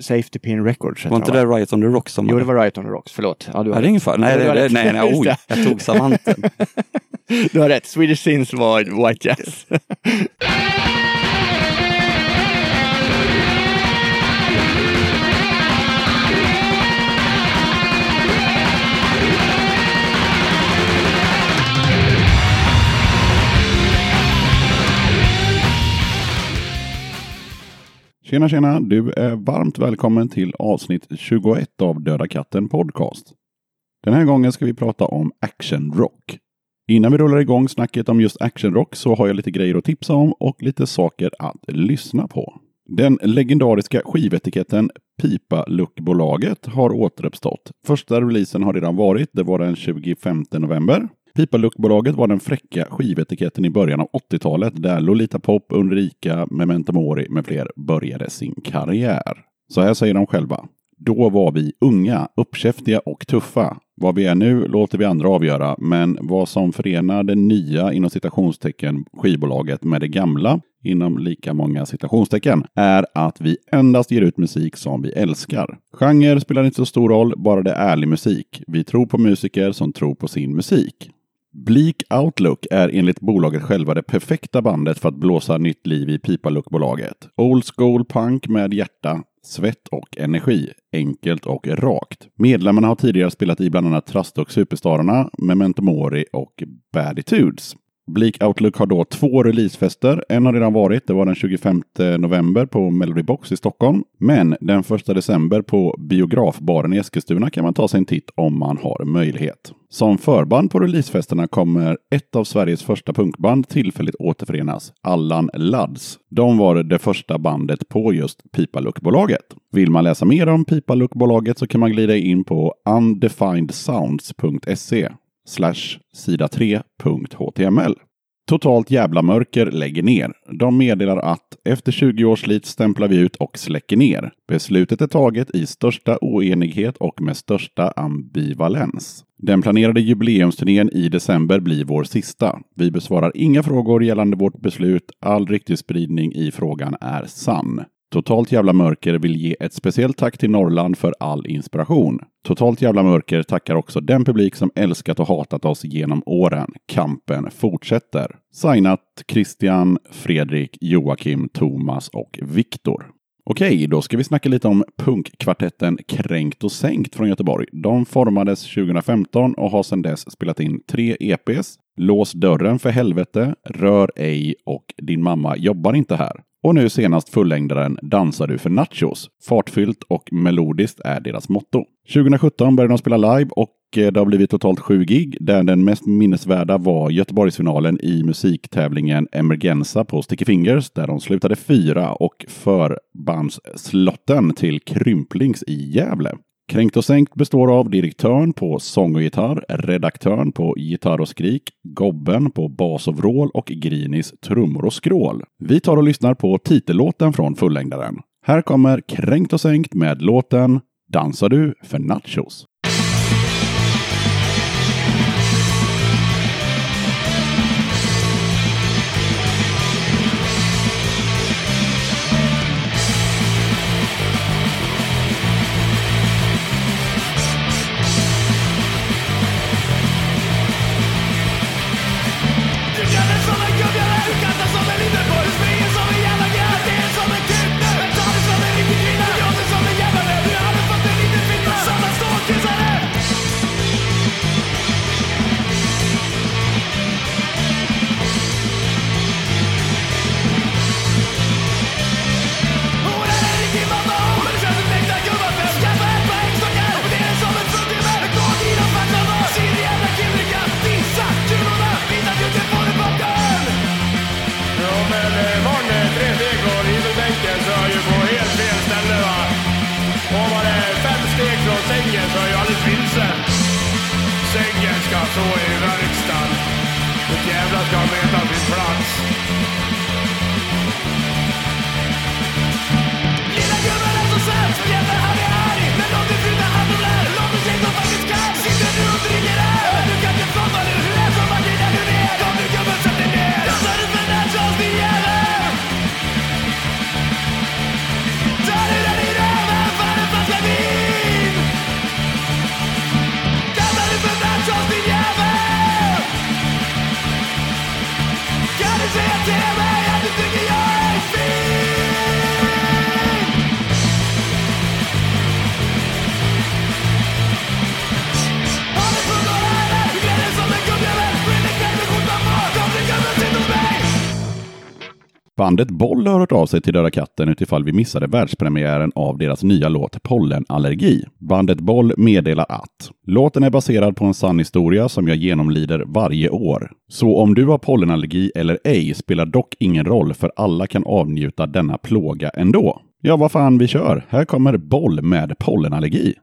Safety Pin Records. Var inte det Riot on the Rocks som Jo, det var Riot on the Rocks. Förlåt. Ja, du har det är ingen fara. Nej, det, det, rätt. nej, nej, Just oj, det. jag tog savanten. Du har rätt. Swedish Sins var White Jazz. Tjena tjena! Du är varmt välkommen till avsnitt 21 av Döda katten Podcast. Den här gången ska vi prata om actionrock. Innan vi rullar igång snacket om just actionrock så har jag lite grejer att tipsa om och lite saker att lyssna på. Den legendariska skivetiketten Pipa-luckbolaget har återuppstått. Första releasen har redan varit, det var den 25 november. Pipaluktbolaget var den fräcka skivetiketten i början av 80-talet där Lolita Pop, Ulrika, Memento Mori med fler började sin karriär. Så här säger de själva. Då var vi unga, uppkäftiga och tuffa. Vad vi är nu låter vi andra avgöra, men vad som förenar det nya inom citationstecken skivbolaget med det gamla inom lika många citationstecken är att vi endast ger ut musik som vi älskar. Genre spelar inte så stor roll, bara det är ärlig musik. Vi tror på musiker som tror på sin musik. Bleak Outlook är enligt bolaget själva det perfekta bandet för att blåsa nytt liv i Pipalook-bolaget. Old school punk med hjärta, svett och energi. Enkelt och rakt. Medlemmarna har tidigare spelat i bland annat Trust och Superstararna, Memento Mori och Baditudes. Bleak Outlook har då två releasefester. En har redan varit, det var den 25 november på Melody Box i Stockholm. Men den 1 december på Biografbaren i Eskilstuna kan man ta sig en titt om man har möjlighet. Som förband på releasefesterna kommer ett av Sveriges första punkband tillfälligt återförenas, Allan Lads. De var det första bandet på just Pipalook-bolaget. Vill man läsa mer om Pipalook-bolaget så kan man glida in på undefinedsounds.se sida 3.html. Totalt jävla mörker lägger ner. De meddelar att efter 20 års slit stämplar vi ut och släcker ner. Beslutet är taget i största oenighet och med största ambivalens. Den planerade jubileumsturnén i december blir vår sista. Vi besvarar inga frågor gällande vårt beslut. All ryktesspridning i frågan är sann. Totalt jävla mörker vill ge ett speciellt tack till Norrland för all inspiration. Totalt jävla mörker tackar också den publik som älskat och hatat oss genom åren. Kampen fortsätter. Signat Christian, Fredrik, Joakim, Thomas och Viktor. Okej, då ska vi snacka lite om punkkvartetten Kränkt och Sänkt från Göteborg. De formades 2015 och har sedan dess spelat in tre EPs. Lås dörren för helvete, Rör ej och Din mamma jobbar inte här. Och nu senast fullängdaren Dansar du för nachos? Fartfyllt och melodiskt är deras motto. 2017 började de spela live och eh, det har blivit totalt sju gig där den mest minnesvärda var Göteborgsfinalen i musiktävlingen Emergenza på Sticky Fingers där de slutade fyra och förbandsslotten till Krymplings i Gävle. Kränkt och sänkt består av direktören på sång och gitarr, redaktören på gitarr och skrik, gobben på bas och vrål och Grinis trummor och skrål. Vi tar och lyssnar på titellåten från fullängdaren. Här kommer Kränkt och sänkt med låten Dansar du för nachos? Ju. Sängen ska stå i verkstaden. Och jävlar ska veta sin plats. Yeah. Bandet Boll har hört av sig till Döda katten utifall vi missade världspremiären av deras nya låt Pollenallergi. Bandet Boll meddelar att låten är baserad på en sann historia som jag genomlider varje år. Så om du har pollenallergi eller ej spelar dock ingen roll för alla kan avnjuta denna plåga ändå. Ja, vad fan, vi kör. Här kommer Boll med pollenallergi.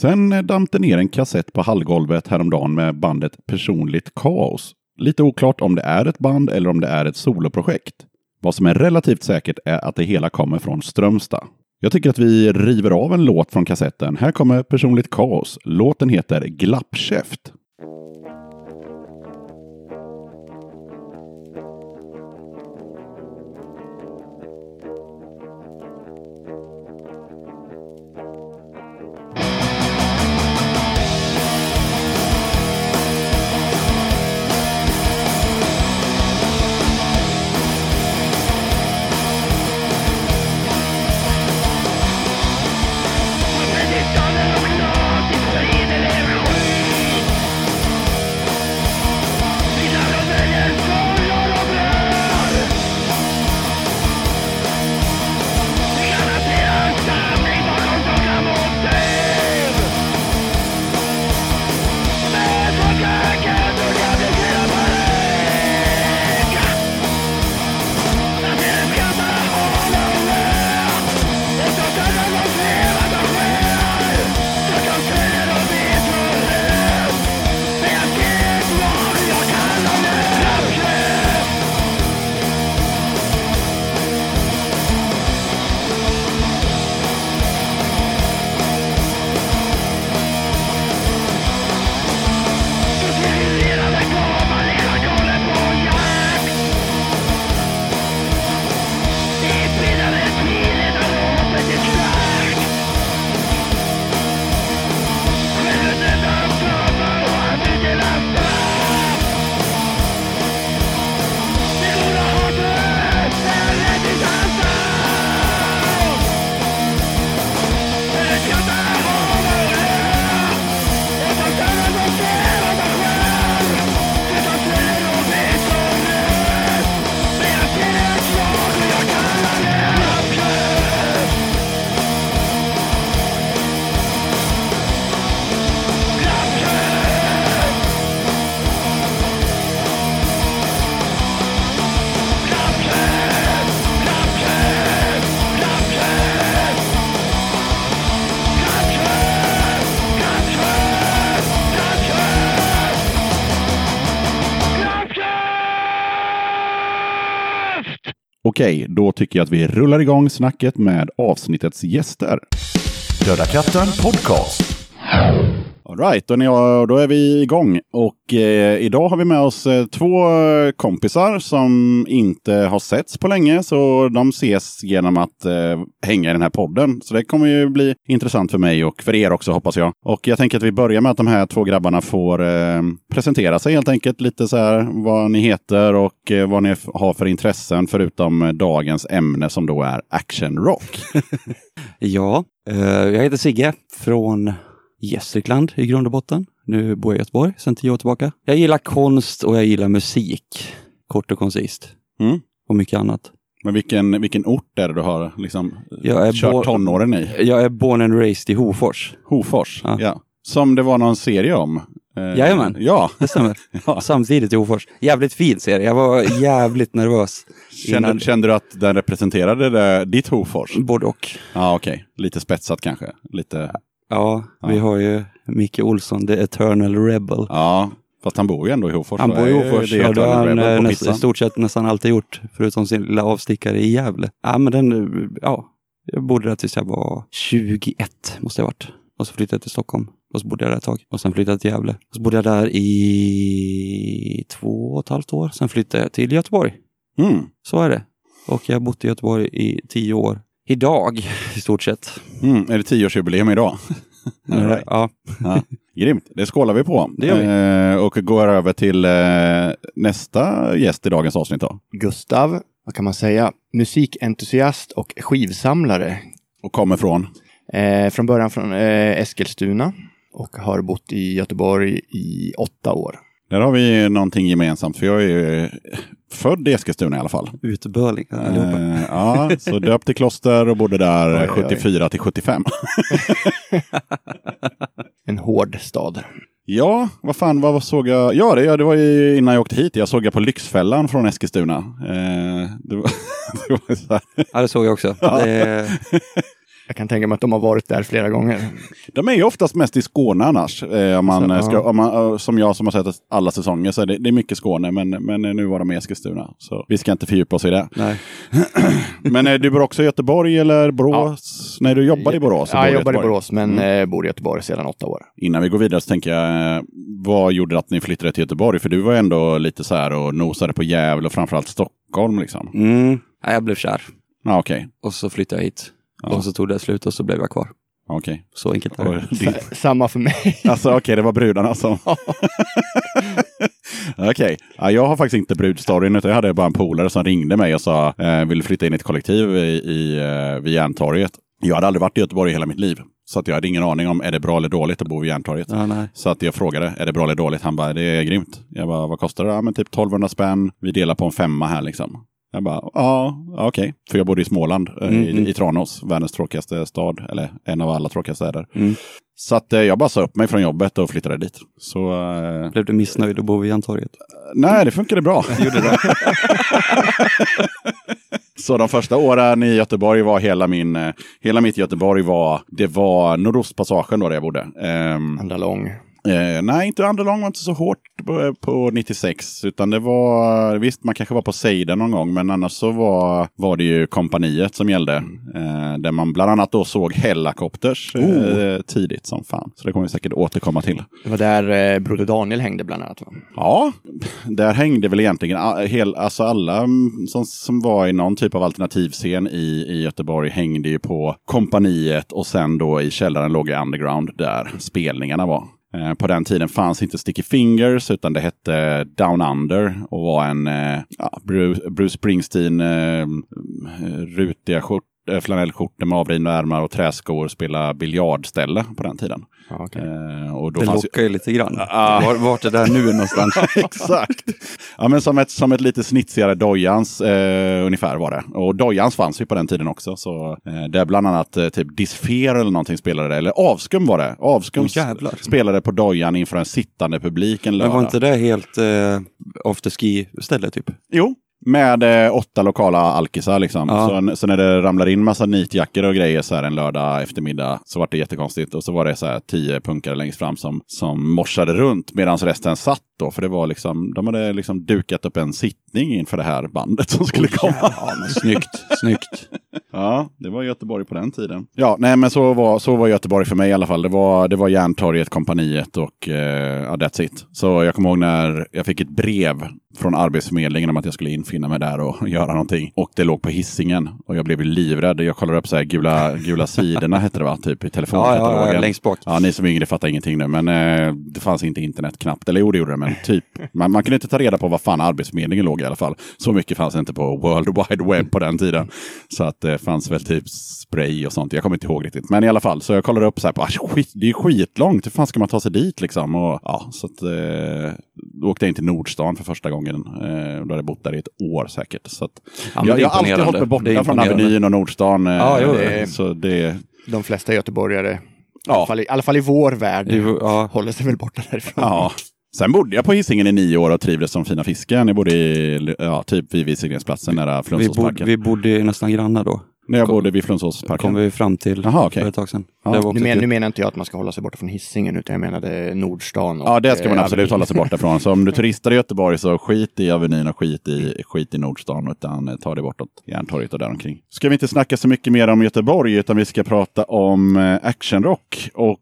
Sen eh, damp det ner en kassett på hallgolvet häromdagen med bandet Personligt Kaos. Lite oklart om det är ett band eller om det är ett soloprojekt. Vad som är relativt säkert är att det hela kommer från Strömstad. Jag tycker att vi river av en låt från kassetten. Här kommer Personligt Kaos. Låten heter Glappkäft. Okej, då tycker jag att vi rullar igång snacket med avsnittets gäster. Döda katten podcast. Alright, då, är ni- då är vi igång. Och eh, idag har vi med oss eh, två kompisar som inte har setts på länge. Så de ses genom att eh, hänga i den här podden. Så det kommer ju bli intressant för mig och för er också hoppas jag. Och jag tänker att vi börjar med att de här två grabbarna får eh, presentera sig helt enkelt. Lite så här vad ni heter och eh, vad ni har för intressen förutom eh, dagens ämne som då är action rock. Ja, eh, jag heter Sigge från Gästrikland i grund och botten. Nu bor jag i Göteborg sedan tio år tillbaka. Jag gillar konst och jag gillar musik. Kort och koncist. Mm. Och mycket annat. Men vilken, vilken ort är det du har liksom, Jag är kört tonåren i? Jag är born and raised i Hofors. Hofors, ja. Ja. Som det var någon serie om. Eh, Jajamän. Ja. Det stämmer. Ja. Samtidigt i Hofors. Jävligt fin serie. Jag var jävligt nervös. Kände, innan- kände du att den representerade det, ditt Hofors? Både och. Ja, okej. Lite spetsat kanske. Lite... Ja, vi Ja. har ju Micke Olsson, the eternal rebel. Ja, fast han bor ju ändå i Hofors. Han bor i Hofors. det Ja, det har han eh, näst, i stort sett nästan alltid gjort. Förutom sin lilla avstickare i Gävle. Ja, men den, ja. Jag bodde där tills jag var 21, måste jag ha varit. Och så flyttade jag till Stockholm. Och så bodde jag där ett tag. Och sen flyttade jag till Gävle. Och så bodde jag där i två och ett halvt år. Sen flyttade jag till Göteborg. Mm. Så är det. Och jag har bott i Göteborg i tio år. Idag, i stort sett. Mm. Är det tioårsjubileum idag? Right. Ja, ja. Grymt, det skålar vi på. Det gör vi. Eh, och går över till eh, nästa gäst i dagens avsnitt då. Gustav, vad kan man säga? Musikentusiast och skivsamlare. Och kommer från? Eh, från början från eh, Eskilstuna och har bott i Göteborg i åtta år. Där har vi någonting gemensamt, för jag är ju född i Eskilstuna i alla fall. utbörling allihopa. Eh, ja, så döpt i kloster och bodde där Oj, oj, oj. 74 till 75. En hård stad. Ja, vad fan, vad såg jag? Ja, det, ja, det var ju innan jag åkte hit. Jag såg jag på Lyxfällan från Eskilstuna. Eh, det var, det var så här. Ja, det såg jag också. Det, Jag kan tänka mig att de har varit där flera gånger. De är ju oftast mest i Skåne annars. Eh, om man Så, ska, ja. om man, eh, som jag som har sett alla säsonger så är det, det är mycket Skåne. Men, men nu var de i Eskilstuna. Så vi ska inte fördjupa oss i det. nej. Men eh, du bor också i Göteborg eller Borås? Nej, du jobbar i Borås. Ja, jag jobbar i. Borås, men Mm. eh, bor i Göteborg sedan åtta år. Innan vi går vidare så tänker jag, eh, vad gjorde att ni flyttade till Göteborg? För du var ändå lite så här och nosade på Gävle och framförallt Stockholm liksom. Mm. Ja, jag blev kär. Ja, okej. Och så flyttade jag hit. Ja. Och så tog det slut och så blev jag kvar. Okej. Så enkelt är det. Samma för mig. Alltså okej, det var brudarna som... Okej, ja, jag har faktiskt inte brudstoryn utan jag hade bara en polare som ringde mig och sa eh, vill du flytta in i ett kollektiv i, i, eh, vid Järntorget. Jag hade aldrig varit i Göteborg i hela mitt liv. Så att jag hade ingen aning om är det bra eller dåligt att bo vid Järntorget. Ja, nej. Så att jag frågade, är det bra eller dåligt? Han bara, det är grymt. Jag bara, vad kostar det? Ja, men typ 1200 spänn. Vi delar på en femma här liksom. Jag bara, ja, okej. För jag bodde i Småland, eh, Mm, i, mm. i Tranås, världens tråkigaste stad. Eller en av alla tråkiga städer. Mm. Så att eh, jag bara sa upp mig från jobbet och flyttade dit. Så eh, Blev du missnöjd att bo vid Järntorget? nej, det funkade bra. Gjorde det? Så de första åren i Göteborg var hela min, hela mitt Göteborg var, det var Nordostpassagen då där jag bodde. Ehm, Andra lång. Eh, nej, inte andra lång var inte så hårt på, på 96. Utan det var, visst man kanske var på Seiden någon gång. Men annars så var, var det ju kompaniet som gällde. Eh, där man bland annat då såg Hellacopters eh, tidigt som fan. Så det kommer vi säkert återkomma till. Det var där eh, Broder Daniel hängde bland annat. Va? Ja, där hängde väl egentligen a- hel, alltså alla mm, som, som var i någon typ av alternativscen i, i Göteborg hängde ju på kompaniet och sen då i källaren låg jag underground där spelningarna var. Eh, På den tiden fanns inte Sticky Fingers utan det hette Down Under och var en eh, ja, Bruce, Bruce Springsteen eh, rutiga skjort, flanellskjortor med avrivna ärmar och träskor spela biljardställe på den tiden. Ja, okej. Eh, och då Det fanns ju- lockar ju lite grann. Ah. Var, vart är det där nu någonstans? Exakt. Ja, men som ett, som ett lite snitsigare Dojans eh, ungefär var det. Och Dojans fanns ju på den tiden också. Så, eh, där bland annat eh, typ Disfer eller någonting spelade det. Eller Avskum var det. Avskum jävlar. spelade på Dojan inför en sittande publik en Men lördag. var inte det helt eh, afterski-ställe typ? Jo, med eh, åtta lokala alkisar liksom. Ja. Så, så när det ramlar in massa nitjackor och grejer så här en lördag eftermiddag så var det jättekonstigt. Och så var det så här tio punkare längst fram som, som morsade runt medan resten satt då, för det var liksom, de hade liksom dukat upp en sittning inför det här bandet som skulle komma. Ja, men snyggt, snyggt. Ja, det var Göteborg på den tiden. Ja, nej men så var, så var Göteborg för mig i alla fall. Det var, det var Järntorget, kompaniet och eh, ja, that's it. Så jag kommer ihåg när jag fick ett brev från Arbetsförmedlingen om att jag skulle infinna mig där och göra någonting. Och det låg på hissingen och jag blev livrädd. Jag kollade upp så här gula, gula sidorna hette det va, typ i Ja, telefonkatalogen. ja, ja, längst bak. Ja, ni som är yngre fattar ingenting nu, men eh, det fanns inte internet knappt. Eller jo, det gjorde det, men typ. Man, man kunde inte ta reda på vad fan Arbetsförmedlingen låg i alla fall. Så mycket fanns inte på World Wide Web på den tiden. Så att det fanns väl typ spray och sånt. Jag kommer inte ihåg riktigt. Men i alla fall, så jag kollade upp så här på, ah, skit, det är skitlångt. Hur fan ska man ta sig dit liksom? Och, ja, så att, eh, då åkte jag in till Nordstan för första gången. Eh, då hade jag bott där i ett år säkert. Så att, Ja, jag, har alltid hållit mig borta från. Avenyn och Nordstan. Eh, Ja, jo, det, det- så det, De flesta göteborgare, i, ja. alla fall, i alla fall i vår värld, Ja, håller sig väl borta därifrån. Ja. Sen bodde jag på Hisingen i nio år och trivdes som fina fisken. Jag bodde i, ja, typ vid Visingsgrensplatsen nära vi, bod, Flundsåsparken. vi bodde nästan grannar då. När jag kom- bodde vid kom Flundsåsparken. vi fram till Jaha, okej. för ett tag sedan. Ja. Nu, men, nu menar inte jag att man ska hålla sig borta från hissingen utan jag menade Nordstan. Och, Ja, det ska man eh, absolut Avenyn. hålla sig borta från. Så om du turistar i Göteborg så skit i Avenyn och skit i, skit i Nordstan utan eh, ta dig bortåt Järntorget och däromkring. Ska vi inte snacka så mycket mer om Göteborg utan vi ska prata om eh, actionrock. Och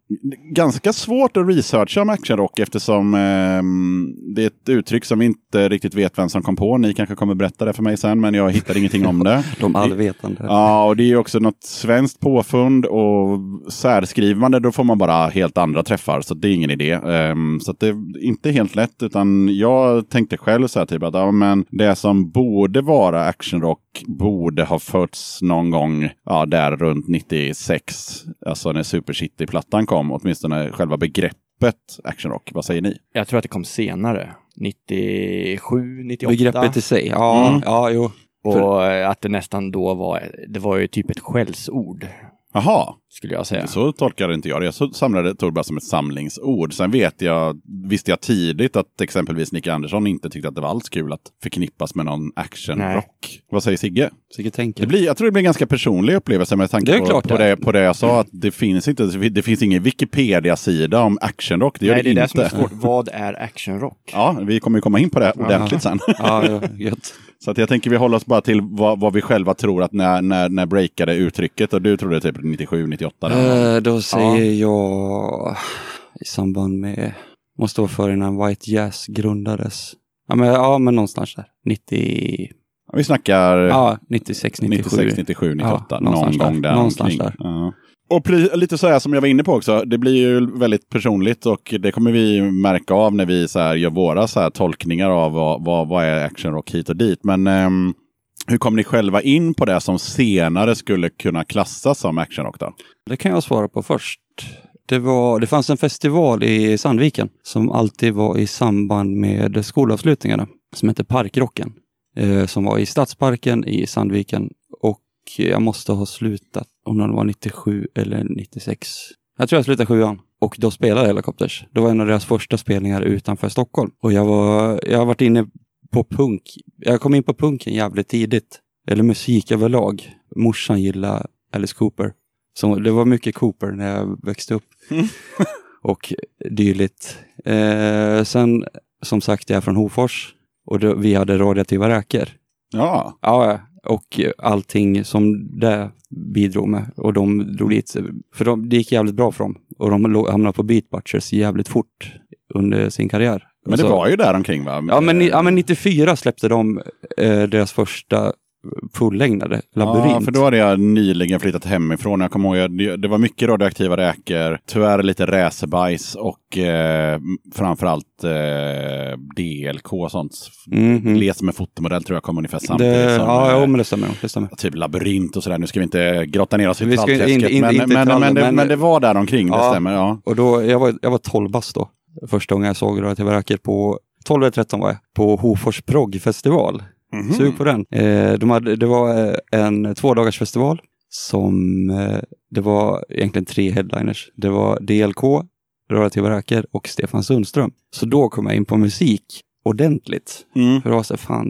ganska svårt att researcha om actionrock eftersom ehm, det är ett uttryck som vi inte riktigt vet vem som kom på. Ni kanske kommer berätta det för mig sen men jag hittar ingenting om det. De allvetande. Ja, och det är ju också något svenskt påfund och särskriver man det då får man bara helt andra träffar. Så det är ingen idé. Ehm, så att det är inte helt lätt utan jag tänkte själv så här typ att ja, men det som borde vara actionrock borde ha fötts någon gång ja, där runt 96. Alltså när Super City-plattan kom, åtminstone själva begreppet actionrock. Vad säger ni? Jag tror att det kom senare. 97, 98. Begreppet i sig. Ja, Mm. ja jo. Och eh, att det nästan då var, det var ju typ ett skällsord, Jaha, skulle jag säga. Så tolkade inte jag det. Jag samlade det bara som ett samlingsord. Sen vet jag, visste jag tidigt att exempelvis Nicke Andersson inte tyckte att det var alls kul att förknippas med någon actionrock. Vad säger Sigge? Sigge tänker. Det blir, jag tror det blir en ganska personlig upplevelse med tanke Det är på, klart på, det det, är. på det jag sa. Att det finns inte, det finns ingen Wikipedia-sida om actionrock. Det gör Nej, det är det, det inte. som är svårt. Vad är actionrock? Ja, vi kommer ju komma in på det ordentligt sen. Ja, ja, gött. Så att jag tänker vi håller oss bara till vad, vad vi själva tror att när, när, när breakade uttrycket. Och du trodde typ 97, 98? Där. Eh, då säger jag i samband med, måste vara före när White Jazz grundades. Ja men, ja, men någonstans där. 90, Vi snackar... ja, 96, 97. 96, 97, 98. Ja, någon gång där. där Någonstans där. Ja. Och lite så här som jag var inne på också, det blir ju väldigt personligt och det kommer vi märka av när vi så gör våra så tolkningar av vad, vad, vad är actionrock hit och dit. Men ehm, hur kom ni själva in på det som senare skulle kunna klassas som actionrock? Det kan jag svara på först. Det, var, det fanns en festival i Sandviken som alltid var i samband med skolavslutningarna som hette Parkrocken. Eh, som var i Stadsparken i Sandviken och jag måste ha slutat om det var 97 eller 96. Jag tror jag slutade sjuan och då spelade Helicopters. Det var en av deras första spelningar utanför Stockholm och jag var, jag har varit inne på punk. Jag kom in på punken jävligt tidigt. Eller musik överlag. Morsan gillade Alice Cooper. Så det var mycket Cooper när jag växte upp. och dylikt. Eh, sen, som sagt, jag är från Hofors. Och då, vi hade radioaktiva räkor. Ja, Ja, och allting som det bidrog med. Och de drog dit, för de, det gick jävligt bra för dem. Och de hamnade på Beat Butchers jävligt fort under sin karriär. Men det Så- var ju där omkring va? Ja men, ni- ja, men 94 släppte de eh, deras första fullängdade labyrint. Ja, för då hade jag nyligen flyttat hemifrån. Jag kommer ihåg, jag- det, det var mycket radioaktiva räkor, tyvärr lite räsebajs och eh, framförallt eh, DLK och sånt. Mhm. Les med fotomodell tror jag kom ungefär samtidigt det, som ja, eh, ja, men det stämmer. Det stämmer. typ labyrint och sådär. Nu ska vi inte grotta ner oss i Vi ska men, inte men, trall, men, det, men- det var där omkring, det Ja. stämmer. Ja. Och då, jag var, jag var 12 bast då. Första gången jag såg radioaktiva räkor på 12 eller 13 var jag, på Hofors proggfestival. Mhm. Sug på den. Eh, de hade, det var eh, en två dagars festival som eh, det var egentligen tre headliners. Det var DLK, Radioaktiva räkor och Stefan Sundström. Så då kom jag in på musik ordentligt. Mm. För det var så fan,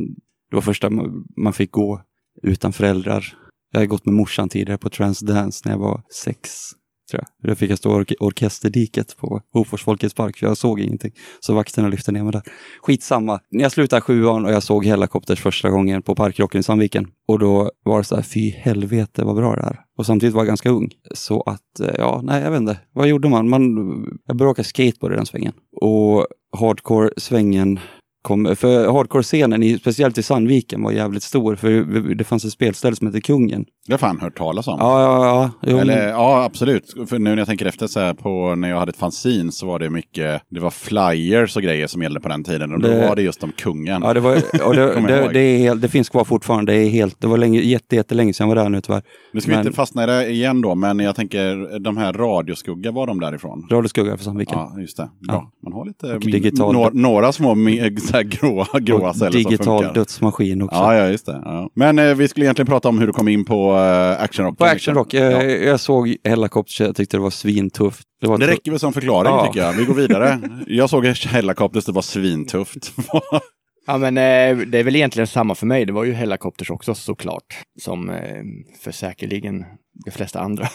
det var första man fick gå utan föräldrar. Jag hade gått med morsan tidigare på Transdance när jag var sex. Tror jag. Jag fick jag stå i ork orkesterdiket på Hofors Folkets Park, för jag såg ingenting. Så vakterna lyfte ner mig där. Skitsamma. När jag slutade sjuan och jag såg Hellacopters första gången på Parkrocken i Sandviken. Och då var det så här, fy helvete vad bra det är. Och samtidigt var jag ganska ung. Så att, eh, ja, nej jag vet inte. Vad gjorde man? man jag började åka skateboard i den svängen. Och hardcore-svängen kom, för hardcore-scenen, speciellt i Sandviken, var jävligt stor. För det fanns ett spelställe som hette Kungen. Det har fan hört talas om. Ja, ja, ja. Eller, ja, absolut. För nu när jag tänker efter så här på när jag hade ett fanzine så var det mycket, det var flyers och grejer som gällde på den tiden. Och då Det- var det just om kungen. Ja, det, var, och det, jag det, det, är helt, det finns kvar fortfarande. Det, är helt, det var länge, jätte, jättelänge sedan jag var där nu tyvärr. Nu ska vi Men- inte fastna i det igen då, men jag tänker de här radioskugga, var de därifrån? Radioskugga för Sandviken. Ja, just det. Bra. Man har lite min, digital- nå- några små min, så här gråa, gråa celler som digital funkar. dödsmaskin också. Ja, ja, just det. Ja. Men eh, vi skulle egentligen prata om hur du kom in på actionrock. På Action Rock, eh, Ja. jag såg Hellacopters, jag tyckte det var svintufft. Det var Det räcker väl som förklaring Ja. tycker jag. Vi går vidare. Jag såg Hellacopters, det var svintufft. Ja, men eh, det är väl egentligen samma för mig. Det var ju Hellacopters också såklart. Som eh, för säkerligen de flesta andra.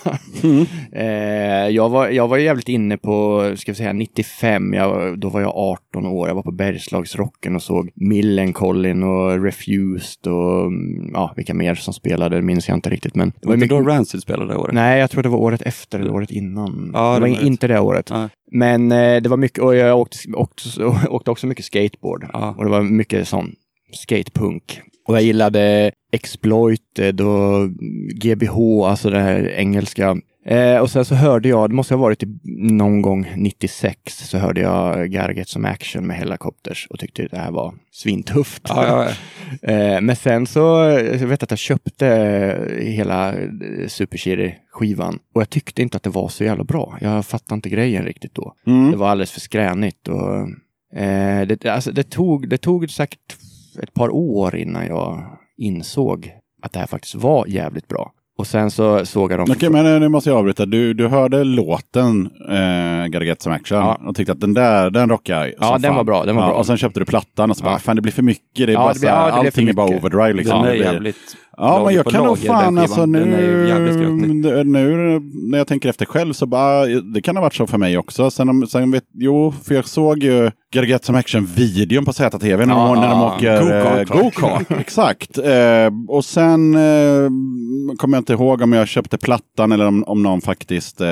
eh, jag, var, jag var jävligt inne på, ska vi säga 95, jag, då var jag 18 år. Jag var på Bergslagsrocken och såg Millencolin och Refused och mm, ja, vilka mer som spelade minns jag inte riktigt. Men det var inte mycket, då Rancid spelade det året? Nej, jag tror det var året efter eller året innan. Ja, det det var var inte det året. Nej. Men eh, det var mycket, och jag åkte, åkte, åkte också mycket skateboard. Ja. Och det var mycket sån skatepunk. Och jag gillade Exploited och GBH, alltså det här engelska. Eh, och sen så hörde jag, det måste ha varit i någon gång 96, så hörde jag Garget som action med Hellacopters och tyckte det här var svintufft. Ja, ja, ja. Eh, men sen så, jag vet att jag köpte hela Super Cherry-skivan och jag tyckte inte att det var så jävla bra. Jag fattade inte grejen riktigt då. Mm. Det var alldeles för skränigt och eh, det, alltså, det, tog, det tog säkert ett par år innan jag insåg att det här faktiskt var jävligt bra. Och sen så såg jag dem. Okej, men eh, nu måste jag avbryta. Du, du hörde låten eh, Gotta Get Some Action Ja. och tyckte att den där, den rockar Ja, den fan. var bra, den var ja, bra. Och sen köpte du plattan och så bara, Ja. fan det blir för mycket. Det är Ja, bara det så blir- här, ja, det blir för allting är bara overdrive liksom. Den är jävligt Ja, men jag kan nog fan alltså nu, nu när jag tänker efter själv så bara, det kan ha varit så för mig också. Sen, om- sen vet, jo, för jag såg ju Gotta Get Some Action-videon på ZTV när, de- när de åker Go-kart. eh, go-kart. Exakt. Eh, och sen eh, kommer jag inte ihåg om jag köpte plattan eller om, om någon faktiskt eh,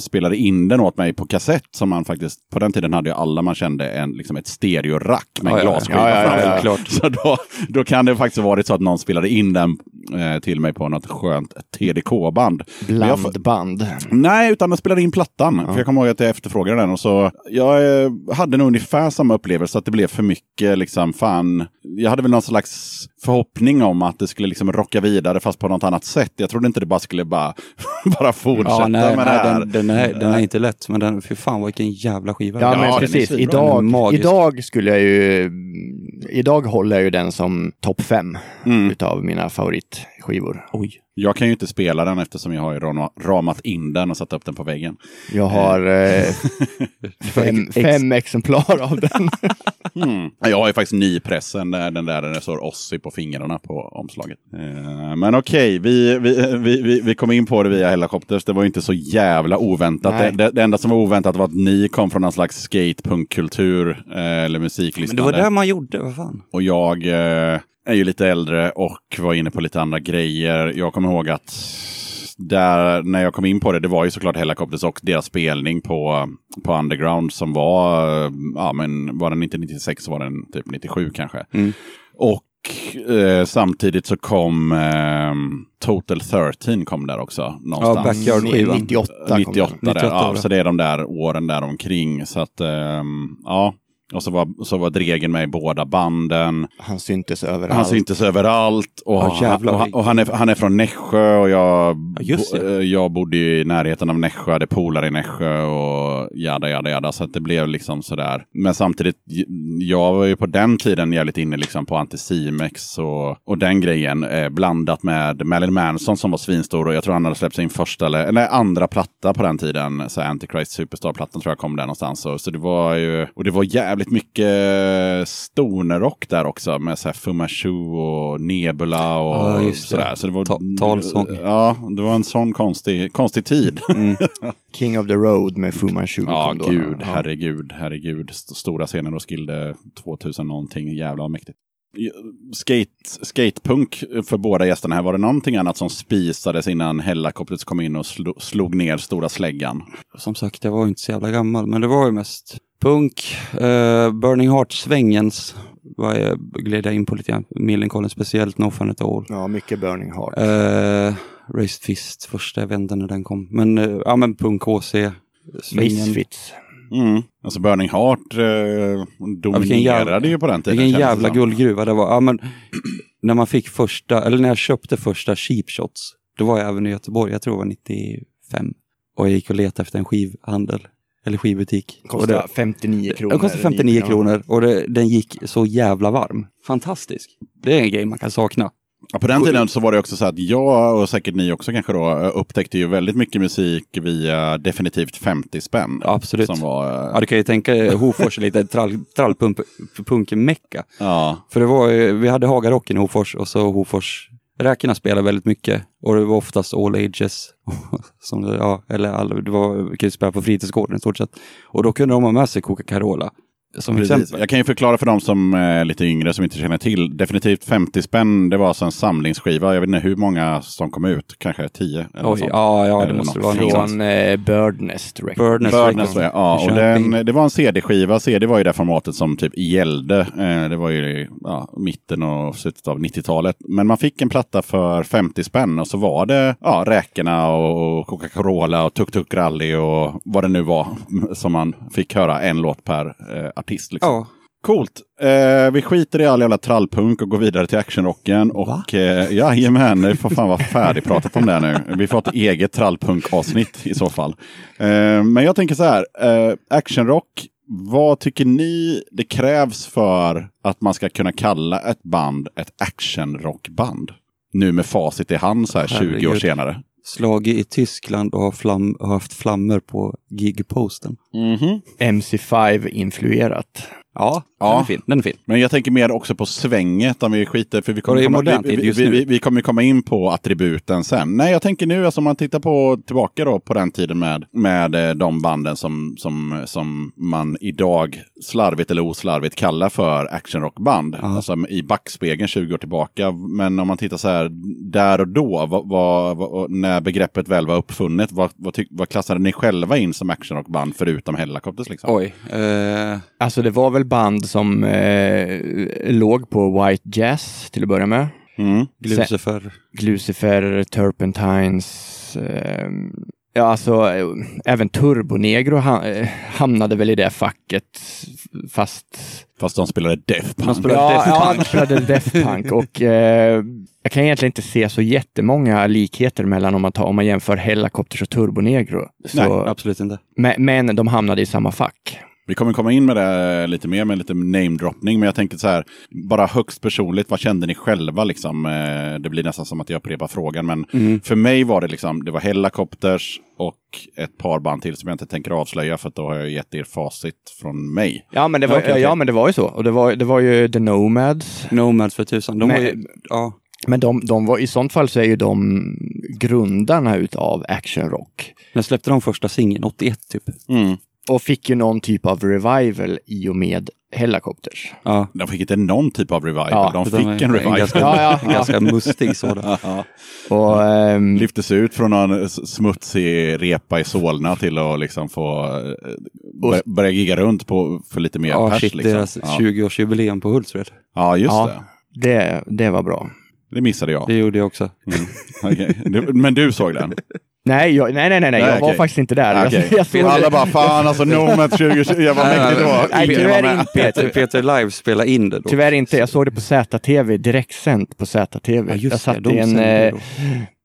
spelade in den åt mig på kassett. Som man faktiskt, på den tiden hade ju alla man kände en, liksom ett stereorack med Ja, en ja, glasskiva ja, ja, ja. Så då, då kan det faktiskt varit så att någon spelade in den eh, till mig på något skönt TDK-band. Blandband. Nej, utan de spelade in plattan. För jag kommer ihåg att jag efterfrågade den. Och så, jag eh, hade nog ungefär samma upplevelse, att det blev för mycket liksom, fan. Jag hade väl någon slags förhoppning om att det skulle liksom rocka vidare fast på något annat sätt. Jag trodde inte det bara skulle bara, bara fortsätta Ja, nej, med det nej här. den, den, är, den är inte lätt, men den, fy fan vilken jävla skiva. Ja, Ja, den men precis. Idag, Den idag skulle jag ju... Idag håller jag ju den som topp fem Mm. utav mina favoritskivor. Oj. Jag kan ju inte spela den eftersom jag har ramat in den och satt upp den på väggen. Jag har eh, fem, Ex- fem exemplar av den. Mm. Jag har ju faktiskt nypressen, där den där där det står Ossi på fingrarna på omslaget. Eh, men okej, vi, vi, vi, vi, vi kom in på det via Hellacopters. Det var ju inte så jävla oväntat. Det, det, det enda som var oväntat var att ni kom från någon slags skatepunkkultur eh, eller Men musiklyssnande. det var det man gjorde, vad fan. Och jag eh, är ju lite äldre och var inne på lite andra grejer. Jag kommer ihåg att där, när jag kom in på det, det var ju såklart Hellacopters och deras spelning på, på Underground som var, eh, ja men var den inte 96 så var den typ 97 kanske. Mm. Och eh, samtidigt så kom eh, Total 13 kom där också någonstans. Backyard-skivan. 98 kom 98 den. där. 98 Ja, så det är de där åren där omkring. Så att, ehm, ja. Och så var, så var Dregen med i båda banden. Han syntes överallt. Han syntes överallt. Och, Ja, jävlar. och, han, och han, är, han är från Nässjö och jag, Ja, bo, eh, jag bodde i närheten av Nässjö, hade polare i Nässjö och jada, jada, jada. Så det blev liksom sådär. Men samtidigt, jag var ju på den tiden jävligt inne liksom på Anticimex och, och den grejen. Eh, blandat med Marilyn Manson som var svinstor och jag tror han hade släppt sin första eller, andra platta på den tiden. Så Antichrist Superstar-plattan tror jag kom där någonstans. Så, så det var ju, och det var jä- jävligt mycket stonerrock där också med så här Fu Manchu och Nebula och Ja, det. sådär. Så det var, Ta- talsång. Ja, det var en sån konstig, konstig tid. King of the Road med Fu Manchu. Ja, då. gud, Ja. herregud, herregud. St- Stora scener och Skilde 2000 någonting, jävla mäktigt. Skate, skatepunk för båda gästerna här, var det någonting annat som spisades innan Hellacopters kom in och slo, slog ner stora släggan? Som sagt, jag var ju inte så jävla gammal, men det var ju mest punk. eh, Burning Heart-svängens gled jag in på lite grann. Millencolin speciellt, No Fun At All. Ja, mycket Burning Heart. Uh, Raised Fist, första jag inte när den kom. Men, eh, ja men punk HC. Svängen. Misfits. Mm. Alltså Burning Heart eh, dominerade vilken jävla- ju på den tiden. Vilken jävla guldgruva det var. Ja, men, när man fick första, eller när jag köpte första cheap shots, då var jag även i Göteborg, jag tror det var 95. Och jag gick och letade efter en skivhandel, eller skivbutik. Det, 59 kronor. den kostade 59 Ja. kronor och det, den gick så jävla varm. Fantastisk. Det är en grej man kan sakna. Ja, på den tiden så var det också så att jag och säkert ni också kanske då upptäckte ju väldigt mycket musik via definitivt 50 spänn. Ja, absolut. Som var, eh, Ja, du kan ju tänka Hofors lite trall, trallpunk-mecka. ja, För det var vi hade Hagarocken i Hofors och så Hofors Räkorna spelade väldigt mycket och det var oftast all ages. Som ja, eller all, det var, vi kunde spela på fritidsgården i stort sett. Och då kunde de ha med sig Coca-Cola. Som Precis. exempel. Jag kan ju förklara för de som är lite yngre som inte känner till. Definitivt 50 spänn, det var alltså en samlingsskiva. Jag vet inte hur många som kom ut, kanske 10 eller Oj, sånt. ja, ja, det Eller måste något vara. Från eh, Birdnest Records. Birdnest Birdness, Records. ja, och den, det var en CD-skiva. CD var ju det formatet som typ gällde. Eh, det var ju ja, mitten och slutet av 90-talet. Men man fick en platta för 50 spänn och så var det ja, Räkorna och Coca-Cola och Tuk Tuk Rally och vad det nu var som man fick höra en låt per eh, artist. Liksom. Ja, Coolt. Eh, vi skiter i all jävla trallpunk och går vidare till actionrocken. Och eh, jajamän, det får fan vara färdigpratat om det nu. Vi får ett eget trallpunk-avsnitt i så fall. Eh, men jag tänker så här, eh, actionrock. Vad tycker ni det krävs för att man ska kunna kalla ett band ett actionrockband? Nu med facit i hand så här 20 år Herregud. senare. Slagit i Tyskland och har, flam, har haft flammor på gigposten. MC5-influerat. Ja, Ja. den är fin. Den är fin. Men jag tänker mer också på svänget om vi skiter, för vi är komma, modernt vi, vi, vi, vi, kommer komma in på attributen sen. Nej, jag tänker nu, alltså om man tittar på, tillbaka då på den tiden med, med eh, de banden som, som, som man idag slarvigt eller oslarvigt kallar för actionrockband. Alltså i backspegeln 20 år tillbaka. Men om man tittar så här, där och då, vad, vad, vad, när begreppet väl var uppfunnet, vad, vad, vad klassade ni själva in som actionrockband förutom Hellacopters? Liksom? Oj. Eh, Alltså det var väl band som eh, låg på White Jazz till att börja med. Mm. Lucifer. Lucifer, Turpentines. Eh, ja, alltså eh, även Turbonegro ha, eh, hamnade väl i det facket. Fast... Fast de spelade Death Punk. De spelade ja, Death ja, Punk. de spelade Death Punk. och eh, jag kan egentligen inte se så jättemånga likheter mellan om man, tar, om man jämför Hellacopters och Turbonegro. Så, Nej, Absolut inte. men, men de hamnade i samma fack. Vi kommer komma in med det lite mer med lite namedroppning, men jag tänker så här, bara högst personligt, vad kände ni själva liksom? Eh, Det blir nästan som att jag upprepar frågan, men Mm. för mig var det liksom, det var Hellacopters och ett par band till som jag inte tänker avslöja, för att då har jag gett er facit från mig. Ja, men det var, okej. Ja, men det var ju så. Och det var, det var ju The Nomads. Nomads för tusan. De Men- var ju, ja, Men de, de var, i sånt fall så är ju de grundarna utav actionrock. när släppte de första singeln? 81 typ. Och fick ju någon typ av revival i och med Hellacopters. Ja. De fick inte någon typ av revival, Ja, de fick en revival. ganska, Ja, ja, en ganska mustig sådan. Ja. Och, ehm, Lyftes ut från en s- smutsig repa i Solna till att liksom få eh, bör- börja gigga runt på, för lite mer Ja, pers. shit, liksom. deras ja. 20-årsjubileum på Hultsfred. ja, just Ja. det. det, det var bra. Det missade jag. Det gjorde jag också. Mm. Okej. Du- Men du såg den? Nej, jag, nej, nej, nej, nej, jag Nej, var faktiskt inte där. Okej. Jag, jag såg Alla det. bara, fan alltså Nomad 2020, jag var mäktigt då. Nej, Ingen tyvärr var inte. Peter, Peter Live spelade in det då. Tyvärr inte. Jag såg det på ZTV, direktsänt på ZTV. Ja, just jag satt det, de i, en.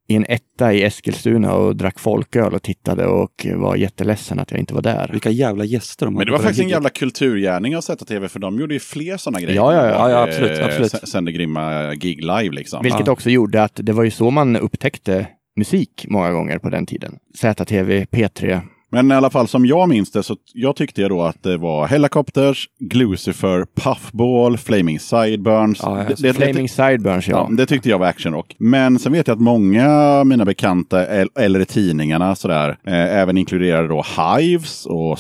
I en etta i Eskilstuna och drack folköl och tittade och var jätteledsen att jag inte var där. Vilka jävla gäster de Men hade det var faktiskt en jävla kulturgärning av ZTV för de gjorde ju fler sådana grejer. Ja, ja, ja. Ja, absolut, Eh, absolut. s- Sände grymma gig live liksom. Vilket Ja. också gjorde att det var ju så man upptäckte musik många gånger på den tiden. ZTV, P3, Men i alla fall som jag minns det så jag tyckte jag då att det var Helicopters, Glucifer, Puffball, Flaming Sideburns. Ja, ja, det, det, Flaming Sideburns, Ja, ja. det tyckte jag var actionrock. Men sen vet jag att många av mina bekanta, el- eller i tidningarna sådär, eh, även inkluderade då Hives och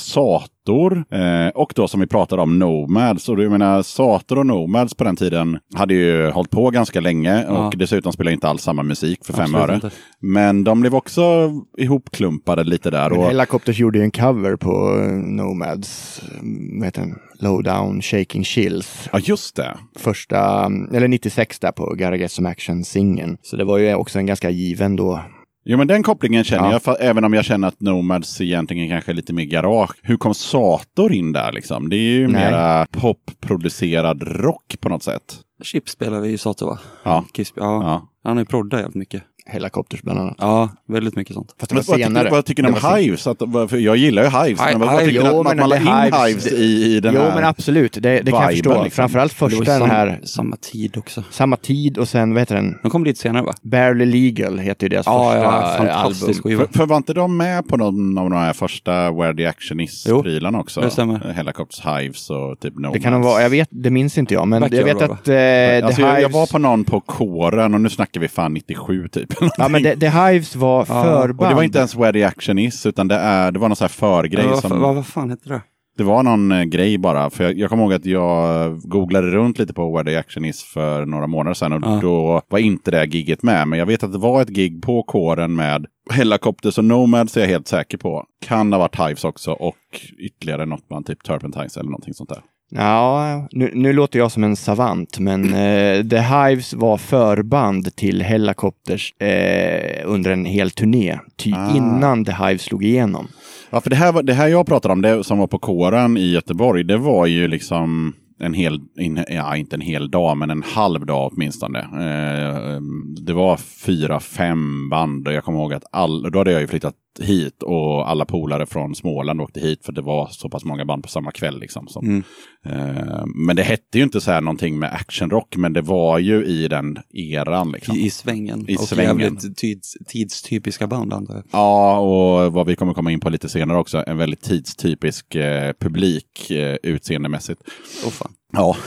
Sator. Eh, och då som vi pratade om Nomads. Och du menar, Sator och Nomads på den tiden hade ju hållit på ganska länge. Ja. Och dessutom spelade inte alls samma musik för fem Absolut öre. inte. Men de blev också ihopklumpade lite där. Men Och, Helicopters gjorde ju en cover på eh, Nomads, vad heter den? Lowdown Shaking Chills. ja, just det. Första, eller 96 där på Gotta Get Some Action-singeln. Så det var ju också en ganska given då. Jo, men den kopplingen känner Ja. jag, för, även om jag känner att Nomads egentligen kanske är lite mer garage. Hur kom Sator in där liksom? Det är ju Nej. mera popproducerad rock på något sätt. Chip spelar vi ju Sato va? Ja. Kiss, ja. Ja. Han har ju proddat jävligt mycket. Helicopters bland annat. Ja, väldigt mycket sånt. Fast det Men var vad, tycker, senare. vad tycker ni om Hives? Att, jag gillar ju Hives. Hi- men vad, vad tycker Jo, ni att, man la in Hives- i, i den Jo, här? men absolut. Det, det kan jag förstå. liksom. Framförallt första den samma, här, samma tid också. samma tid och sen, vad heter den? De kom lite senare va? Barely Legal heter ju deras Ja, första ja, eh, fantastisk album. För, för var inte de med på någon av de här första Where the Action Is-prylarna också? det stämmer. Helicopters Hives och typ Nomads. Det kan de vara, jag vet, det minns inte jag, men jag vet att eh, Alltså, jag, var på någon på kåren och nu snackar vi fan 97 typ. Ja, men. The, The Hives var förband. och det var inte ens Where the Action Is, utan det, är, det var någon sån här förgrej. Ja, vad, som, vad, vad fan heter det? Det var någon eh, grej bara. För jag, jag kommer ihåg att jag googlade runt lite på Where the Action Is för några månader sedan. Och Ja. då var inte det gigget med. Men jag vet att det var ett gig på kåren med Helicopters och Nomads är jag helt säker på. Kan ha varit Hives också och ytterligare något band, typ Turpentines eller någonting sånt där. Ja, nu, nu låter jag som en savant, men eh, The Hives var förband till Helicopters eh, under en hel turné. Ty Ah. innan The Hives slog igenom. Ja, för det här, det här jag pratade om, det som var på kåren i Göteborg, det var ju liksom en hel, in, ja inte en hel dag, men en halv dag åtminstone. Eh, det var fyra, fem band och jag kommer ihåg att all, då hade jag ju flyttat hit och alla polare från Småland åkte hit för det var så pass många band på samma kväll. Liksom, som, Mm. eh, men det hette ju inte så här någonting med actionrock, men det var ju i den eran. Liksom. I, I svängen. I och svängen. jävligt tids, tidstypiska band antar jag. Ja, och vad vi kommer komma in på lite senare också, en väldigt tidstypisk eh, publik eh, utseendemässigt. Åh fan. Ja.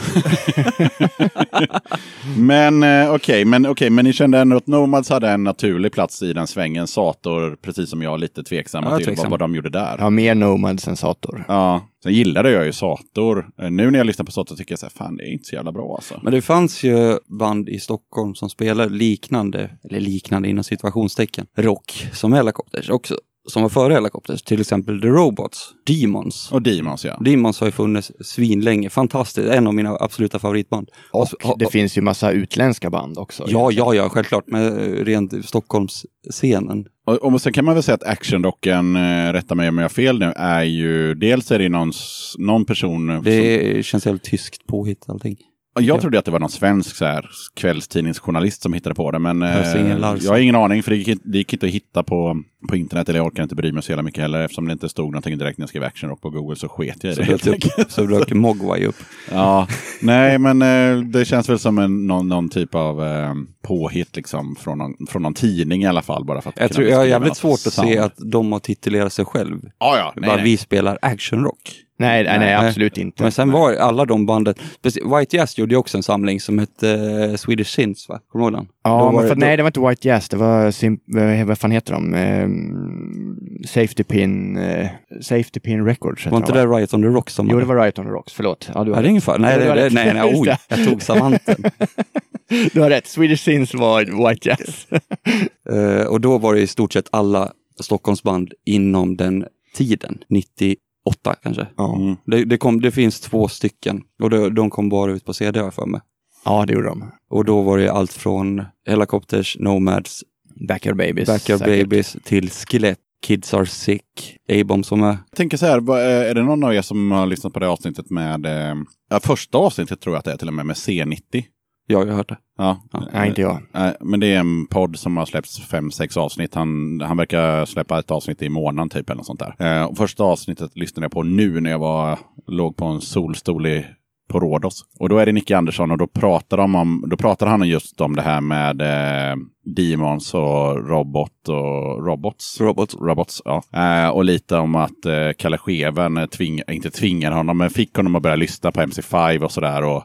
men eh, okej, men, okej, men ni kände ändå att Nomads hade en naturlig plats i den svängen. Sator, precis som jag, lite tveksamma Ja, till tveksam. Vad, vad de gjorde där. Ja, mer Nomads än Sator. Ja, sen gillade jag ju Sator. Eh, Nu när jag lyssnar på Sator tycker jag så här, fan det är inte så jävla bra alltså. Men det fanns ju band i Stockholm som spelade liknande, eller liknande inom situationstecken, rock som Helicopters också. Som var före Helicopters, till exempel The Robots, Demons. Och Demons ja. Demons har ju funnits svinlänge, fantastiskt, en av mina absoluta favoritband. Och ha- det finns ju massa utländska band också. Ja, ja, ja, självklart, men eh, rent Stockholmsscenen. Och, och sen kan man väl säga att actionrocken, eh, rätta mig om jag har fel nu, är ju dels är det någon, någon person eh, som, Det känns jävligt tyskt påhitt allting. Jag trodde att det var någon svensk så här, kvällstidningsjournalist som hittade på det. Men eh, jag har ingen aning, för det gick, det gick inte att hitta på, på internet. Eller jag orkar inte bry mig så jävla mycket heller. Eftersom det inte stod någonting direkt när jag skrev actionrock på Google så sket jag i Så det. helt dök, upp, så dök Mogwai upp. ja, nej, men eh, det känns väl som en, någon, någon typ av eh, påhitt liksom, från, någon, från någon tidning i alla fall. Bara för att Jag, tror, jag har jävligt svårt att se sound. att de har titulerat sig själv. Ja, ja, nej, bara nej. vi spelar actionrock. Nej, nej, nej, absolut inte. Men sen var alla de banden, White Jazz gjorde ju också en samling som hette eh, Swedish Sins, va? Kommer du ihåg den? Ja, men det- för, då- nej, det var inte White Jazz. Det var, sim, eh, vad fan heter de? Ehm, safety Pin, eh, Safety Pin Records. Var inte de, det va? Riot on the Rocks som Jo, det var Riot on the Rocks. Förlåt. Ja, du har det är ingen fara. Nej, det, det, nej, nej, oj, det. jag tog savanten. Du har rätt. Swedish Sins var White Jazz. Eh, och då var det i stort sett alla Stockholmsband inom den tiden, 98 kanske. Mm. Det, det, kom, det finns två stycken och de, de kom bara ut på CD har jag för mig. ja, det gjorde de. Och då var det allt från Helicopters, Nomads, Backyard Babies. Backyard säkert. Babies till Skelett, Kids Are Sick, A-Bomb som är... Jag tänker så här, eh, är det någon av er som har lyssnat på det avsnittet med, eh, ja, första avsnittet tror jag att det är till och med, med C90? Ja, jag har hört det. Ja. Nej, inte jag. Nej, men det är en podd som har släppts fem, sex avsnitt. Han, han verkar släppa ett avsnitt i månaden typ eller något sånt där. Eh, och första avsnittet lyssnade jag på nu när jag var, låg på en solstol i på Rhodos. Och då är det Nicke Andersson och då pratar, de om, då pratar han just om det här med eh, Demons och Robot och Robots. Robot. Robots, ja. Eh, och lite om att eh, Kalle Scheven tving, inte tvingade honom, men fick honom att börja lyssna på MC5 och sådär. Och,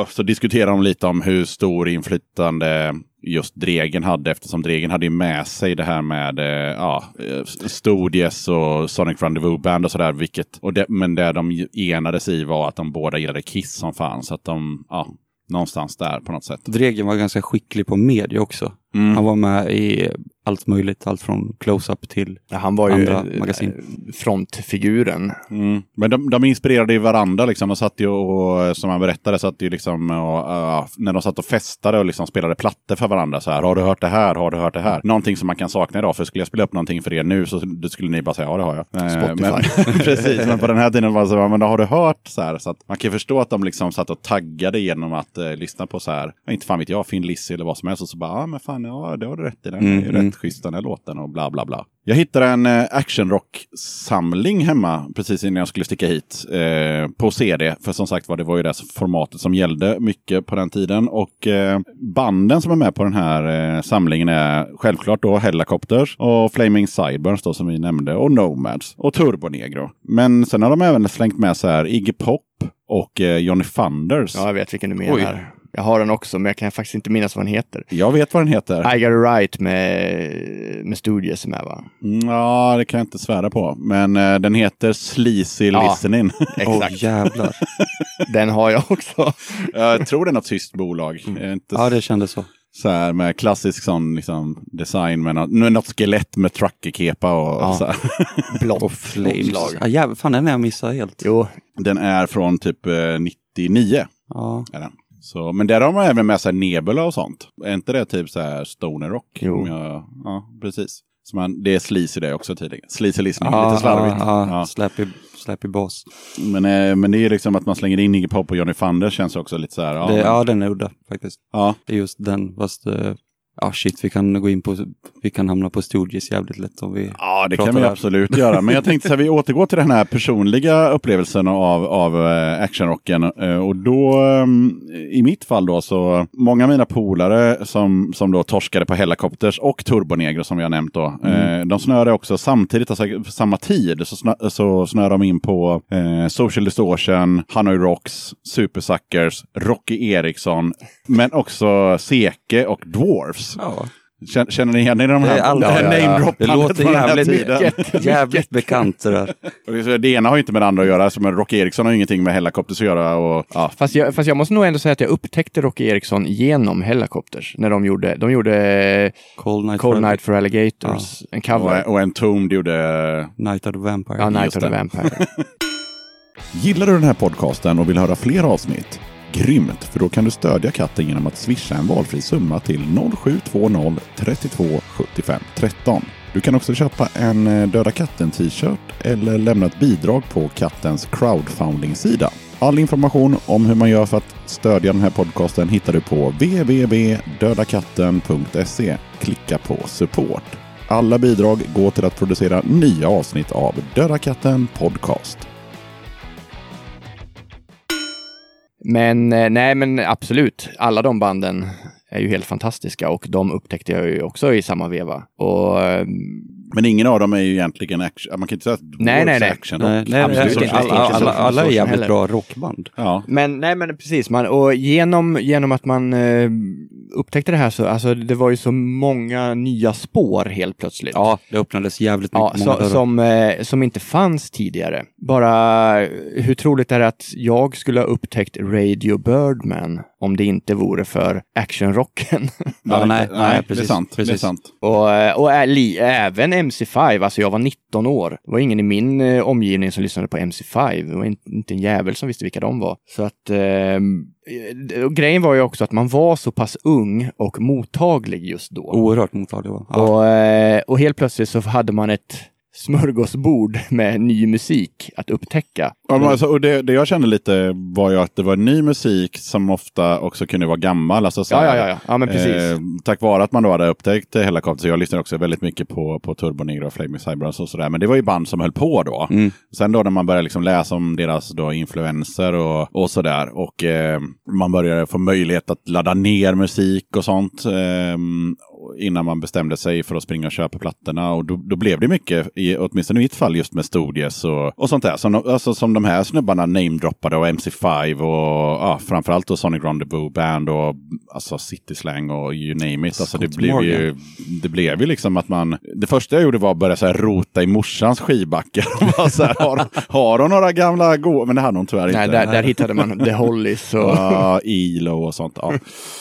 och så diskuterar de lite om hur stor inflytande just Dregen hade eftersom Dregen hade ju med sig det här med eh, ja, eh, Studios och Sonic Rendezvous Band och sådär. Vilket, och det, men det de enades i var att de båda gillade Kiss som fan. Så att de, ja, någonstans där på något sätt. Dregen var ganska skicklig på media också. Mm. Han var med i allt möjligt, allt från close-up till... Ja, han var ju Andra eh, magasin. frontfiguren. Mm. Men de, de inspirerade ju varandra liksom. De satt ju och, som han berättade, satt ju liksom och, ja, när de satt och festade och liksom spelade plattor för varandra. Så här, har du hört det här? Har du hört det här? Någonting som man kan sakna idag. För skulle jag spela upp någonting för er nu så skulle ni bara säga ja, det har jag. Eh, Spotify. Men, precis, men på den här tiden var det så, men då har du hört så här. Så att man kan förstå att de liksom satt och taggade genom att eh, lyssna på så här, inte fan vet jag, Finn Lizzy eller vad som helst. Och så bara, ja men fan, ja, det har du rätt i. Den är ju Mm, mm. rätt schysst den här låten och bla bla bla. Jag hittade en eh, actionrock-samling hemma precis innan jag skulle sticka hit eh, på CD. För som sagt var, det var ju det formatet som gällde mycket på den tiden. Och eh, banden som är med på den här eh, samlingen är självklart då Hellacopters och Flaming Sideburns då som vi nämnde och Nomads och Turbonegro. Men sen har de även slängt med så här Iggy Pop och eh, Johnny Thunders. Ja, jag vet vilken du menar. Oj. Jag har den också, men jag kan faktiskt inte minnas vad den heter. Jag vet vad den heter. I got it right med, med Studios med va? Mm, Ja, det kan jag inte svära på. Men eh, den heter Sleazy Ja. Listening. Exakt. jävlar. Den har jag också. jag tror det är något tyskt bolag. Är inte Ja, det kändes så. så här med klassisk sån liksom, design med något, med något skelett med truckerkepa och Ja. så här. Blått Och Flames. Ja, jävlar, fan den har jag missat helt. Jo, Den är från typ eh, 99. Ja. Är den. Så, men där har man även med sig Nebula och sånt. Är inte det typ så här stoner rock? Jo. Jag- ja, precis. Så man, det är sleazy det också tydligen. Sleazy listening, Ja, lite slarvigt. Ja, ja. Slappy, slappy boss. Men, eh, men det är liksom att man slänger in Iggy Pop och Johnny Thunder känns också lite så här. Ja, Ja, det, men- ja den är udda faktiskt. ja. Det är just den, fast... eh, Ja, shit, vi kan gå in på... Vi kan hamna på Studios jävligt lätt om vi... Ja, det kan vi där. absolut göra. Men jag tänkte så här, vi återgår till den här personliga upplevelsen av, av eh, actionrocken. Eh, Och då, ehm, i mitt fall då, så många av mina polare som, som då torskade på Hellacopters och Turbonegro som vi har nämnt då, eh, de snöade också samtidigt, alltså samma tid, så, snö, så snöade de in på eh, Social Distortion, Hanoi Rocks, Super Suckers, Rocky Eriksson, men också Seke och Dwarfs. Ja, Känner, känner ni igen er i de Det här är alla- det här ja, ja, det låter från den här jävligt, tiden? jävligt bekant det där. Och det- Det ena har ju inte med det andra att göra. Som Rocky Eriksson har ju ingenting med Hellacopters att göra. Och, ja. fast jag, fast jag måste nog ändå säga att jag upptäckte Rocky Eriksson genom Hellacopters. När de gjorde, de gjorde Cold Night, Cold for- Night for Alligators, en cover. och, och Entombed gjorde... Night of the Vampire. ja, Night just of the det. Vampire. Gillar du den här podcasten och vill höra fler avsnitt? Grymt, för då kan du stödja katten genom att swisha en valfri summa till 0720 32 75 13. Du kan också köpa en eh, Döda katten t-shirt eller lämna ett bidrag på kattens crowdfunding-sida. All information om hur man gör för att stödja den här podcasten hittar du på www.dödakatten.se. Klicka på support. Alla bidrag går till att producera nya avsnitt av Döda katten podcast. Men eh, nej, men absolut. Alla de banden är ju helt fantastiska och de upptäckte jag ju också i samma veva. Och ehm, men ingen av dem är ju egentligen action. Man kan inte säga att Nej, nej, nej. action. Nej, nej, Absolut nej, inte. alla, alla, alla, är jävligt bra rockband. Ja. Men nej, men precis. Man, och genom, genom att man eh, upptäckte det här så, alltså det var ju så många nya spår helt plötsligt. Ja, det öppnades jävligt Ja, mycket. många så, som, eh, som inte fanns tidigare. Bara hur troligt är det att jag skulle ha upptäckt Radio Birdman om det inte vore för actionrocken? Ja, nej, nej, det är precis, sant. Det är precis. sant. och eh, och ä- li, även MC5, alltså jag var 19 år. Det var ingen i min eh, omgivning som lyssnade på MC5. Det var inte, inte en jävel som visste vilka de var. Så att ehm, eh, och grejen var ju också att man var så pass ung och mottaglig just då. Oerhört mottaglig. Ja. Och, eh, och helt plötsligt så hade man ett smörgåsbord med ny musik att upptäcka. Ja, alltså, och det, det jag kände lite var ju att det var ny musik som ofta också kunde vara gammal. Alltså, så Ja, ja, ja, ja. ja men precis. Eh, tack vare att man då hade upptäckt eh, Hellacopter, så jag lyssnade också väldigt mycket på, på Turbo Negro och Flaming Cyberus och sådär. Men det var ju band som höll på då. Mm. Sen då när man började liksom läsa om deras då influenser och, och sådär. Och eh, man började få möjlighet att ladda ner musik och sånt. Eh, innan man bestämde sig för att springa och köpa plattorna. Och då, då blev det mycket, i, åtminstone i mitt fall, just med Studios och, och sånt där. Som, de- alltså, som de här snubbarna namedroppade och MC5 och ja, framförallt då Sonic Rendezvous Band och alltså City Slang och you name it. Alltså, det, blev ju, det blev ju liksom att man... Det första jag gjorde var att börja så här rota i morsans skivbackar. Har, har hon några gamla goa? Men det hade hon tyvärr inte. Nej, där, där hittade man The Hollies och... Ja, Ilo och sånt. Ja.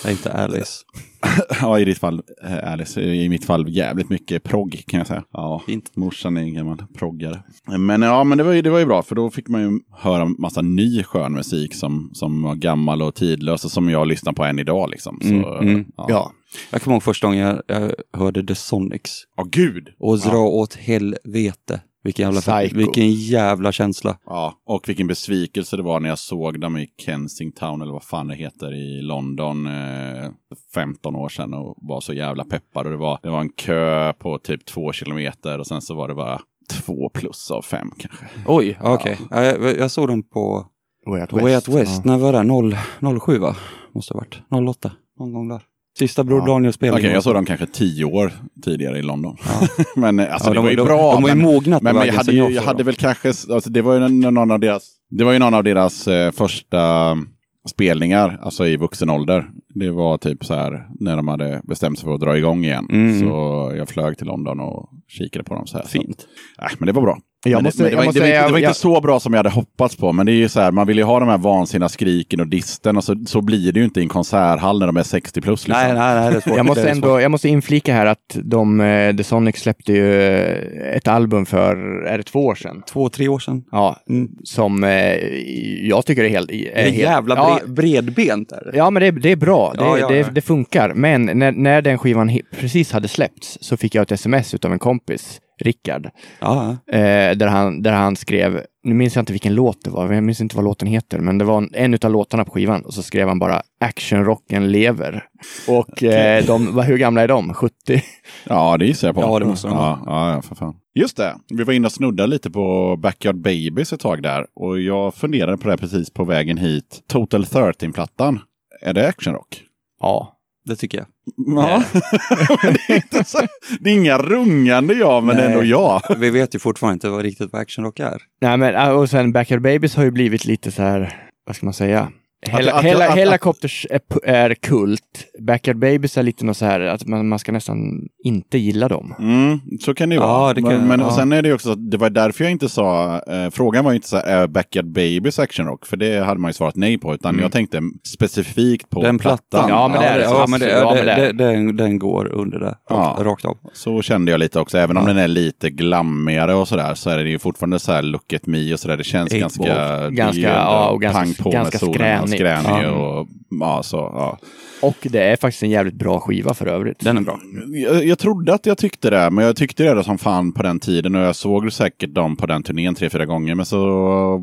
Inte Alice. ja, i ditt fall, eh, Alice, i mitt fall jävligt mycket progg kan jag säga. Ja, Fint. morsan är en gammal proggare. Men ja, men det var, ju, det var ju bra, för då fick man ju höra massa ny skön musik som, som var gammal och tidlös och som jag lyssnar på än idag. Liksom. Så, Mm, mm. Ja. Ja, Jag kommer ihåg första gången jag, jag hörde The Sonics. Ja, gud! Och dra åt helvete. Vilken jävla, Psycho. vilken jävla känsla. Ja, och vilken besvikelse det var när jag såg dem i Kensington, eller vad fan det heter, i London eh, 15 år sedan och var så jävla peppad. Och det, var, det var en kö på typ två kilometer och sen så var det bara två plus av fem kanske. Oj, okej. Ja, Jag, jag såg dem på Way Out West. Way Out Ja. West. När var det? 0, 07 va? Måste ha varit. 08. Någon gång där. Sista Bror Ja. Daniel spelade. Okej, jag såg dem kanske tio år tidigare i London. Ja. men alltså Ja, det de- var ju de- bra. de har ju men, mognat men, men jag hade, jag jag hade väl kanske, alltså det var ju en- någon av deras, det var ju någon av deras eh, första spelningar, alltså i vuxen ålder. Det var typ så här när de hade bestämt sig för att dra igång igen. Mm. Så jag flög till London och kikade på dem så här. Fint. Så, äh, men det var bra. Jag men måste- det, var, jag måste det, var, inte- säga- det var jag- inte så bra som jag hade hoppats på. Men det är ju så här, man vill ju ha de här vansinniga skriken och disten. Och så, så blir det ju inte i en konserthall när de är 60 plus. Liksom. Nej, nej, nej, det är svårt. Jag måste ändå, jag måste inflika här att de, eh, The Sonic släppte ju eh, ett album för, är det två år sedan? Två, tre år sedan. Ja, Mm. som eh, jag tycker är helt... Är Det är helt jävla ja, bre- bredbent. Är det. Ja, men det, det är bra. Det, Ja, ja, det, ja. det funkar. Men när, när den skivan precis hade släppts så fick jag ett sms av en kompis, Rickard, Ja, eh, där, han, där han skrev, nu minns jag inte vilken låt det var, jag minns inte vad låten heter, men det var en, en av låtarna på skivan och så skrev han bara actionrocken lever. Och eh, de, vad- hur gamla är de? 70? Ja, det gissar jag på. Ja, det måste de ja, ja, för fan. Just det, vi var inne och snuddade lite på Backyard Babies ett tag där. Och jag funderade på det precis på vägen hit. Total 13-plattan, är det actionrock? Ja. det tycker jag. Ja. Men det, är inte så, det är inga rungande ja, men Nej. ändå ja. Vi vet ju fortfarande inte vad riktigt vad actionrock är. Nej, men äh, och sen Backyard Babies har ju blivit lite så här, vad ska man säga? Hela, att- hela, att- Helicopters är, är kult. Backyard Babies är lite något så här att man, man ska nästan inte gilla dem. Mm, så kan det ju Ja, vara. det kan- men men ja. och sen är det ju också, så att det var därför jag inte sa, eh, frågan var ju inte så här, är Backyard Babies actionrock? För det hade man ju svarat nej på, utan jag tänkte specifikt på Den plattan. Ja, men det är det. Ja, men det, Ja, men det, det är det, den, den går under det. Ja. Rakt, av. Så kände jag lite också, även om Ja. den är lite glammigare och sådär, så är det ju fortfarande så här look at me och sådär. Det känns Eight ganska... Ganska, ja, och ganska- pang på ganska med solen. Skränig Ja. och ja, så, ja. Och det är faktiskt en jävligt bra skiva för övrigt. Den är bra. Jag, jag trodde att jag tyckte det, men jag tyckte det som fan på den tiden och jag såg säkert dem på den turnén tre, fyra gånger. Men så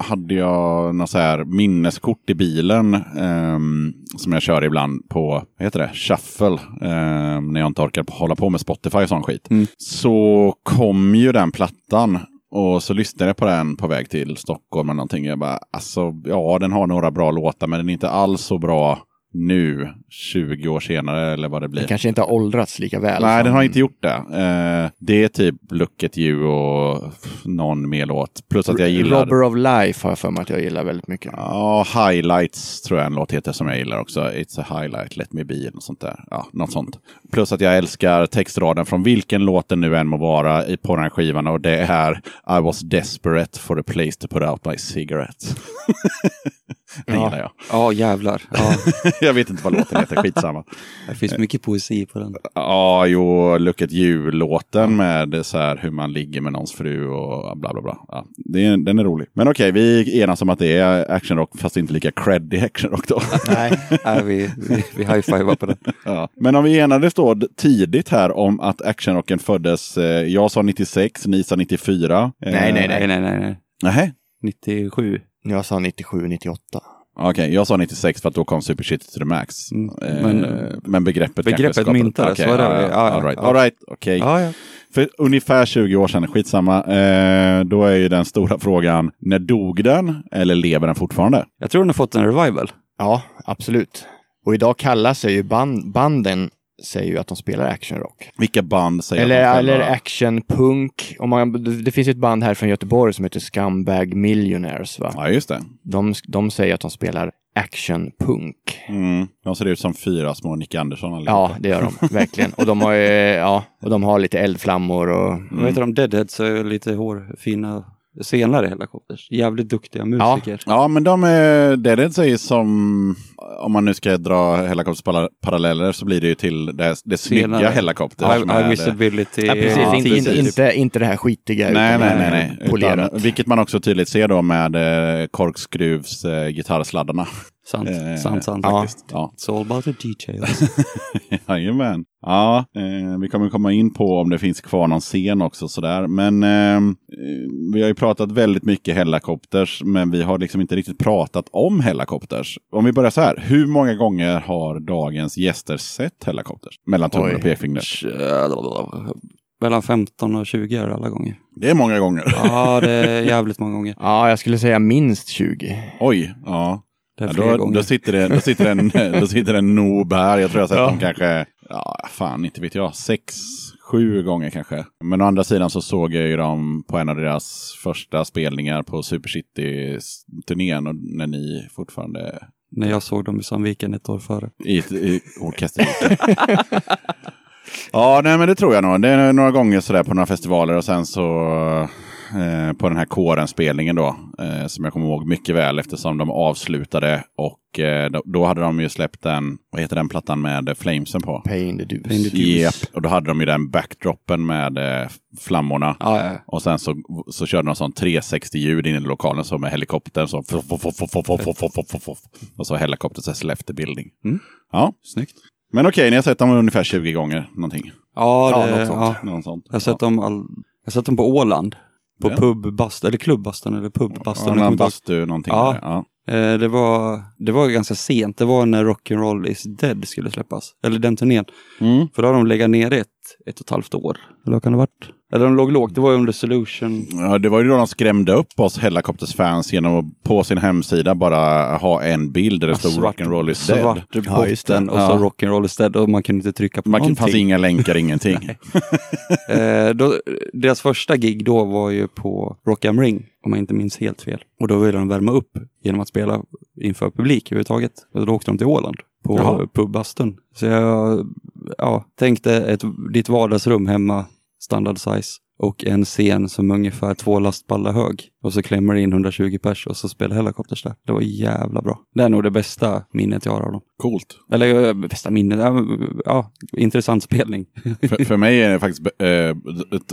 hade jag något så här minneskort i bilen ehm, som jag kör ibland på, vad heter det, shuffle, ehm, när jag inte orkar hålla på med Spotify och sån skit. Mm. Så kom ju den plattan och så lyssnade jag på den på väg till Stockholm eller någonting. Jag bara, alltså ja, den har några bra låtar, men den är inte alls så bra nu, 20 år senare eller vad det blir. Den kanske inte har åldrats lika väl. Nej, som- den har inte gjort det. Eh, det är typ Look at you och någon mer låt. Plus att jag gillar... Robber of Life har jag för mig att jag gillar väldigt mycket. Ja, Highlights tror jag en låt heter som jag gillar också. It's a highlight, let me be, eller något sånt där. Ja, något sånt. Plus att jag älskar textraden från vilken låt det nu än må vara i- på den här skivan och det är I was desperate for a place to put out my cigarette. Den Ja. gillar jag. Ja, jävlar. Ja, jag vet inte vad låten heter, skitsamma. det finns mycket poesi på den. Ja, jo, Look at you-låten med så här hur man ligger med någons fru och bla bla bla. Ja, det är, den är rolig. Men okej, vi enas om att det är actionrock fast inte lika creddig actionrock då. Nej. Nej, vi, vi, vi high-fivar på den. ja. Men om vi enades då tidigt här om att actionrocken föddes, eh, jag sa 96, ni sa 94. Eh, Nej, nej, Nej, nej, nej. nej. Nähä? 97. Jag sa 97, 98. Okej, jag sa 96 för att då kom Super Shit to the Max. Mm, Eh, men- men begreppet begreppet myntades, Okej, var det- ja, ja, all right, all right, okej. Ja, ja. För ungefär 20 år sedan, skitsamma, eh, då är ju den stora frågan, när dog den eller lever den fortfarande? Jag tror den har fått en revival. Ja, absolut. Och idag kallar sig ju band, banden säger ju att de spelar actionrock. Vilka band säger Eller, att de själva- eller actionpunk. Om man, det finns ett band här från Göteborg som heter Scumbag Millionaires. Va? Ja, just det. De, de säger att de spelar actionpunk. Mm. De ser ut som fyra små Nick Andersson allihopa. Ja, det gör de verkligen. Och de har, ja, och de har lite eldflammor och... Mm. Vad heter de? Deadheads är lite hårfina senare Hellacopters. Jävligt duktiga musiker. Ja, men de är, det är det säger som, om man nu ska dra helikoptersparalleller så blir det ju till det, det snygga high är- visibility. Ja, precis. Ja, inte, precis. inte, inte det här skitiga. Nej, utan nej, nej. nej. Polerat. Utan, vilket man också tydligt ser då med eh, korkskruvs eh, gitarrsladdarna. Sant, Eh, sant, sant. ja. faktiskt. Ja, It's all about the details. Jajamän. Ja, eh, vi kommer komma in på om det finns kvar någon scen också sådär. Men eh, eh, vi har ju pratat väldigt mycket Hellacopters, men vi har liksom inte riktigt pratat om Hellacopters. Om vi börjar så här, hur många gånger har dagens gäster sett Hellacopters? Mellan tummen och pekfingret. Mellan 15 och 20 är det alla gånger. Det är många gånger. Ja, det är jävligt många gånger. Ja, jag skulle säga minst 20. Oj, ja. Ja, då, då, sitter det, då, sitter en, då sitter en noob här. Jag tror jag har sett Ja. dem kanske, ja fan inte vet jag, sex, sju gånger kanske. Men å andra sidan så såg jag ju dem på en av deras första spelningar på Super City-turnén och när ni fortfarande När jag såg dem i Sandviken ett år före. i, i orkesterriket. ja, nej men det tror jag nog. Det är några gånger sådär på några festivaler och sen så Eh, på den här kåren-spelningen då. Eh, som jag kommer ihåg mycket väl eftersom de avslutade och eh, då, då, hade de ju släppt den, vad heter den plattan med Flamesen på? Pain the Deuce. Pain the Deuce. Yep. och då hade de ju den backdroppen med eh, flammorna. Ah, ja. Och sen så, så körde de sån 360-ljud inne i lokalen så med helikoptern. Så och så helikoptern så släppte bildning. Mm. Ja. Snyggt. Men okej, ni har sett dem ungefär 20 gånger någonting? Ja, det, ja, något sånt. Ja. Något sånt. Jag har sett dem all... Jag har sett dem på Åland. På Ja. pubbastun, eller klubbastun, eller pubbastun. Ja, bastu, någonting. Ja. ja. Eh, det, var, det var ganska sent. Det var när Rock'n'Roll is dead skulle släppas. Eller den turnén. Mm. För då har de legat nere ett, ett och ett halvt år. Eller vad kan det ha varit? Eller de låg lågt. Det var ju under Solution. Ja, det var ju då de skrämde upp oss Hellacopters-fans genom att på sin hemsida bara ha en bild där det stod Rock'n'Roll is dead. svart Ja, just det. botten och Ja. så Rock'n'Roll is dead. Och man kunde inte trycka på Man någonting. fanns inga länkar, ingenting. Eh, då, deras första gig då var ju på Rock am Ring, om jag inte minns helt fel. Och då ville de värma upp genom att spela inför publik överhuvudtaget. Och då åkte de till Åland på pubbastun. Så jag ja, tänkte ett, ditt vardagsrum hemma, standard size. Och en scen som är ungefär två lastballar hög. Och så klämmer det in 120 pers och så spelar Hellacopters där. Det var jävla bra. Det är nog det bästa minnet jag har av dem. Coolt. Eller eh, bästa minnet, ja, ja intressant spelning. För, för mig är det faktiskt eh,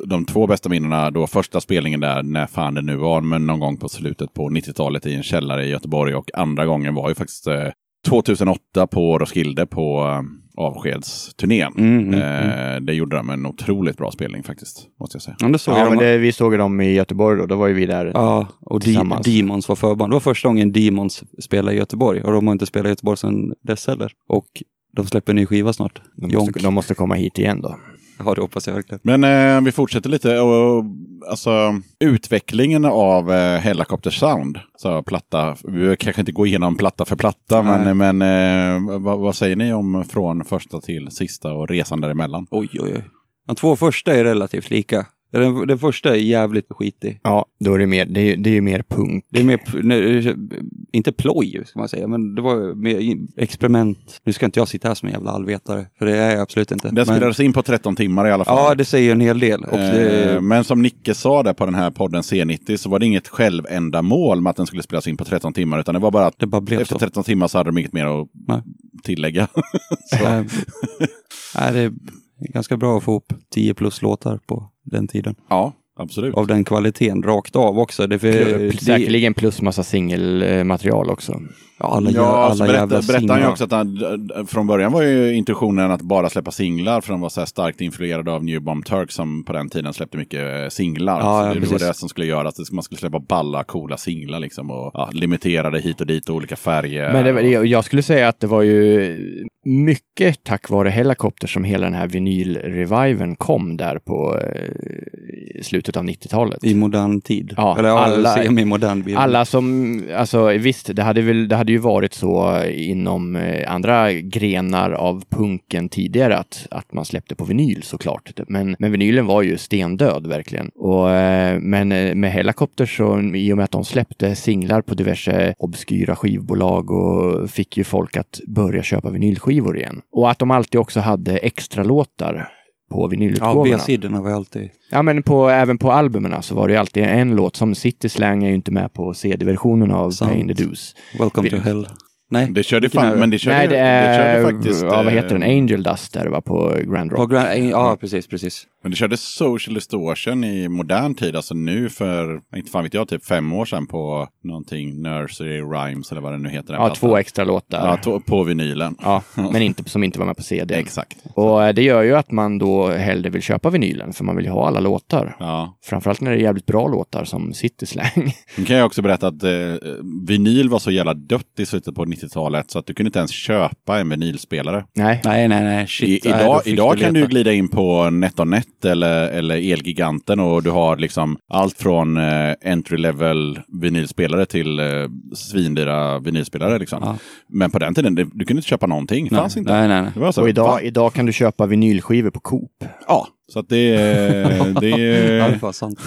de två bästa minnena då första spelningen där, när fan det nu var, men någon gång på slutet på 90-talet i en källare i Göteborg och andra gången var ju faktiskt eh, 2008 på Roskilde på eh, avskedsturnén. Mm, mm, mm. Eh, det gjorde de en otroligt bra spelning faktiskt, måste jag säga. Ja, det såg Ja, jag men dem. det, vi såg dem i Göteborg då. Då var ju vi där. Ja, och Tillsammans. Demons var förband. Det var första gången Demons spelade i Göteborg och de har inte spelat i Göteborg sedan dess heller. Och de släpper en ny skiva snart. De måste, de måste komma hit igen då. Ja, det hoppas jag verkligen. Men eh, vi fortsätter lite. Och, alltså, utvecklingen av eh, Hellacopter Sound. Så platta, vi kanske inte gå igenom platta för platta, Nej. men, men eh, vad, vad säger ni om från första till sista och resan däremellan? Oj, oj, oj. De två första är relativt lika. Den, den första är jävligt skitig. Ja, då är det mer, det är, det är ju mer punk. Det är mer, nej, inte ploj ska man säga, men det var mer experiment. Nu ska inte jag sitta här som en jävla allvetare, för det är jag absolut inte. Den Men- spelades in på 13 timmar i alla fall. Ja, det säger en hel del. Och Eh, det, Men som Nicke sa där på den här podden C90 så var det inget självändamål med att den skulle spelas in på 13 timmar utan det var bara att det bara blev efter så. 13 timmar så hade de inget mer att Nej. tillägga. så. Eh, nej, det ganska bra att få upp 10 plus låtar på den tiden. Ja, absolut. Av den kvaliteten rakt av också. Det, är för, Säkerligen plus massa singelmaterial också. Ja, alla, Ja, alla så berätta, jävla berättade han ju singlar. också att han, från början var ju intentionen att bara släppa singlar för de var så här starkt influerade av New Bomb Turks som på den tiden släppte mycket eh, singlar. Ja, så ja, det var precis. det som skulle göra att man skulle släppa balla, coola singlar liksom och ja, limiterade hit och dit och olika färger. Men det, var- jag- skulle säga att det var ju mycket tack vare Hellacopter som hela den här vinylreviven kom där på eh, slutet av 90-talet. I modern tid. Ja, Eller alla- bild. Alla som, alltså visst, det hade, väl, det hade ju varit så eh, inom eh, andra grenar av punken tidigare att, att man släppte på vinyl såklart. Men, men vinylen var ju stendöd verkligen. Och, eh, men med Hellacopter så, i och med att de släppte singlar på diverse obskyra skivbolag och fick ju folk att börja köpa vinylskivor igen. Och att de alltid också hade extra låtar på Ja, vinylutgåvorna. B-sidorna var alltid... Ja, men på, även på albumen så var det ju alltid en låt. Som City Slang är ju inte med på CD-versionen av Sant. Pain the Deuce. Welcome to Vi- hell. Nej, Det körde fan, det? men det körde, Nej, det är... körde faktiskt... ja, vad eh, heter den? Angel Dust där det var på Grand på Rock. Grand, ja, precis, precis. Men det körde Social Distortion i modern tid, alltså nu för, inte fan vet jag, typ fem år sedan på någonting, Nursery Rhymes eller vad det nu heter. Ja, två extra låtar. Ja, på vinylen. Ja, men inte, som inte var med på CD. Exakt. Och eh, det gör ju att man då hellre vill köpa vinylen, för man vill ju ha alla låtar. Ja. Framförallt när det är jävligt bra låtar som City Slang. Nu kan jag också berätta att eh, vinyl var så jävla dött i slutet på 90-talet så att du kunde inte ens köpa en vinylspelare. Nej. Nej, nej, nej. I, Shit. nej, då idag idag kan du glida in på NetOnNet eller, eller Elgiganten och du har liksom allt från eh, entry level vinylspelare till eh, svindyra vinylspelare. Liksom. Ja. Men på den tiden, det, du kunde inte köpa någonting. Det Nej, fanns inte. Nej, nej, nej. Och idag, Fan. idag kan du köpa vinylskivor på Coop. Ja, så att det, är- det Ja, det är... var sant.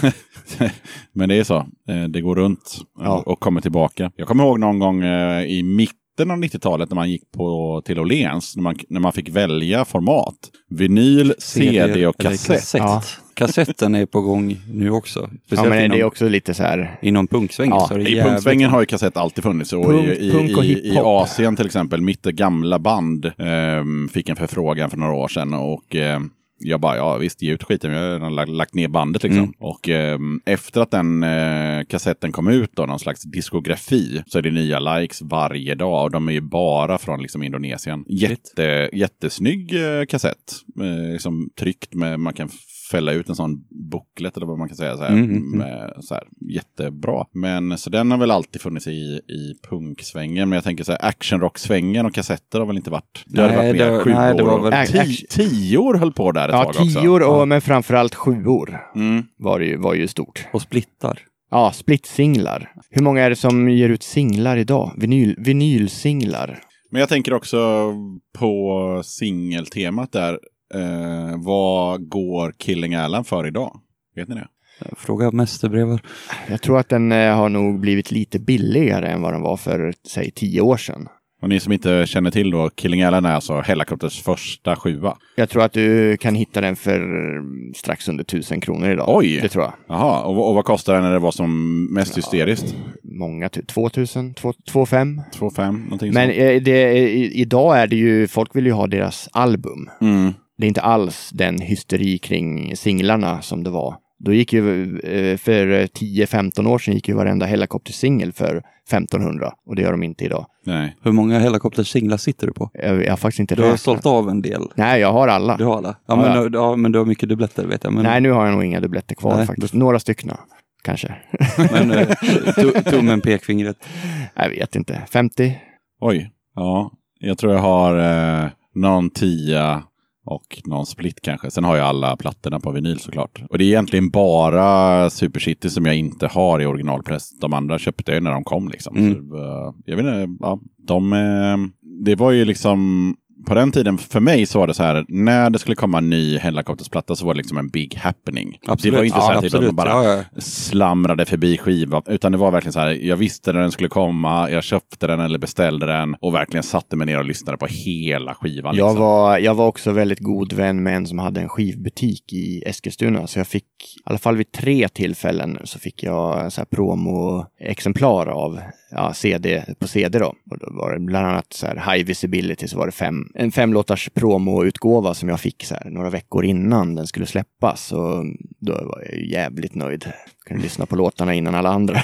Men det är så. Eh, Det går runt Ja. och kommer tillbaka. Jag kommer ihåg någon gång eh, i mitten av 90-talet när man gick på, till Åhléns, när man, när man fick välja format. Vinyl, CD och eller kassett. kassett. Ja. Kassetten är på gång nu också. Ja, men det inom, är också lite så här... inom punksvängen. Ja, så är det I jävligt- punksvängen har ju kassett alltid funnits. Och Punk- i, i, punk och i, I. Asien till exempel, mitt gamla band ehm, fick en förfrågan för några år sedan. Och ehm, jag bara, ja visst, ge ut skiten. Jag har redan lagt, lagt ner bandet liksom. Mm. Och ehm, efter att den eh, kassetten kom ut då, någon slags diskografi, så är det nya likes varje dag. Och de är ju bara från liksom Indonesien. Jätte, jättesnygg eh, kassett. Eh, liksom tryckt med, man kan fälla ut en sån booklet eller vad man kan säga. Så här, Mm, mm, mm. med, så här, jättebra. Men så den har väl alltid funnits i, i punksvängen. Men jag tänker så här, actionrock-svängen och kassetter har väl inte varit... Det Nej, varit det- sju nej, det år. var väl- Ti- Action- Tior höll på där ett Ja, tag också. tior och Ja. men framförallt sjuor Mm. var, det ju, var ju stort. Och splittar. Ja, splitsinglar. Hur många är det som ger ut singlar idag? Vinyl, vinylsinglar. Men jag tänker också på singeltemat där. Eh, vad går Killing Alan för idag? Vet ni det? Fråga mästerbrevar. Jag tror att den eh, har nog blivit lite billigare än vad den var för, säg, tio år sedan. Och ni som inte känner till då, Killing Alan är alltså Hellacopters första sjua. Jag tror att du kan hitta den för strax under tusen kronor idag. Oj! Det tror jag. Jaha, och, och vad kostar den när det var som mest hysteriskt? Många, tu- 2000, 2,5. 2 5 någonting Men sånt. eh, det, i, idag är det ju, folk vill ju ha deras album. Mm. Det är inte alls den hysteri kring singlarna som det var. Då gick ju, eh, för 10-15 år sedan gick ju varenda Hellacopter-singel för 1500 och det gör de inte idag. Nej. Hur många helikoptersinglar sitter du på? Jag, jag har faktiskt inte Du har räknat. sålt av en del. Nej, jag har alla. Du har alla? Ja, men, ja. Du, ja, men du har mycket dubbletter vet jag. Men, Nej, nu har jag nog inga dubbletter kvar Nej, faktiskt. Några stycken kanske. men eh, tu- tummen, pekfingret. jag vet inte. 50? Oj. Ja, jag tror jag har eh, någon tia och någon split kanske. Sen har jag alla plattorna på vinyl såklart. Och det är egentligen bara Super City som jag inte har i originalpress. De andra köpte jag när de kom liksom. Mm. Så, eh, jag vet inte, ja, de, eh, det var ju liksom på den tiden, för mig så var det så här, när det skulle komma en ny Hellacopters-platta så var det liksom en big happening. Det var inte så här typ att man bara Ja, ja. slamrade förbi skivan, utan det var verkligen så här, jag visste när den skulle komma, jag köpte den eller beställde den och verkligen satte mig ner och lyssnade på hela skivan. Jag liksom. var, jag var också väldigt god vän med en som hade en skivbutik i Eskilstuna. Så jag fick, i alla fall vid tre tillfällen, så fick jag så här promo-exemplar av ja, CD på CD då. Och då var det bland annat så här High Visibility, så var det fem, en femlåtars promo-utgåva som jag fick så här några veckor innan den skulle släppas. Och då var jag jävligt nöjd. Kunde lyssna på låtarna innan alla andra.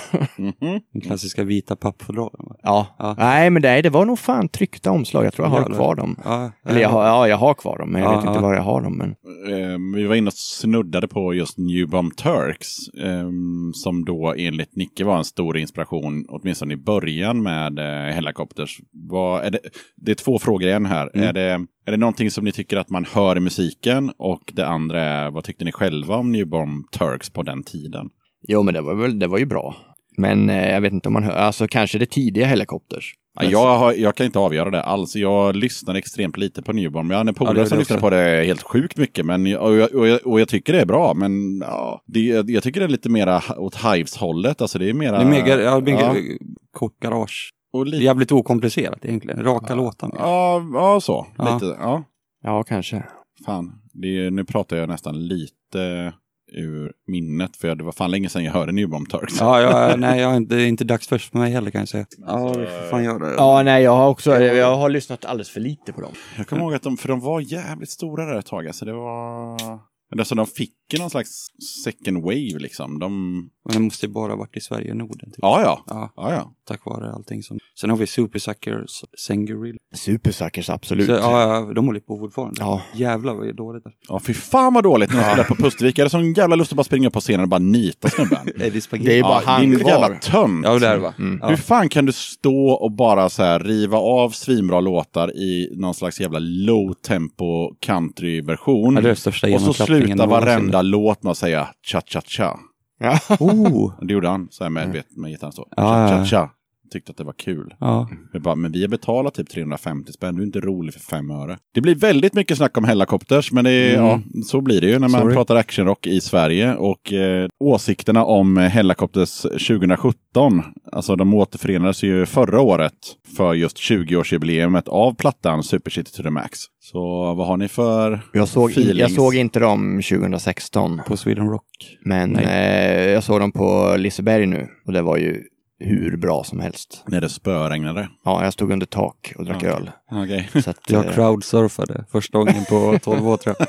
Den klassiska vita pappfodralen. ja. Ja. nej men nej, det var nog fan tryckta omslag. Jag tror jag har Jävlar. kvar dem. Ja, Eller jag har, ja, jag har kvar dem, men jag Ja, vet inte var jag har dem. Men... Eh, vi var inne och snuddade på just New Bomb Turks. ehm, som då enligt Nicke var en stor inspiration, åtminstone i början med eh, Hellacopters. Vad, är det, det är två frågor igen här. Mm. Är, det, är det någonting som ni tycker att man hör i musiken? Och det andra är, vad tyckte ni själva om New Bomb Turks på den tiden? Jo, men det var, väl, det var ju bra. Men eh, jag vet inte om man hör, alltså kanske det tidiga Helicopters. Ja, jag, har, jag kan inte avgöra det alls. Jag lyssnar extremt lite på Newborn. Jag har en Ja, polare är som lyssnar på det helt sjukt mycket. Men, och, jag, och, jag, och jag tycker det är bra. Men ja, det, jag tycker det är lite mera åt Hives-hållet. Alltså det är mera... Det är mega, ja, mega ja, kort garage. och lite, jävligt okomplicerat egentligen. Raka låtar. med. ja, ja, så. Ja. Lite, ja. Ja, kanske. Fan, det är, nu pratar jag nästan lite ur minnet. För det var fan länge sedan jag hörde Newborn Turks. Ja, ja, nej, jag är inte, det är inte dags först för mig heller kan jag säga. Ja, vi får fan göra det. Ja, nej, jag har också, jag har lyssnat alldeles för lite på dem. Jag kommer ihåg att de, för de var jävligt stora där ett tag. Alltså det var... Men alltså de fick ju någon slags second wave liksom. De... Men det måste ju bara ha varit i Sverige och Norden. Typ. Ja, ja. Ja, Ja, ja. tack vare allting som... Sen har vi Supersuckers, Sengorilla. Supersuckers, absolut. Så, ja, ja, de håller på fortfarande. Ja. Jävlar vad dåligt. Ja, fy fan vad dåligt när de spelade på Pustervik. Jag hade sån jävla lust att bara springa på scenen och bara nita snubben. Det är bara han din kvar. jävla tönt. Ja, det är det va? Mm. Ja. Hur fan kan du stå och bara så här riva av svinbra låtar i någon slags jävla low tempo countryversion? Ja, det är den största och så genomklappningen sluta någonsin. varenda låt med att säga cha-cha-cha. Oh! Det gjorde han så här medvetet med gitarren. Cha-cha-cha. Tyckte att det var kul. Ja. Vi bara, men vi har betalat typ 350 spänn, du är inte rolig för fem öre. Det blir väldigt mycket snack om Hellacopters, men det är, Mm. ja, så blir det ju när man Sorry. pratar actionrock i Sverige. Och eh, åsikterna om Hellacopters 2017, alltså de återförenades ju förra året för just 20-årsjubileumet av plattan Super City to the Max. Så vad har ni för Jag, såg in, jag feelings? såg inte dem 2016, På Sweden Rock. men eh, jag såg dem på Liseberg nu och det var ju hur bra som helst. när det spöregnade? Ja, jag stod under tak och drack Ja. öl. Okej. Så att, Jag eh, crowdsurfade första gången på 12 år tror jag.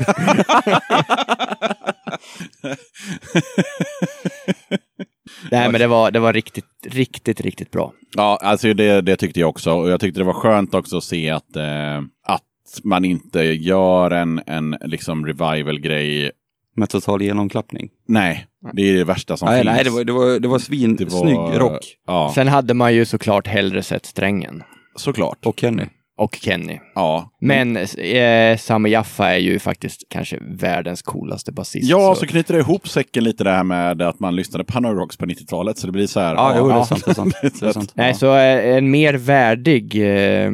nej, men det var, det var riktigt, riktigt, riktigt bra. Ja, alltså det, det tyckte jag också. Och jag tyckte det var skönt också att se att, eh, att man inte gör en, en liksom revival-grej. Med total genomklappning. Nej, det är det värsta som Nej, finns. nej, det var, det var, det var svin, Det var- snygg rock. Ja, Sen hade man ju såklart hellre sett Strängen såklart. Och Kenny. och Kenny. Ja. Men eh, Sami Jaffa är ju faktiskt kanske världens coolaste basist. Ja, så knyter det ihop säcken lite det här med att man lyssnade på Hanoi Rocks på 90-talet. Så det blir så här. Ja, jo, det är sant. Det är sant. Det är sant. Nej, så eh, en mer värdig, eh,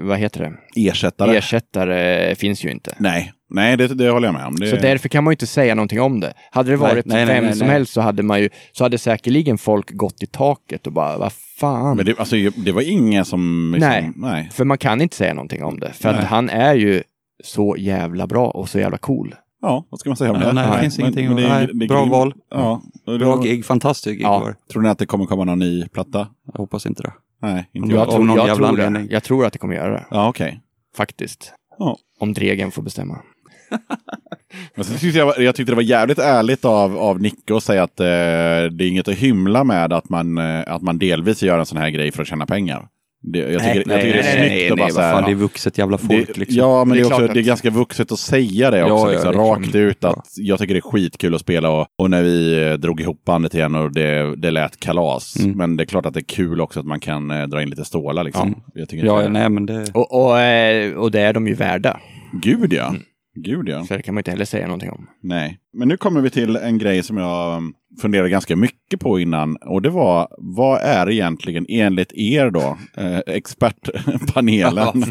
vad heter det, Ersättare. ersättare finns ju inte. nej, nej det, det håller jag med om. Det, Så därför kan man ju inte säga någonting om det. Hade det varit nej, nej, vem nej, som helst så hade man ju, så hade säkerligen folk gått i taket och bara, vad fan. Men det, alltså, det var ingen som... Liksom, Nej. nej. För man kan inte säga någonting om det. För att han är ju så jävla bra och så jävla cool. Ja, vad ska man säga om det? nej, det finns ingenting att- det är- nej, det är bra grym- val. Ja. Bra gig, fantastisk gig Ja. det. Tror ni att det kommer komma någon ny platta? Jag hoppas inte det. Nej, inte Ja, jag. Jag, tror, någon jag, jävla tror det. jag tror att det kommer göra det. Ja, okej. Faktiskt. Ja. Om Dregen får bestämma. Men sen tyckte jag, jag tyckte det var jävligt ärligt av, av Nicke att säga att eh, det är inget att hymla med att man, eh, att man delvis gör en sån här grej för att tjäna pengar. Det, jag tycker, Nej, jag tycker nej, det är nej, snyggt nej, att bara nej, fan, det är vuxet jävla folk det, liksom. Ja, men det Det är, är också, det är ganska vuxet att säga det också. Ja, ja, liksom, det är rakt ut att jag tycker det är skitkul att spela och, och när vi eh, drog ihop bandet igen och det, det lät kalas. Mm. Men det är klart att det är kul också att man kan eh, dra in lite stålar liksom. Jag tycker Ja, nej men det... Och, och, eh, och det är de ju värda. Gud ja. Gud ja. Så det kan man inte heller säga någonting om. Nej. Men nu kommer vi till en grej som jag um, funderade ganska mycket på innan. Och det var, vad är egentligen enligt er då, eh, expertpanelen?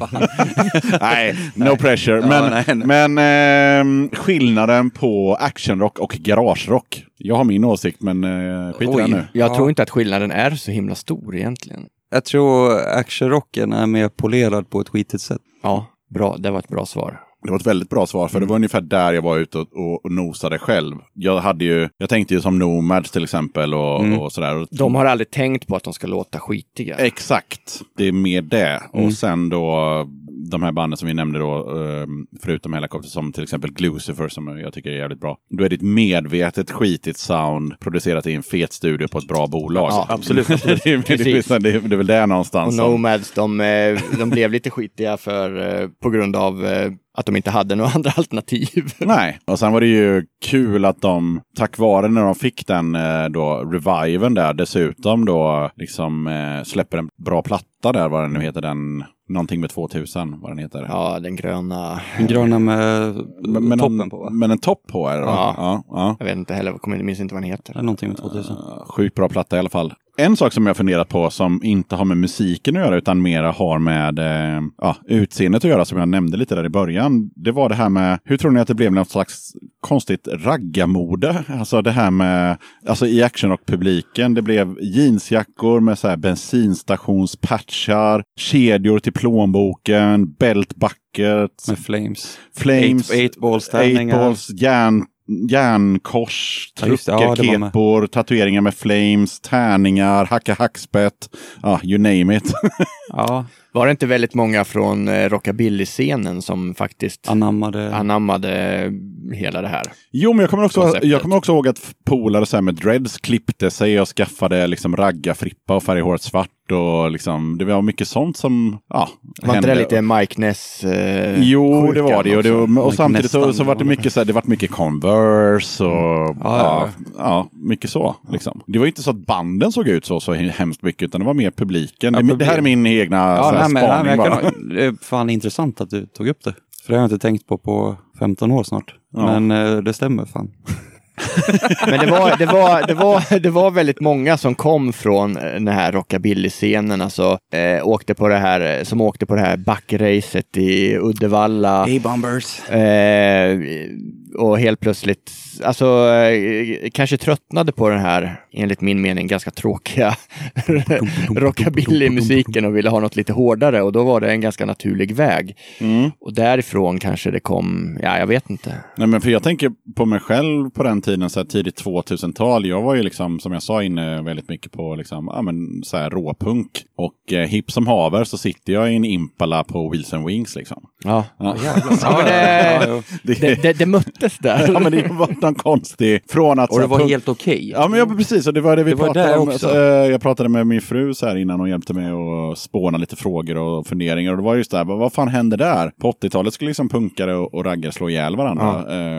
nej, no pressure. Ja, Men, nej, nej. men ehm, skillnaden på actionrock och garagerock. Jag har min åsikt, men eh, skit i den nu. Jag Ja. tror inte att skillnaden är så himla stor egentligen. Jag tror actionrocken är mer polerad på ett skitigt sätt. Ja, bra. Det var ett bra svar. Det var ett väldigt bra svar, för det var ungefär där jag var ute och, och, och nosade själv. Jag, hade ju, jag tänkte ju som Nomads till exempel och, Mm. och sådär. De har aldrig tänkt på att de ska låta skitiga. Exakt, det är mer det. Mm. Och sen då de här banden som vi nämnde då, eh, förutom Helicopter, som till exempel Glucifer som jag tycker är jävligt bra. Då är det ett medvetet skitigt sound producerat i en fet studio på ett bra bolag. Ja, absolut, det, är, det, är, det, är, det är väl där någonstans. Och Nomads, de, eh, de blev lite skitiga för, eh, på grund av eh, att de inte hade några andra alternativ. Nej, och sen var det ju kul att de, tack vare när de fick den eh, då, reviven där, dessutom då liksom eh, släpper en bra platta där, vad den nu heter, den, någonting med 2000, vad den heter. Ja, den gröna. En gröna med Men, men, toppen någon- på va? Men en topp på är det va? Ja. Ja, ja. Jag vet inte heller, inte minns inte vad den heter. Någonting med 2000. Uh, Sjukt bra platta i alla fall. En sak som jag funderat på som inte har med musiken att göra utan mera har med eh, ja, utseendet att göra som jag nämnde lite där i början. Det var det här med, hur tror ni att det blev något slags konstigt raggarmode? Alltså det här med, alltså i actionrock-publiken, det blev jeansjackor med så här bensinstationspatchar, kedjor till plånboken, belt bucket, Med flames. flames, Eight- eight balls eight balls, järn, järnkors, det. Ja, tatueringar med flames, tärningar, hacka hackspett, ja, you name it. Ja, Var det inte väldigt många från eh, rockabilly-scenen som faktiskt anammade. anammade hela det här? jo, men jag kommer också, Konceptet. jag kommer också ihåg att polare så här med dreads klippte sig och skaffade liksom ragga-frippa och färgade håret svart och liksom, det var mycket sånt som, ja, Var inte det lite Mike Ness? Eh, Jo, det var det. Och, det, och, och samtidigt så, så var det mycket, så här, det var mycket Converse och ja, ja, ja, mycket så. Liksom. Det var inte så att banden såg ut så, så hemskt mycket, utan det var mer publiken. Ja, det, det här är min egna Ja, så här, nej, men, nej, spaning men jag bara. kan, det är fan intressant att du tog upp det. För det har jag inte tänkt på på 15 år snart. Ja. Men eh, det stämmer fan. Men det var, det, var, det, var, det var väldigt många som kom från eh, den här rockabilly-scenen, alltså eh, åkte på det här, som åkte på det här backracet i Uddevalla. A-bombers. Eh, och helt plötsligt, alltså eh, kanske tröttnade på den här, enligt min mening, ganska tråkiga rockabilly-musiken och ville ha något lite hårdare och då var det en ganska naturlig väg. Mm. Och därifrån kanske det kom, ja jag vet inte. Nej, men för jag tänker på mig själv på den tiden, så här tidigt 2000-tal. Jag var ju liksom, som jag sa, inne väldigt mycket på liksom, ja, men, så här, råpunk. Och eh, hipp som haver så sitter jag i en Impala på Wheels and Wings. Liksom. Ja, Ja. ja det, ja, Det, det, det, det möttes där. ja, men det var någon konstig... Från att... Och det var punk- helt okej. Ja, men ja, precis. Och det var det vi Det pratade om. också. Så, eh, jag pratade med min fru så här innan och hjälpte mig att spåna lite frågor och funderingar. Och det var just det här, vad fan hände där? På 80-talet skulle liksom punkare och, raggare slå ihjäl varandra.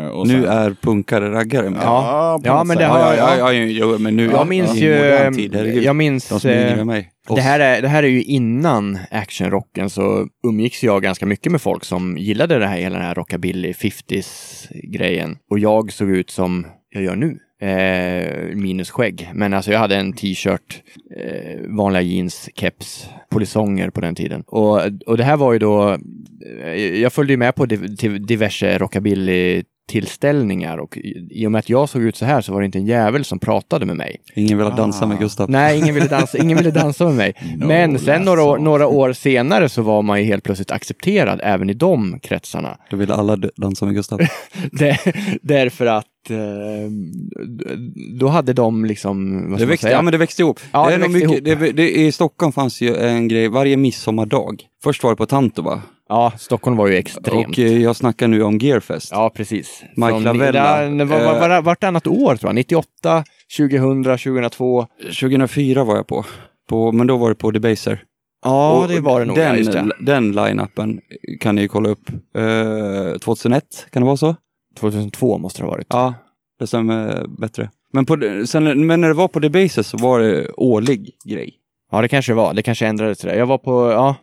Eh, och Nu är punkare raggare med. Ja, ja, men det har ja, jag- ja, ja, ja, men nu Jag minns ju, tid, herregud. jag minns, De som är yngre eh, än mig. Det här, är, det här är ju innan actionrocken så umgicks jag ganska mycket med folk som gillade det här, hela den här rockabilly 50s-grejen. Och jag såg ut som jag gör nu. Eh, minus skägg. Men alltså jag hade en t-shirt, eh, vanliga jeans, keps, polisonger på den tiden. Och, och det här var ju då, eh, jag följde ju med på diverse rockabilly tillställningar och i och med att jag såg ut så här så var det inte en jävel som pratade med mig. Ingen vill dansa med Gustav. Nej, ingen ville dansa, ingen ville dansa med mig. No, Men sen några, år- några år senare så var man ju helt plötsligt accepterad även i de kretsarna. Då ville alla dansa med Gustav. Det, därför att eh, då hade de liksom, vad Det växte, säga? ja, men det växte ihop. Ja, det det växte mycket, det, det, I Stockholm fanns ju en grej varje midsommardag. Först var det på Tantova ja, Stockholm var ju extremt. och eh, jag snackar nu om Gearfest. Ja, precis. Mike Lavella, där- var, var, var, vartannat år tror jag. 98, 2000, 2002. 2004 var jag på. på men då var det på Debaser. Ja, Och det var det nog. Den, ja, det. den line-upen kan ni ju kolla upp. Eh, 2001, kan det vara så? 2002 måste det ha varit. Ja, det stämmer bättre. Men, på, sen, men när det var på Debaser så var det årlig grej. Ja, det kanske var. Det kanske ändrades till det. Jag var på, ja,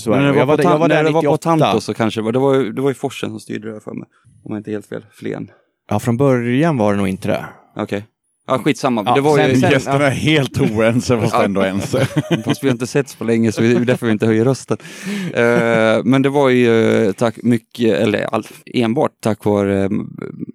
Så när det jag, var, var, på, där- jag var när där det var 98. på Tanto så kanske det var, det var, ju- det var ju Forsen som styrde det här för mig. Om jag inte helt fel. Flen. Ja, från början var det nog inte det. Okej. Ja, skitsamma. Ja, det var ju, sen- sen- Gästerna är helt oense fast ändå ense. fast vi har inte setts på länge så det är därför vi inte höjer rösten. Eh, men det var ju eh, tack mycket, eller all, enbart tack vare eh,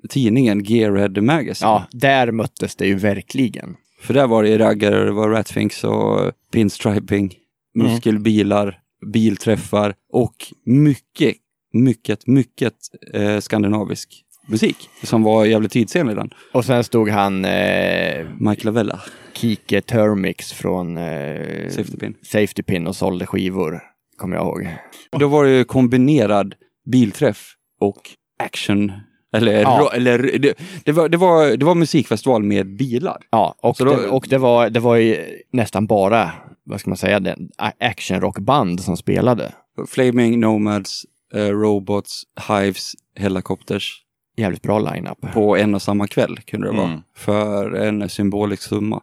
tidningen Gearhead Magazine. Ja, där möttes det ju verkligen. För där var det ju raggare, det var ratfinks och pinstriping, Mm. muskelbilar, bilträffar och mycket, mycket, mycket eh, skandinavisk musik som var jävligt tidsenlig den. Och sen stod han eh, Mike Lavella, Kike Termix från eh, Safety Pin. Safety Pin och sålde skivor, kommer jag ihåg. Då var det ju kombinerad bilträff och action. Eller, Ja. ro- eller det, det, var, det, var, det var musikfestival med bilar. Ja, och, då- det, och det, var, det var ju nästan bara, vad ska man säga, den actionrockband som spelade. Flaming Nomads, eh, Robots, Hives, Helicopters Jävligt bra line-up. på en och samma kväll kunde det vara. Mm. För en symbolisk summa.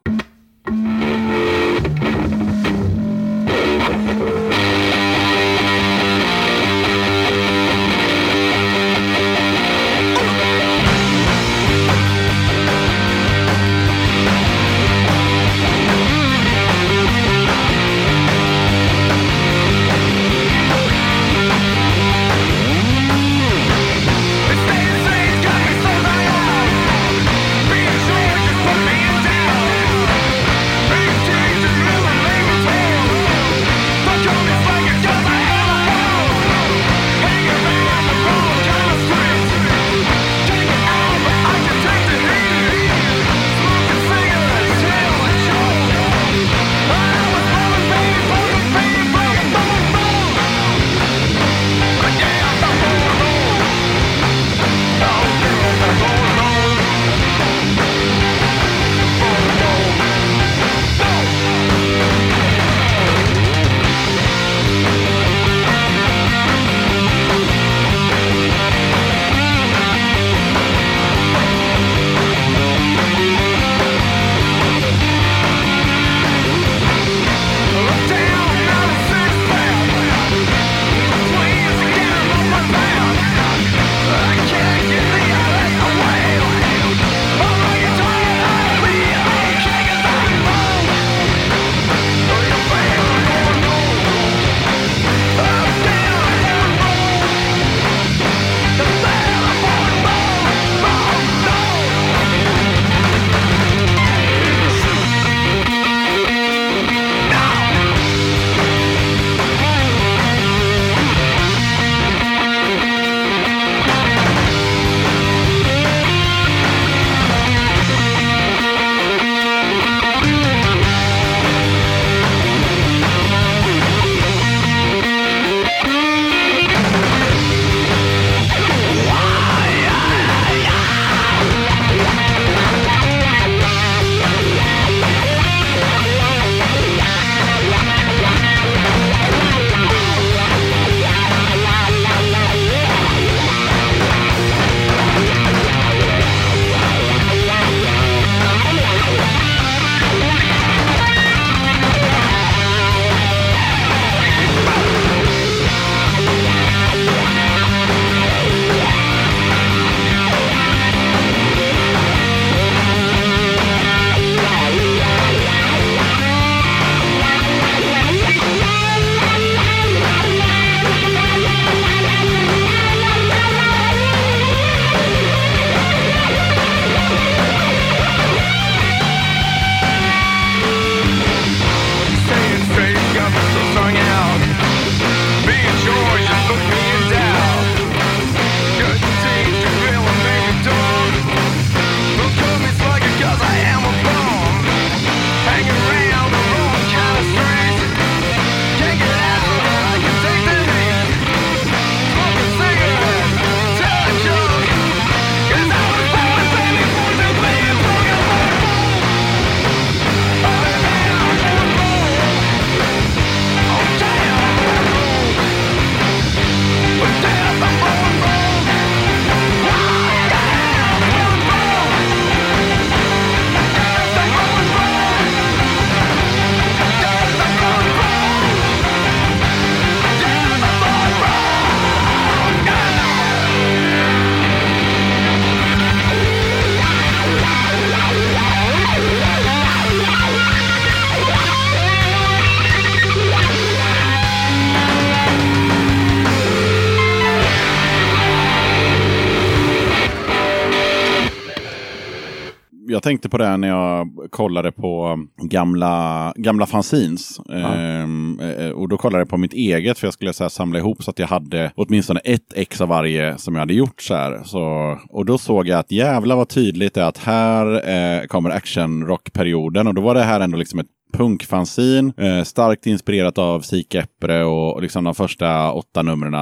Tänkte på det när jag kollade på gamla, gamla fanzines. Ehm, eh, och då kollade jag på mitt eget för jag skulle så här, samla ihop så att jag hade åtminstone ett ex av varje som jag hade gjort. Så här. Så, och då såg jag att jävla vad tydligt det är att här eh, kommer actionrockperioden. Och då var det här ändå liksom ett punkfanzin, eh, starkt inspirerat av Sik Epre och, liksom de första åtta numren,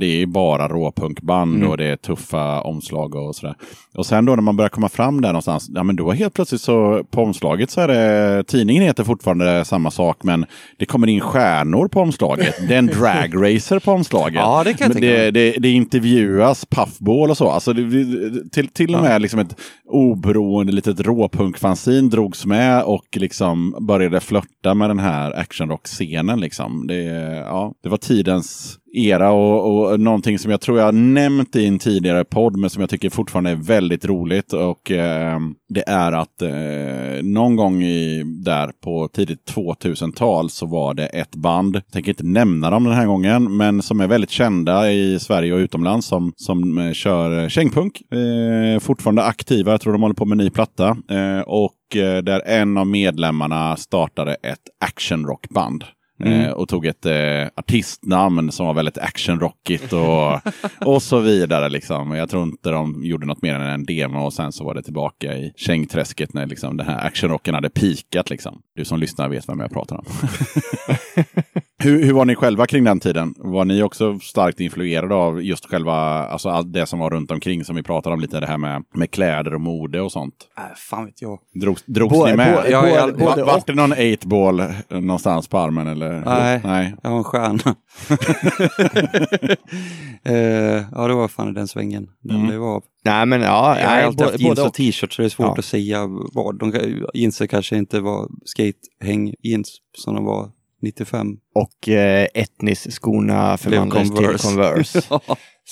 det är bara råpunkband och det är tuffa omslag och sådär. Och sen då när man börjar komma fram där någonstans, ja men då helt plötsligt så på omslaget så är det, tidningen heter fortfarande samma sak men det kommer in stjärnor på omslaget. Det är en dragracer på omslaget. Ja, det kan jag tänka det, det, det intervjuas Puffball och så. Alltså det- till, till och med liksom ett oberoende litet råpunkfanzin drogs med och liksom började flörta med den här actionrock-scenen. Liksom. Det, ja, det var tidens era och, och någonting som jag tror jag har nämnt i en tidigare podd men som jag tycker fortfarande är väldigt roligt. Och eh, det är att eh, någon gång i, där på tidigt 2000-tal så var det ett band, jag tänker inte nämna dem den här gången, men som är väldigt kända i Sverige och utomlands som, som eh, kör eh, kängpunk. Eh, fortfarande aktiva, jag tror de håller på med en ny platta. Eh, och eh, där en av medlemmarna startade ett actionrockband. Eh, och tog ett eh, artistnamn som var väldigt actionrockigt och, och så vidare. Liksom. Jag tror inte de gjorde något mer än en demo och sen så var det tillbaka i kängträsket när liksom, den här actionrocken hade pikat. Liksom. Du som lyssnar vet vem jag pratar om. hur, hur var ni själva kring den tiden? Var ni också starkt influerade av just själva, alltså allt det som var runt omkring som vi pratade om lite, det här med, med kläder och mode och sånt? Äh, fan vet jag. Drogs, drogs Både- ni med? både- Ja, jag- både- Va- både Vart det någon 8-ball någonstans på armen eller? Nej. Nej. Jag har en stjärna. eh, ja, det var fan i den svängen. Den Mm. blev av. Nej, men ja, Jag har alltid både, haft jeans och. t-shirt så det är svårt Ja. att säga vad. De, jeansen kanske inte var skate-häng-jeans som de var 95. Och eh, etnis-skorna förvandlades till Converse.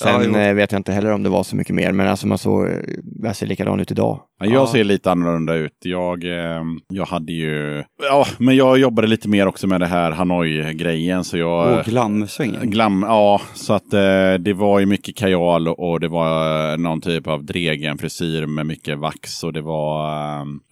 Ja, Sen jo. eh, vet jag inte heller om det var så mycket mer, men alltså man såg, eh, jag ser likadan ut idag. Ja, Jag ser lite annorlunda ut. Jag, eh, jag hade ju... Ja, men jag jobbade lite mer också med det här Hanoi-grejen. Så jag... Och glamsvängen. Glam, ja, så att eh, det var ju mycket kajal och, det var eh, någon typ av dregen frisyr med mycket vax och det var...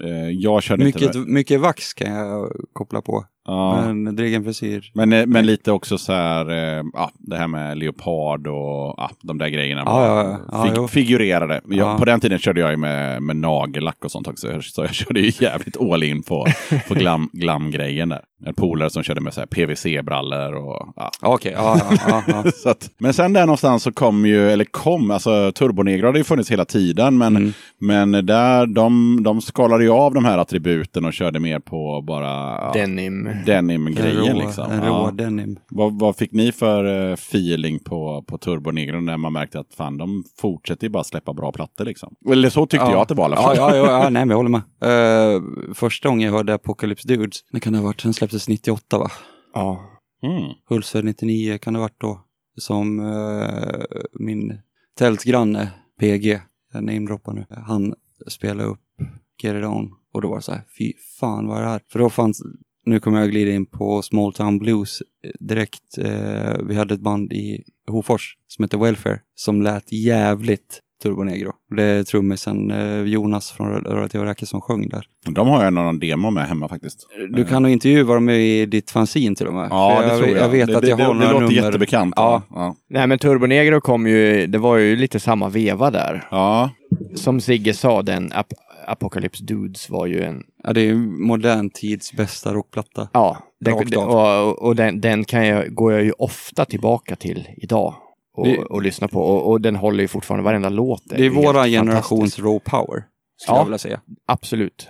Eh, jag körde Mycket, inte med, mycket vax kan jag koppla på. ja, Men dregen frisyr. men, eh, men lite också så här, eh, ja, det här med leopard och ja, de där grejerna. Ja, ja, ja. Ja, fig, figurerade. Jag, Ja. På den tiden körde jag ju med, med nagellack och sånt också. Så jag körde ju jävligt all in på, på glam, glam-grejen där. En polare som körde med PVC-brallor och ja, Okej, ja, ja, ja, ja. att, men sen där någonstans så kom ju, eller kom, alltså Turbonegro hade ju funnits hela tiden. Men, Mm. men där, de, de skalade ju av de här attributen och körde mer på bara ja, Denim. denim-grejen. En rå, Liksom. rå Ja. denim. Vad, vad fick ni för eh, feeling på, på Turbonegro när man märkte att fan, de fortsätter ju bara släppa bra plattor liksom? Eller så tyckte jag att det var i alla Ja, fall. Ja, ja, ja nej, men jag håller med. Eh, första gången jag hörde Apocalypse Dudes, när kan det ha varit? Den släpptes 98 va? Ja. Mm. Hultsfred 99 kan det ha varit då. Som eh, min tältgranne PG, jag namedroppar nu, han spelade upp Get It On. Och då var det så här, fy fan vad är det här? För då fanns, nu kommer jag glida in på Small Town Blues eh, direkt. Eh, vi hade ett band i Hofors som hette Welfare som lät jävligt Turbonegro. Det är trummisen eh, Jonas från Relativa Räcker som sjöng där. De har jag någon demo med hemma faktiskt. Du kan nog intervjua dem i ditt fanzine till och med. Ja, För det jag, tror jag. jag vet det, att jag det, har det, några det låter nummer. jättebekant. Ja. ja. Nej, men Turbonegro kom ju, det var ju lite samma veva där. ja. Som Sigge sa, den Ap Apocalypse Dudes var ju en, Ja, det är ju modern tids bästa rockplatta. ja, den, och, och den, den kan jag, går jag ju ofta tillbaka till idag. Och, Det- och lyssna på. Och, och den håller ju fortfarande, varenda låt. Det är våra generations raw power. Skulle Ja. jag vilja säga. Absolut.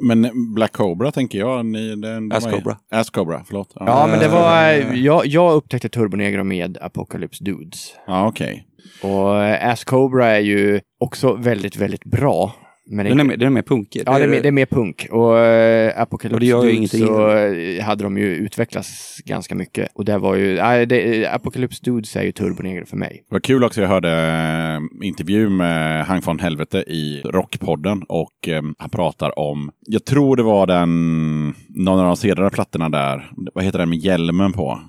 Men Black Cobra tänker jag. Ni, den, de Ass Cobra. Ass Cobra, förlåt. Ja, Ja, men det var, Eh. jag, jag upptäckte Turbonegro med Apocalypse Dudes. ja okej. Och eh, Ass Cobra är ju också väldigt, väldigt bra. Men det, Den är, mer- den är mer punkig. Ja, det är, mer- det är mer punk. Och eh, Apocalypse Och det gör ju Dudes ingenting. så hade de ju utvecklats ganska mycket. Och det var ju, nej, det, Apocalypse Dudes är ju turbonegro för mig. Det var kul också, jag hörde eh, intervju med Hang von Helvete i Rockpodden och eh, han pratar om, jag tror det var den, någon av de senare plattorna där, vad heter den med hjälmen på?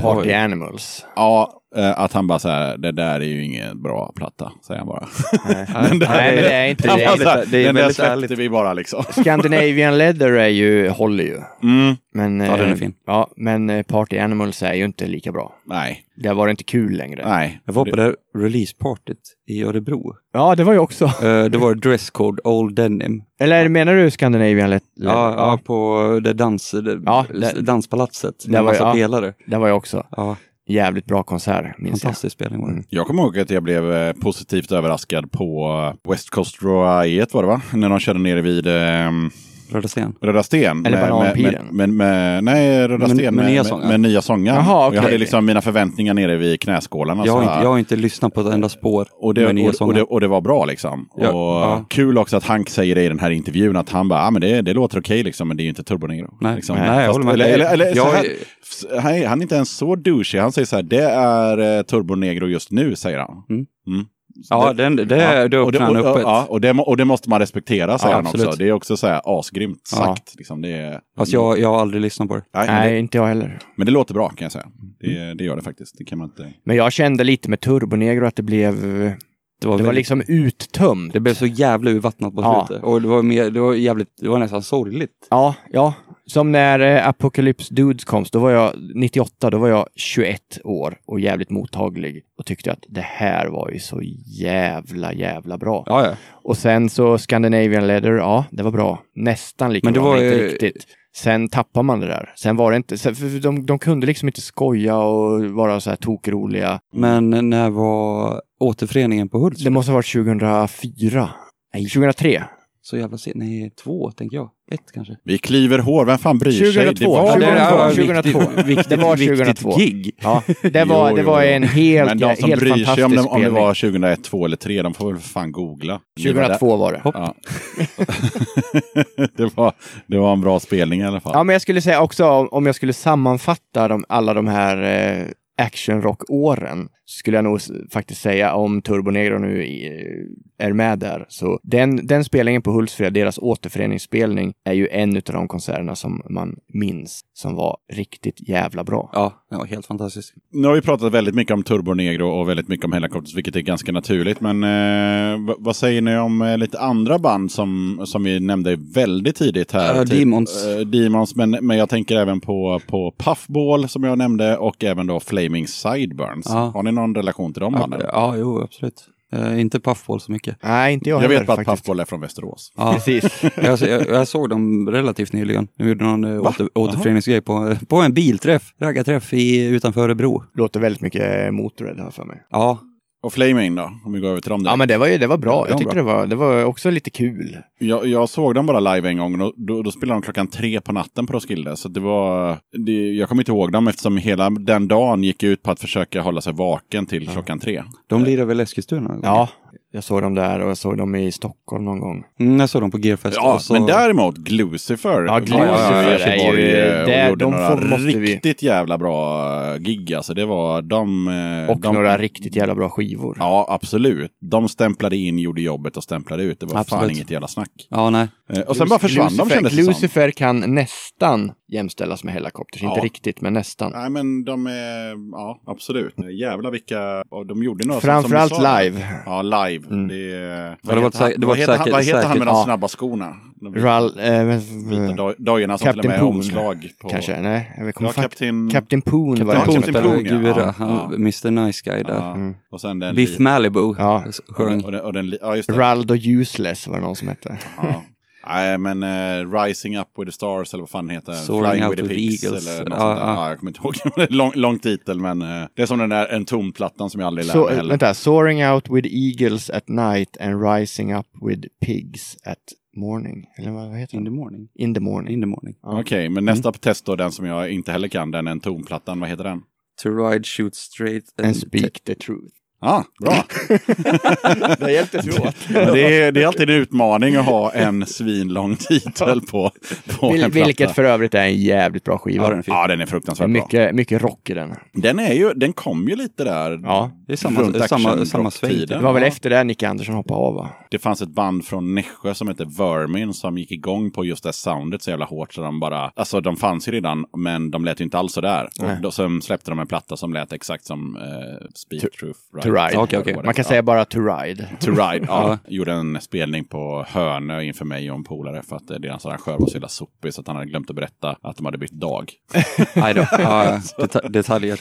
Party Animals. Ja, att han bara så här, det där är ju ingen bra platta, säger han bara. Nej, Den där- Nej, men det är inte det. så här, Det är den där släppte ärligt. vi bara liksom. Scandinavian Leather är ju, håller ju. Mm, Men, Ja, den är eh, fin. Ja, men eh, Party Animals är ju inte lika bra. nej, Det var inte kul längre. nej. Jag var på det releasepartyt i Örebro. Ja, det var ju också. Eh, det var dresscode Old Denim. Eller menar du Scandinavian Leather? Ja, ja, på det dans, det, Ja, det- danspalatset. det Med var- massa ja. pelare. Det var ju också. Ja, Jävligt bra konsert, minns jag. fantastisk spelning var det. Mm. Jag kommer ihåg att jag blev eh, positivt överraskad på eh, West Coast Royet var det va? När de körde nere vid ehm, Röda Sten. Röda Sten. Eller med, med, Bananpiren. med, med, nej, Röda Med- Sten med med, nya med, sångar. med nya sånger. Jaha, okej. Jag hade liksom mina förväntningar nere vid knäskålarna. Jag har, så inte, jag har inte lyssnat på ett enda spår Och det, med nya och, och, sånger. det, och det var bra liksom. Ja, och ja. Kul också att Hank säger det i den här intervjun att han bara, ah, men det, det låter okej liksom, men det är ju inte Turbo Negro. Nej, liksom. nej, jag håller med. Eller, eller, eller Jag- här, han, han är inte ens så douchey. Han säger så här, det är eh, Turbo Negro just nu, säger han. Mm. Mm. Ja, det, det, det, och, det, öppnar han och, upp ja, och, det, och det måste man respektera, säger Ja, han också. Det är också så här asgrymt Ja. sagt. Liksom. Det är, Fast jag, jag har aldrig lyssnat på det. nej, men Nej, det, inte jag heller. men det låter bra kan jag säga. Det, Mm. det gör det faktiskt. Det kan man inte... Men jag kände lite med Turbonegro att det blev... Det var, Det var liksom uttömt. det blev så jävla urvattnat på Ja. slutet. Och det var, mer, det var jävligt, det var nästan sorgligt. Ja, ja. Som när eh, Apocalypse Dudes kom, då var jag 98, då var jag 21 år och jävligt mottaglig och tyckte att det här var ju så jävla, jävla bra. Ja, ja. Och sen så Scandinavian Leather, ja, det var bra. Nästan lika Men det bra, var men inte riktigt. Sen tappar man det där. Sen var det inte, för de, de kunde liksom inte skoja och vara så här tokroliga. Men när var återföreningen på Hultsfred? Det måste ha varit 2004. Nej, 2003. Så jävla sent. Nej, två tänker jag. Ett kanske. Vi kliver hår, vem fan bryr sig? 2002. Det var, Ja, det det var, var- viktigt- 2002. Viktigt, Det var viktigt 2002. gig. Ja, det var, Jo, det var en helt, Men de som helt bryr sig om det, om det var 2001, 2 eller 3, de får väl för fan googla. Det var 2002 var det. Ja. det, var, det var en bra spelning i alla fall. Ja, men jag skulle säga också om- jag skulle sammanfatta de, alla de här eh, actionrock-åren skulle jag nog faktiskt säga om Turbo Negro nu i, är med där. Så den, den spelningen på Hultsfred, deras återföreningsspelning, är ju en av de konserterna som man minns som var riktigt jävla bra. Ja, det var helt fantastiskt. Nu har vi pratat väldigt mycket om Turbo Negro och väldigt mycket om Hellacopters, vilket är ganska naturligt. Men eh, vad säger ni om eh, lite andra band som, som vi nämnde väldigt tidigt här? Ja, Typ, Demons. eh, Demons, men, men jag tänker även på, på Puffball som jag nämnde och även då Flaming Sideburns. Ja. Har ni någon relation till de Ja, banden? ja jo, absolut. Eh, inte Puffball så mycket. Nej, inte jag, Jag heller vet bara att faktiskt. Puffball är från Västerås. Ja. Precis. jag, jag, jag såg dem relativt nyligen. De gjorde någon eh, åter, återföreningsgrej på, på en bilträff, raggarträff i, utanför Örebro. Låter väldigt mycket Motörhead här för mig. Ja, Och Flaming då, om vi går över till dem. Ja, direkt. men det var ju det var bra. Ja, det Jag var tyckte bra. det var, det var också lite kul. Jag, jag såg dem bara live en gång och då, då spelade de klockan tre på natten på Roskilde. Så det var, det, jag kommer inte ihåg dem eftersom hela den dagen gick ut på att försöka hålla sig vaken till klockan tre. de lirar väl Eskilstuna? Ja, jag såg dem där och jag såg dem i Stockholm någon gång. Mm, jag såg dem på Gearfest. Ja, så- men däremot Glucifer. Ja, Glucifer Glucifer är ju- det- gjorde de några får- måste vi- riktigt jävla bra eh, gig. Alltså det var de... eh, Och de, några riktigt jävla bra skivor. Ja, absolut. De stämplade in, gjorde jobbet och stämplade ut. Det var fan Absolut. inget jävla snack. Ja, nej. Eh, Och sen bara försvann de Lucifer, kändes det som. Lucifer kan nästan jämställas med Hellacopters. Inte Ja. riktigt, men nästan. Nej men de är, ja absolut. Jävlar vilka, de gjorde några som- Framförallt som live. Ja, live. Mm. Det, det vad var heter han, det var vad heter, han, säkert- vad heter han med säkert- de ja. snabba skorna? De Ral, eh, vita dojorna som till och Captain med Poon. omslag på. kanske? Nej, jag vet Ja, inte. Captain... Captain Poon var det Ja, han som Captain Captain spelade. Poon, ja. Gura, Ja, han, ja. Mr Nice Guy där. Ja. Mm. Och sen den... Biff Malibu Ja. den, och den, ja, just det. Raldo Useless var det någon som hette. Ja. Nej, men eh, Rising Up with the Stars eller vad fan det heter. Soaring Flying Out with the Pigs Eagles. eller något Ja, sånt där. ja. Ja, jag kommer inte ihåg. Lång, lång titel men eh, det är som den där en tomplattan som jag aldrig lär Så, mig heller. vänta, Soaring out with eagles at night and rising up with pigs at morning. Eller vad heter In the den? morning. In the morning. In the morning. Ja. Okej, men nästa test då, den som jag inte heller kan, den är en tomplattan. Vad heter den? To ride, shoot straight And speak the truth. Ja, bra. Där hjälptes vi åt. Det, är, det är alltid en utmaning att ha en svinlång titel på, på en Vil, platta. vilket för övrigt är en jävligt bra skiva. Ja, den. Ja, den är Det är fruktansvärt bra. mycket, mycket rock i den. Den, är ju, den kom ju lite där. Ja. Det är samma, runt samma, samma sväng. Det var väl Ja. efter det Nicke Andersson hoppade av va? Det fanns ett band från Nässjö som heter Vermin som gick igång på just det soundet så jävla hårt så de bara, alltså de fanns ju redan men de lät ju inte alls sådär. Nej. Och då, sen släppte de en platta som lät exakt som eh, Speed Truth. Ride. Okej, okej. Man kan säga bara To Ride. To Ride, ja. Ja. Gjorde en spelning på Hönö inför mig och en polare för att eh, deras arrangör var så jävla sopig så att han hade glömt att berätta att de hade bytt dag. Nej då. Ja, deta- detaljer.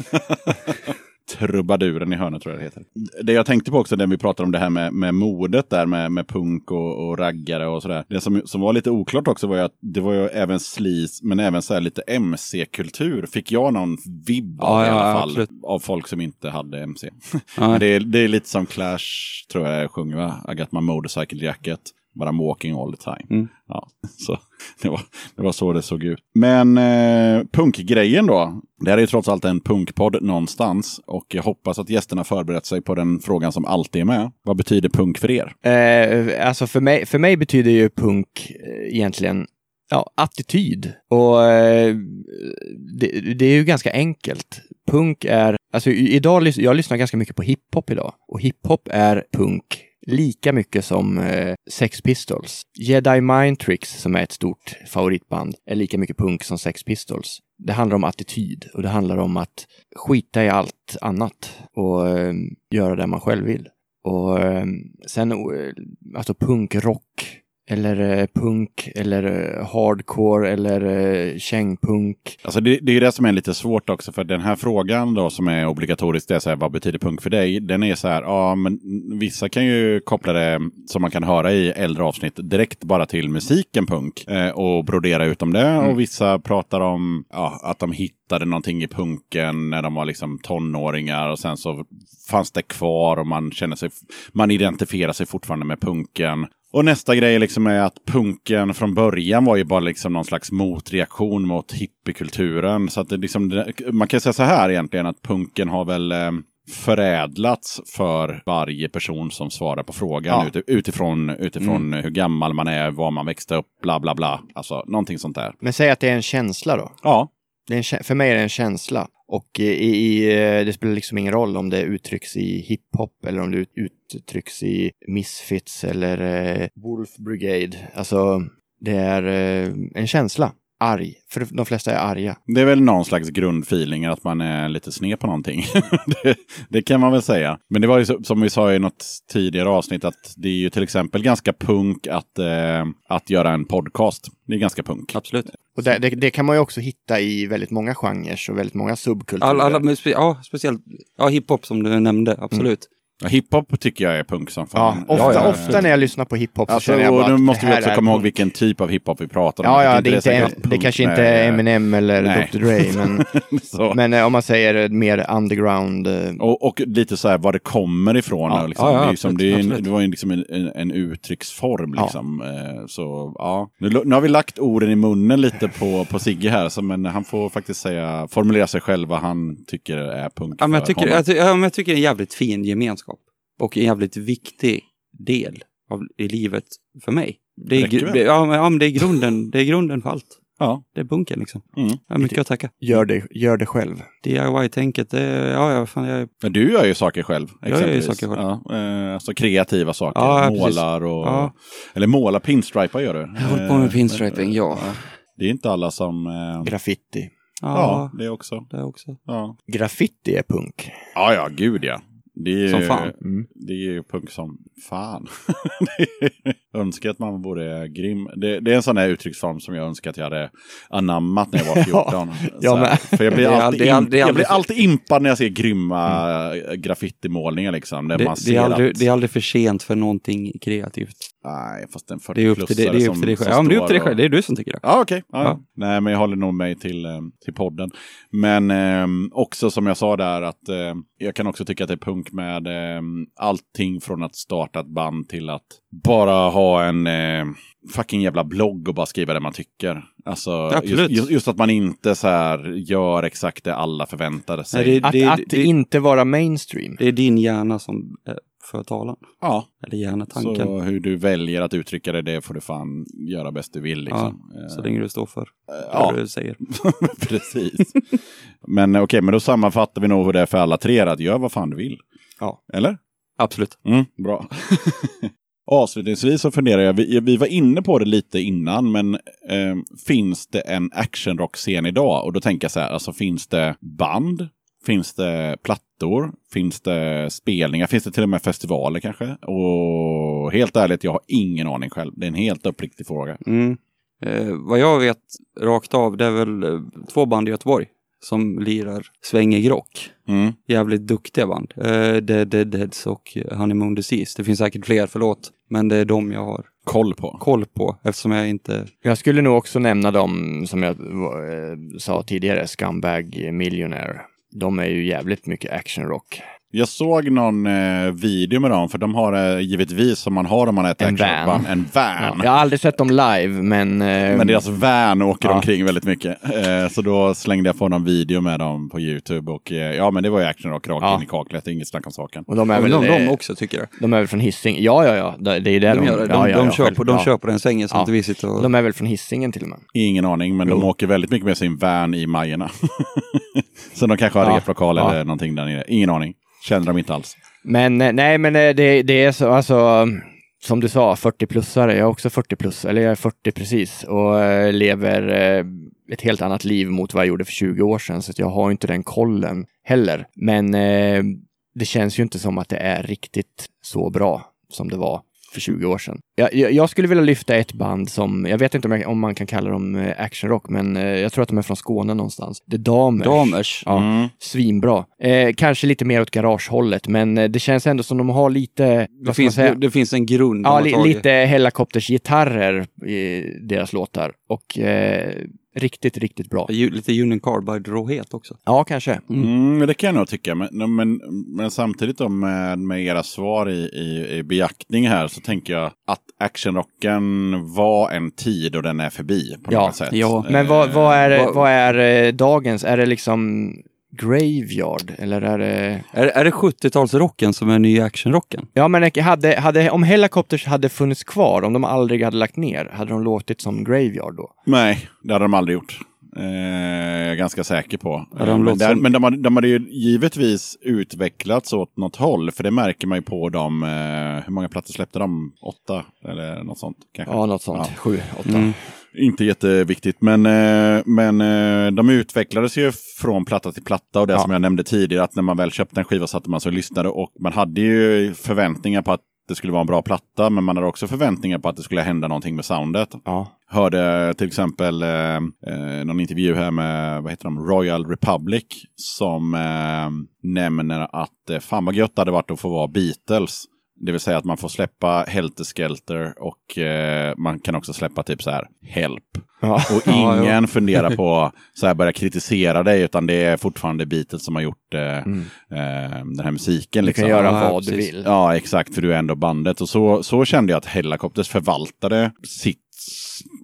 Trubaduren i Hönö tror jag det heter. Det jag tänkte på också när vi pratade om det här med, med modet där med, med punk och, och raggare och sådär. Det som, som var lite oklart också var ju att det var ju även sleaze men även så här lite MC-kultur. Fick jag någon vibb av Ja, i ja, alla fall. absolut. Av folk som inte hade MC. Ja. Det, är, det är lite som Clash tror jag sjunger va? I got my motorcycle jacket. But I'm walking all the time. Mm. Ja, så det var, det var så det såg ut. Men eh, punkgrejen då. Det här är ju trots allt en punkpodd någonstans. Och jag hoppas att gästerna förberett sig på den frågan som alltid är med. Vad betyder punk för er? Eh, alltså för mig, för mig betyder ju punk eh, egentligen ja, attityd. Och eh, det, det är ju ganska enkelt. Punk är, alltså idag, jag lyssnar ganska mycket på hiphop idag. Och hiphop är punk lika mycket som eh, Sex Pistols. Jedi Mind Tricks, som är ett stort favoritband, är lika mycket punk som Sex Pistols. Det handlar om attityd och det handlar om att skita i allt annat och eh, göra det man själv vill. Och eh, sen, eh, alltså punkrock eller eh, punk eller eh, hardcore eller eh, kängpunk. Alltså det, det är det som är lite svårt också. För den här frågan då som är obligatorisk. Det är så här, vad betyder punk för dig? Den är så här, ja men vissa kan ju koppla det som man kan höra i äldre avsnitt direkt bara till musiken punk. Och brodera ut om det. Och vissa pratar om ja, att de hittade någonting i punken när de var liksom tonåringar. Och sen så fanns det kvar och man känner sig, man identifierar sig fortfarande med punken. Och nästa grej liksom är att punken från början var ju bara liksom någon slags motreaktion mot hippiekulturen. Så att det liksom, man kan säga så här egentligen att punken har väl eh, förädlats för varje person som svarar på frågan Ja. ut, utifrån, utifrån hur gammal man är, var man växte upp, bla bla bla. Alltså någonting sånt där. Men säg att det är en känsla då. Ja, Det är en, för mig är det en känsla. Och eh, i, i, eh, det spelar liksom ingen roll om det uttrycks i hiphop eller om det uttrycks i Misfits eller eh, Wolf Brigade. Alltså, det är eh, en känsla. Arg. För de flesta är arga. Det är väl någon slags grundfeeling att man är lite sned på någonting. det, det kan man väl säga. Men det var ju så, som vi sa i något tidigare avsnitt att det är ju till exempel ganska punk att, eh, att göra en podcast. Det är ganska punk. Absolut. Och det, det, det kan man ju också hitta i väldigt många genrer och väldigt många subkulturer. Alla, alla, spe, ja, speciellt ja, hiphop som du nämnde, absolut. Ja, hiphop tycker jag är punk som Ja, fan. ofta, Ja, ja, ofta när jag lyssnar på hiphop så Alltså, känner jag och bara nu måste det vi också komma ihåg vilken typ av hiphop vi pratar om. Ja, Jag ja, det, är inte, det punk kanske med- inte är Eminem eller Nej. Dr. Dre, men, så. men eh, om man säger mer underground. eh, Och, och lite så här var det kommer ifrån. Ja, liksom, ja, ja, det, liksom, det, är en, det var ju liksom en, en, en uttrycksform. Ja. Liksom. Eh, Så ja, nu, nu har vi lagt orden i munnen lite på, på Sigge här. Så, men han får faktiskt säga, formulera sig själv vad han tycker är punk Ja, men jag, tycker, jag, ty- ja, men jag tycker det är en jävligt fin gemenskap. Och en jävligt viktig del av, i livet för mig. Det är, Räcker det? det, ja, men, ja, men det är grunden, det är grunden för allt. Ja. Det är bunken liksom. Mm. Jag har mycket att tacka. Gör det, gör det själv. DIY-tänket, det, ja, ja, fan, jag, Men du gör ju saker själv. Jag gör ju exempelvis. saker själv. Ja, eh, alltså kreativa saker. Ja, precis. Målar och... Ja. Eller måla pinstripar gör du. jag håller på med Eh, pinstriping, ja. Det är inte alla som... Eh, Graffiti. ja, Ja, det också. det också. Ja. Graffiti är punk. ja, ja, gud ja. Det är, ju- Som fan. Mm. Det är ju punk som fan. Önskar att man vore grym. Det, det är en sån där uttrycksform som jag önskar att jag hade anammat när jag var 14. jag Så här, med. För jag blir, alltid, aldrig- jag blir alltid impad när jag ser grymma graffitimålningar. Liksom, Det, det, är aldrig, att... det är aldrig för sent för någonting kreativt. Nej, fast en 40 Det är upp till, det, det är upp till dig själv. Ja, men det är upp till dig själv. Det är du som tycker det. Ja, okej. Ja. Ja. Nej, men jag håller nog mig till, eh, till podden. Men eh, också som jag sa där att eh, jag kan också tycka att det är punk med eh, allting från att starta ett band till att bara ha en eh, fucking jävla blogg och bara skriva det man tycker. Alltså, Absolut. just, just, att man inte så här gör exakt det alla förväntade sig. Nej, det- Att, det- att det- inte vara mainstream. Det är din hjärna som eh, för talan. Ja, Eller hjärnetanken. så hur du väljer att uttrycka det, det får du fan göra bäst du vill. Liksom. Ja, Eh, så länge du står för ja. vad du säger. Precis. men eh, okej, men då sammanfattar vi nog hur det är för alla tre. Att gör vad fan du vill. Ja. Eller? Absolut. Mm, bra. Avslutningsvis så funderar jag, vi, vi var inne på det lite innan, men eh, finns det en actionrock-scen idag? Och då tänker jag så här, alltså finns det band? Finns det plattor? Finns det spelningar? Finns det till och med festivaler kanske? Och helt ärligt, jag har ingen aning själv. Det är en helt uppriktig fråga. Mm. Eh, vad jag vet rakt av, det är väl eh, två band i Göteborg som lirar svängig rock. Mm. Jävligt duktiga band. Eh, Dead Dead Deads och Honeymoon Disease. Det finns säkert fler, förlåt. Men det är de jag har Koll på. koll på eftersom jag inte... Jag skulle nog också nämna dem som jag eh, sa tidigare, Scumbag Millionaire. De är ju jävligt mycket actionrock. Jag såg någon eh, video med dem, för de har eh, givetvis som man har om man är ett En actionband, van. en van. Jag har aldrig sett dem live, men... eh, Men deras van åker Ja. omkring väldigt mycket. Eh, så då slängde jag på någon video med dem på YouTube. Och eh, ja, men det var ju actionrock rakt Ja. in i kaklet. Inget snack om saken. Och de är, väl, undrar om de eh, också tycker det. de är väl från Hising? Ja, ja, ja. Det är ju det De, de, ja, ja, de, ja, kör, själv- på, de ja. kör på den svängen så Ja. inte vi sitter och... De är väl från Hisingen till och med? Ingen aning, men de Jo. åker väldigt mycket med sin van i Majerna. så de kanske har Ja. replokal Ja. eller någonting där nere. Ingen aning. Känner de inte alls. Men eh, nej, men eh, det, det är så, alltså, som du sa, 40-plussare. Jag är också 40 plus, eller jag är 40 precis och eh, lever ett helt annat liv mot vad jag gjorde för 20 år sedan, så att jag har inte den kollen heller. Men det känns ju inte som att det är riktigt så bra som det var för 20 år sedan. Jag, jag, skulle vilja lyfta ett band som, jag vet inte om, jag, om man kan kalla dem eh, actionrock, men eh, jag tror att de är från Skåne någonstans. The Damers. Damers. Ja, Mm. svinbra. Eh, kanske lite mer åt garagehållet, men eh, det känns ändå som de har lite, Det finns, det, det finns en grund. Ja, li, lite helikoptersgitarrer i deras låtar. Och eh, riktigt, riktigt bra. Lite Union Carbide-råhet också. Ja, kanske. Mm, men det kan jag nog tycka. Men, men, men samtidigt då med, med era svar i, i, i beaktning här så tänker jag att actionrocken var en tid och den är förbi på Ja, något sätt. ja. Men vad, vad är, vad- vad är eh, dagens? Är det liksom Graveyard? Eller är det... Är, är det 70-talsrocken som är nya actionrocken? Ja, men hade, hade, om Helicopters hade funnits kvar, om de aldrig hade lagt ner, hade de låtit som Graveyard då? Nej, det hade de aldrig gjort. Eh, jag är ganska säker på. Ja, de Eh, men där, som- men de, hade, de hade ju givetvis utvecklats åt något håll. För det märker man ju på dem. Eh, hur många plattor släppte de? Åtta? Eller något sånt kanske? Ja, något sånt. Ja. Sju, åtta. Mm. Inte jätteviktigt, men, eh, men eh, de utvecklades ju från platta till platta och det Ja. som jag nämnde tidigare, att när man väl köpte en skiva satte man sig och lyssnade och man hade ju förväntningar på att det skulle vara en bra platta, men man hade också förväntningar på att det skulle hända någonting med soundet. Ja. Hörde till exempel eh, eh, någon intervju här med vad heter de? Royal Republic som eh, nämner att eh, fan vad gött det hade varit att få vara Beatles. Det vill säga att man får släppa Helter Skelter och eh, man kan också släppa typ så här Help. Ja. Och Ja, ingen funderar på så här börja kritisera dig utan det är fortfarande Beatles som har gjort eh, Mm. eh, den här musiken. Du Liksom. kan göra Ja, vad du vill. Ja, exakt, för du är ändå bandet. Och så, så kände jag att Hellacopters förvaltade sitt...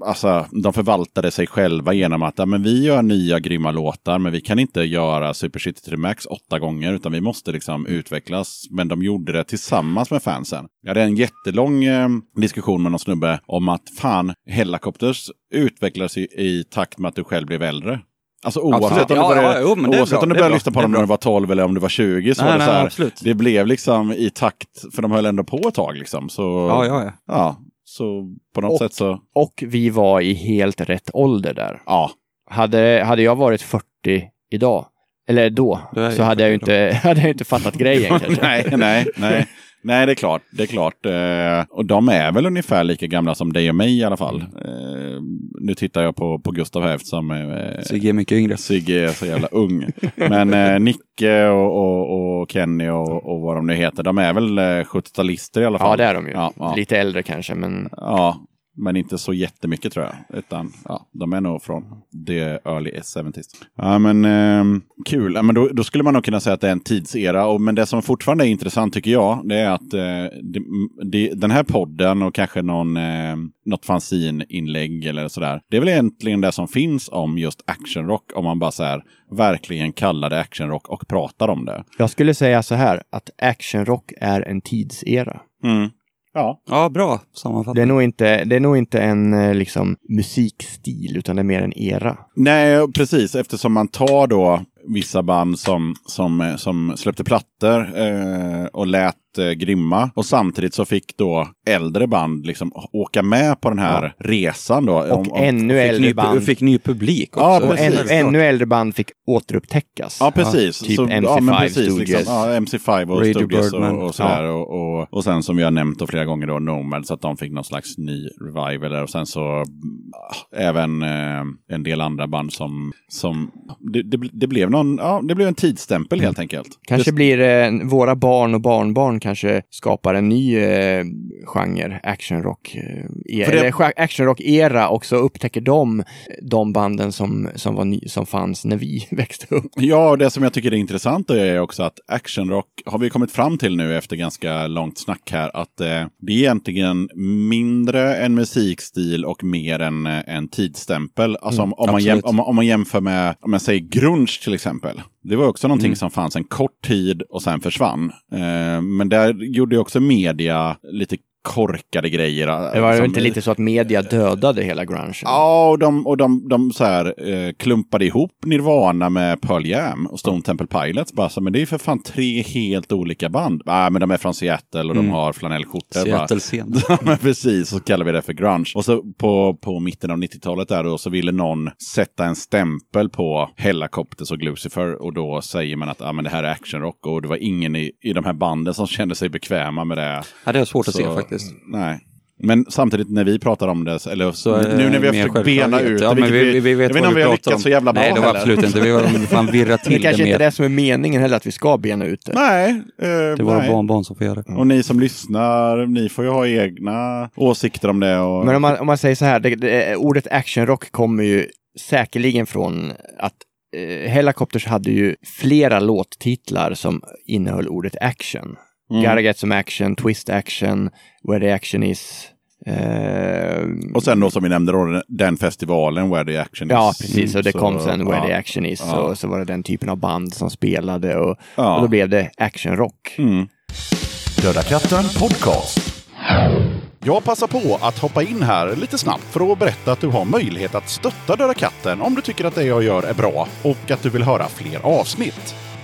Alltså, de förvaltade sig själva genom att ja, men vi gör nya grymma låtar, men vi kan inte göra Super City to the Max åtta gånger, utan vi måste liksom utvecklas. Men de gjorde det tillsammans med fansen. Jag hade en jättelång eh, diskussion med någon snubbe om att fan, Hellacopters utvecklas i, i takt med att du själv blev äldre. Alltså oavsett om du Ja, började, ja, är oavsett om du började lyssna på dem när du var 12 eller om du var 20 så Nej, var det nej, så här, absolut. det blev liksom i takt, för de höll ändå på ett tag liksom. Så, Ja, ja, ja. Så på något Och- sätt så, Och vi var i helt rätt ålder där. ja. Hade, hade jag varit 40 idag, eller då, så hade jag ju 40 inte, hade jag inte fattat grejen kanske. nej, nej, nej. Nej, det är klart. Det är klart. Eh, och de är väl ungefär lika gamla som dig och mig i alla fall. Eh, nu tittar jag på, på Gustav här eftersom eh, Sigge är mycket yngre. Sigge är så jävla ung. Men eh, Nicke och, och, och Kenny och, och vad de nu heter, de är väl eh, 70-talister i alla fall. Ja, det är de ju. Ja, ja. Lite äldre kanske, men Ja, men inte så jättemycket tror jag. Utan ja, de är nog från the early 70s. Ja, men ehm, kul. Ja, men då, då skulle man nog kunna säga att det är en tidsera. Och, men det som fortfarande är intressant tycker jag, det är att eh, det, det, den här podden och kanske någon, eh, något fanzine-inlägg eller sådär. Det är väl egentligen det som finns om just actionrock. Om man bara så här verkligen kallar det actionrock och pratar om det. jag skulle säga så här att actionrock är en tidsera. Mm. Ja. Ja, bra sammanfattat. Det är nog inte, det är nog inte en eh, liksom, musikstil, utan det är mer en era. Nej, precis. Eftersom man tar då vissa band som, som, som släppte plattor eh, och lät eh, grymma. Och samtidigt så fick då äldre band liksom åka med på den här resan då. Och ännu Fick äldre ny, band. fick ny publik också. Ja, och precis. ännu, ännu äldre band fick återupptäckas. Ja, precis. typ så, MC5 ja, men precis, Stooges. Liksom, ja, MC5 och Radio Stooges och, och sådär. Och, och, och sen som vi har nämnt då flera gånger då Nomad, så att de fick någon slags ny revival där. Och sen så mm, även eh, en del andra band som, som det, det, det blev någon, ja, det blev en tidsstämpel helt enkelt. Kanske Det- blir eh, våra barn och barnbarn kanske skapar en ny eh, genre, actionrock. Eh, e- det- actionrock-era och så upptäcker de de banden som, som, var ny, som fanns när vi växte upp. Ja, och det som jag tycker är intressant är också att actionrock har vi kommit fram till nu efter ganska långt snack här att eh, det är egentligen mindre en musikstil och mer en, eh, en tidsstämpel. Alltså om, om, man jäm, om, om man jämför med, om man säger grunge till exempel. Det var också någonting som fanns en kort tid och sen försvann. Eh, men där gjorde ju också media lite korkade grejer. Det var ju som- inte lite så att media dödade hela grungen. Ja, och de, och de, de så här, eh, klumpade ihop Nirvana med Pearl Jam och Stone Temple Pilots. Bara så, men det är för fan tre helt olika band. Ah, men de är från Seattle och de har flanellskjortor. Bara, Seattle-scen. Men precis, så kallar vi det för grunge. Och så på, på mitten av 90-talet där då så ville någon sätta en stämpel på Hellacopters och Lucifer och då säger man att ah, men det här är actionrock och det var ingen i, i de här banden som kände sig bekväma med det. Ja, det är svårt att se Så, faktiskt. Nej. Men samtidigt när vi pratar om det, eller Så det nu när vi har försökt bena ut ja, det, men vilket vi, vi vet jag vet inte om vi har lyckats så jävla bra Nej, det var heller. absolut inte. Vi var fan virra Det till det kanske inte är det som är meningen heller, att vi ska bena ut det. Nej, eh, Det är våra nej. barnbarn som får göra det. Och ni som lyssnar, ni får ju ha egna åsikter om det. Och... Men om man, om man säger så här, det, det, ordet actionrock kommer ju säkerligen från att eh, Hellacopters hade ju flera låttitlar som innehöll ordet action. Mm. Gotta get some action, twist action, where the action is. Eh, och sen då som vi nämnde då, den festivalen Where the Action Ja, Is. precis. Och det Så, kom sen Where ja. the Action Is. Ja. Och så var det den typen av band som spelade och, Ja. och då blev det actionrock. Mm. Döda katten podcast. Jag passar på att hoppa in här lite snabbt för att berätta att du har möjlighet att stötta Döda katten om du tycker att det jag gör är bra och att du vill höra fler avsnitt.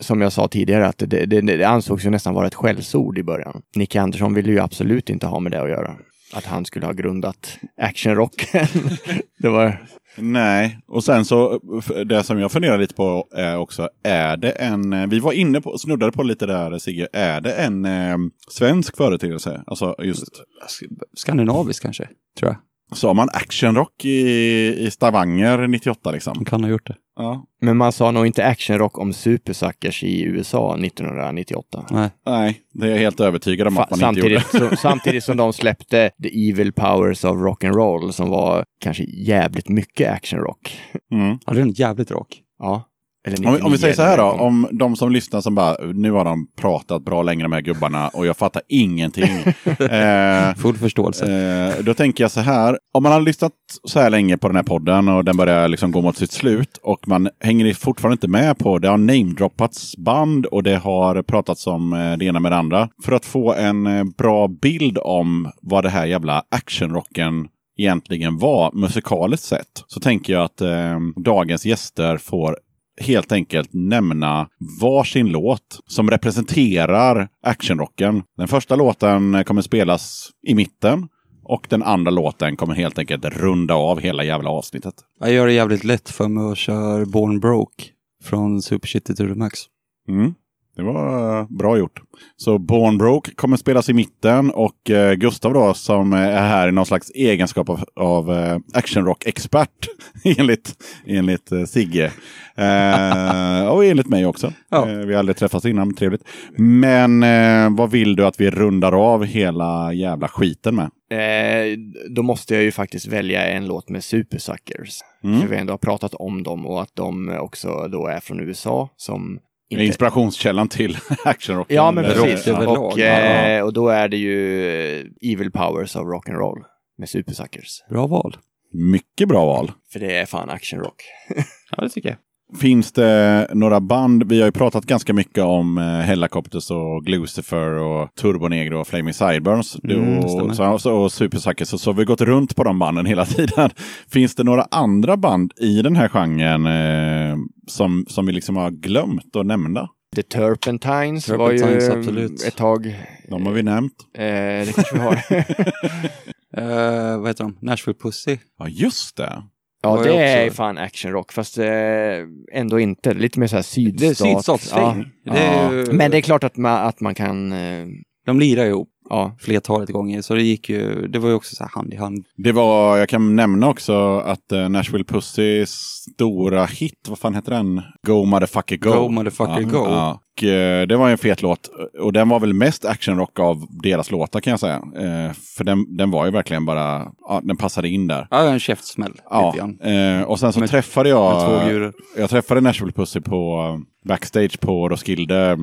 Som jag sa tidigare, att det, det, det ansågs ju nästan vara ett skällsord i början. Nicke Andersson ville ju absolut inte ha med det att göra. Att han skulle ha grundat actionrocken. det var... Nej, och sen så det som jag funderar lite på är också, är det en, vi var inne på, snuddade på lite där Sigge, är det en eh, svensk företeelse? Alltså just, Skandinavisk kanske, tror jag. Sa man actionrock i, i Stavanger 98 liksom? Kan ha gjort det. Ja. Men man sa nog inte actionrock om supersuckers i USA 1998. Nej. Nej, det är jag helt övertygad om Fa- att man inte gjorde. samtidigt, så, samtidigt som de släppte The Evil Powers of Rock'n'Roll som var kanske jävligt mycket actionrock. Mm. Ja, det är en jävligt rock. Ja. Om, vi- om vi 99 säger så här då, om de som lyssnar som bara, nu har de pratat bra länge de här gubbarna och jag fattar ingenting. eh, Full förståelse. Eh, då tänker jag så här, om man har lyssnat så här länge på den här podden och den börjar liksom gå mot sitt slut och man hänger fortfarande inte med på, det har namedroppats band och det har pratats om eh, det ena med det andra. För att få en eh, bra bild om vad det här jävla actionrocken egentligen var musikaliskt sett, så tänker jag att eh, dagens gäster får helt enkelt nämna varsin låt som representerar actionrocken. Den första låten kommer spelas i mitten och den andra låten kommer helt enkelt runda av hela jävla avsnittet. Jag gör det jävligt lätt för mig och kör Born Broke från Super Shitty to the Max. Mm. Det var eh, bra gjort. Så Born Broke kommer spelas i mitten och eh, Gustav då som är här i någon slags egenskap av, av eh, actionrock-expert enligt, enligt eh, Sigge. Eh, och enligt mig också. Ja. Eh, vi har aldrig träffats innan, trevligt. Men eh, vad vill du att vi rundar av hela jävla skiten med? Eh, då måste jag ju faktiskt välja en låt med Supersuckers. Mm. För vi ändå har pratat om dem och att de också då är från USA som inte... Inspirationskällan till actionrocken. Ja, men precis. rock överlag. Och, eh, och då är det ju eh, Evil Powers of Rock'n'Roll med Supersuckers. Bra val. Mycket bra val. För det är fan actionrock. Ja, det tycker jag. Finns det några band? Vi har ju pratat ganska mycket om eh, Hellacopters och Glucifer och Turbonegro och Flaming Sideburns Mm, och, så, så, och Supersuckers. Så, så har vi gått runt på de banden hela tiden. Finns det några andra band i den här genren eh, som, som vi liksom har glömt att nämna? The Turpentines, Turpentines, var ju absolut. ett tag. De har vi nämnt. Eh, det kanske vi har. Eh, vad heter de? Nashville Pussy. Ja, just det. Ja, det är också- fan actionrock, fast eh, ändå inte. Lite mer så här sydstat. Det är sydstatssväng. Ja. Är ju- Men det är klart att man, att man kan... Eh, De lirar ihop ja, flertalet gånger, så det gick ju, det var ju också så här hand i hand. Det var, jag kan nämna också att eh, Nashville Pussys stora hit, vad fan heter den? Go Motherfucker Go. Go Motherfucker ja, Go. Ja. Och, eh, det var en fet låt. Och den var väl mest actionrock av deras låtar kan jag säga. Eh, för den, den var ju verkligen bara, ja, den passade in där. Ja, en käftsmäll. Ja, eh, och sen så Med- träffade jag... Jag träffade Nashville Pussy på eh, backstage på Roskilde.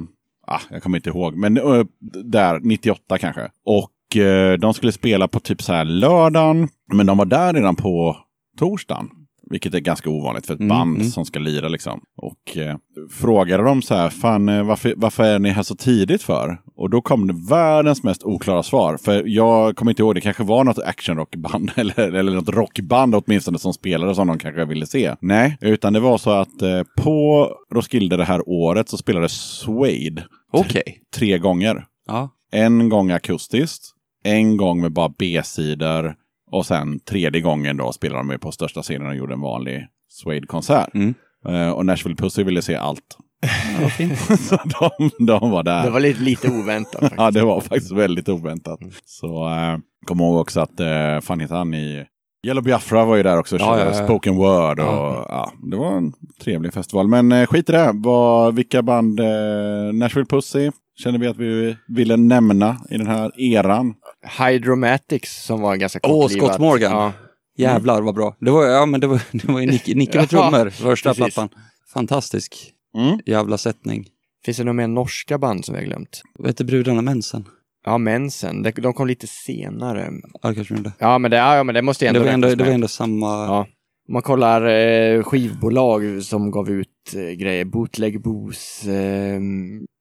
Ah, jag kommer inte ihåg, men uh, där 98 kanske. Och uh, de skulle spela på typ så här lördagen, men de var där redan på torsdagen. Vilket är ganska ovanligt för ett Mm, band mm. som ska lira liksom. Och eh, frågade dem så här, fan eh, varför, varför är ni här så tidigt för? Och då kom det världens mest oklara svar. För jag kommer inte ihåg, det kanske var något actionrockband eller, eller något rockband åtminstone som spelade som de kanske ville se. Nej, utan det var så att eh, på Roskilde det här året så spelade Suede Okej. tre gånger. Ja. En gång akustiskt, en gång med bara B-sidor och sen tredje gången då spelade de med på största scenen och gjorde en vanlig Suede-konsert. Mm. Eh, och Nashville Pussy ville se allt. ja vad fint. så de, de var där. det var lite, lite oväntat faktiskt. Ja, det var faktiskt väldigt oväntat. Så eh, kom ihåg också att, eh, fan heter han i Yellow Biafra var ju där också, Ja, ja, ja. spoken word och Ja. ja. det var en trevlig festival. Men eh, skit i det, Vad, vilka band, eh, Nashville Pussy känner vi att vi ville nämna i den här eran. Hydromatics som var ganska Åh, kortlivat. Scott Morgan. Ja. Jävlar vad bra. Det var, ja, men det var, det var ju Nicke, Nicke med trummor, första precis. plattan. Fantastisk Mm. jävla sättning. Finns det några mer norska band som vi har glömt? Vad heter brudarna Mensen? Ja, Mensen. De, de kom lite senare. Ja, kanske det. Ja, men det, ja, ja, men det måste ju Det ändå var ändå, det var ändå samma... Ja. Om man kollar eh, skivbolag som gav ut eh, grejer, Bootleg Boos, eh,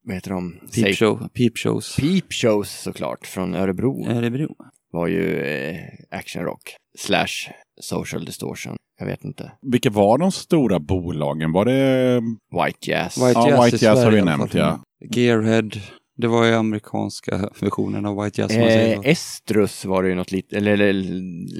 vad heter de? Peep, show, peep shows. Peep Shows såklart, från Örebro. Örebro. Var ju eh, actionrock slash social distortion. Jag vet inte. Vilka var de stora bolagen? Var det... White Jazz. White Ja, Jazz White Jazz har Sverige vi i alla nämnt, ja. Gearhead. Det var ju amerikanska versionen av White Jazz. om man säger Eh. Estrus var det ju något lit, eller, eller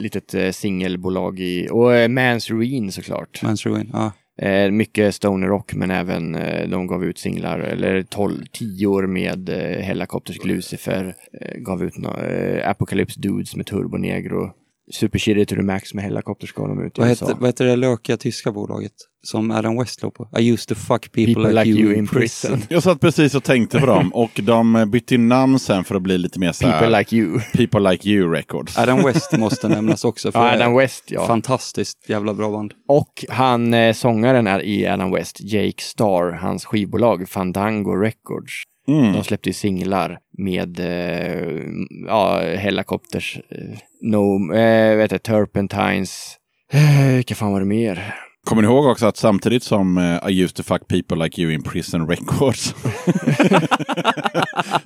litet eh, singelbolag i, och eh, Mans Ruin såklart. Man's Ruin. Ja. Eh, mycket stoner rock men även eh, de gav ut singlar, eller 12, 10 år med eh, Hellacopters Lucifer, eh, gav ut no, eh, Apocalypse Dudes med Turbo Negro. Super Chili to the Max med Hellacopter ska de ut i Vad USA. heter, vad heter det lökiga tyska bolaget som Adam West låg på? I used to fuck people, like, you, in prison. Jag satt precis och tänkte på dem och de bytte namn sen för att bli lite mer så här, People like you. People Like You Records. Adam West måste nämnas också. För Ja, Adam West ja. Fantastiskt jävla bra band. Och han, eh, sångaren är i Adam West, Jake Starr, hans skivbolag Fandango Records. Mm. De släppte ju singlar med eh, ja, Hellacopters, eh, no, eh, vet jag, Turpentines, eh, vilka fan var det mer? Kommer ni ihåg också att samtidigt som uh, I used to fuck people like you in prison records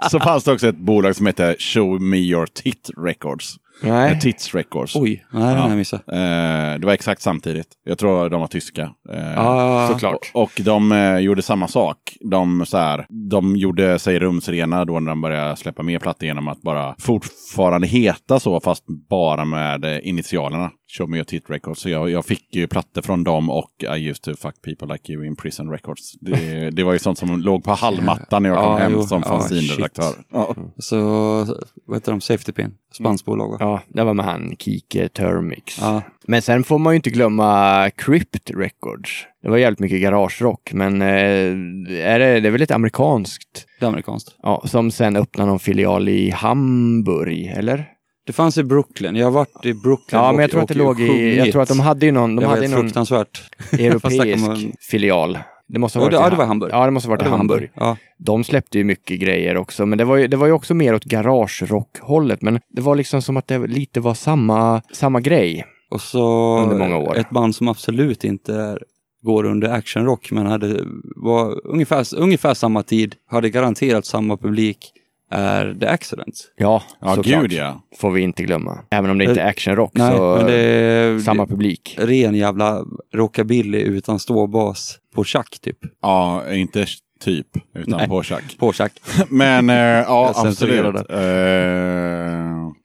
så fanns det också ett bolag som hette Show me your tit records. Eh, Nej, Tits records. Oj, nej den har jag missat. Eh, det var exakt samtidigt. Jag tror de var tyska. Eh, Ah, såklart. Och de eh, gjorde samma sak. De, så här, de gjorde sig rumsrena då när de började släppa mer plattor genom att bara fortfarande heta så, fast bara med eh, initialerna. Show me your tit records. Så jag, jag fick ju plattor från dem och I used to fuck people like you in prison records. Det, det var ju sånt som låg på hallmattan när jag kom Ja, hem jo. som Ja, fanzinredaktör. Ja. Så, vad heter de? Safety Pin? Spanskt bolag ja, det var med han, Kike Termix. Ja. Men sen får man ju inte glömma Crypt Records. Det var jävligt mycket garagerock, men eh, är det, det är väl ett amerikanskt, Det är amerikanskt. ja, som sen öppnar någon filial i Hamburg, eller? Det fanns i Brooklyn. Jag har varit i Brooklyn Ja, men jag tror att det låg i, jag tror att de hade ju någon, de det var hade helt någon fruktansvärt. europeisk man- filial. Det måste ha Ja, varit det- i ja, det var Hamburg. Ja, det måste ha varit Det i var Hamburg. Ja. De släppte ju mycket grejer också, men det var ju, det var ju också mer åt garagerock-hållet. Men det var liksom som att det lite var samma, samma grej. Och så Under många år. ett band som absolut inte är, går under actionrock men hade, var ungefär, ungefär samma tid, hade garanterat samma publik, är The Accidents. Ja, Ja, såklart. gud ja. Får vi inte glömma. Även om det inte är actionrock Nej, så men det är samma publik. ren jävla rockabilly utan ståbas på schack typ. Ja, inte typ, utan Nej. på schack. På schack. Men eh, ja, absolut. Eh,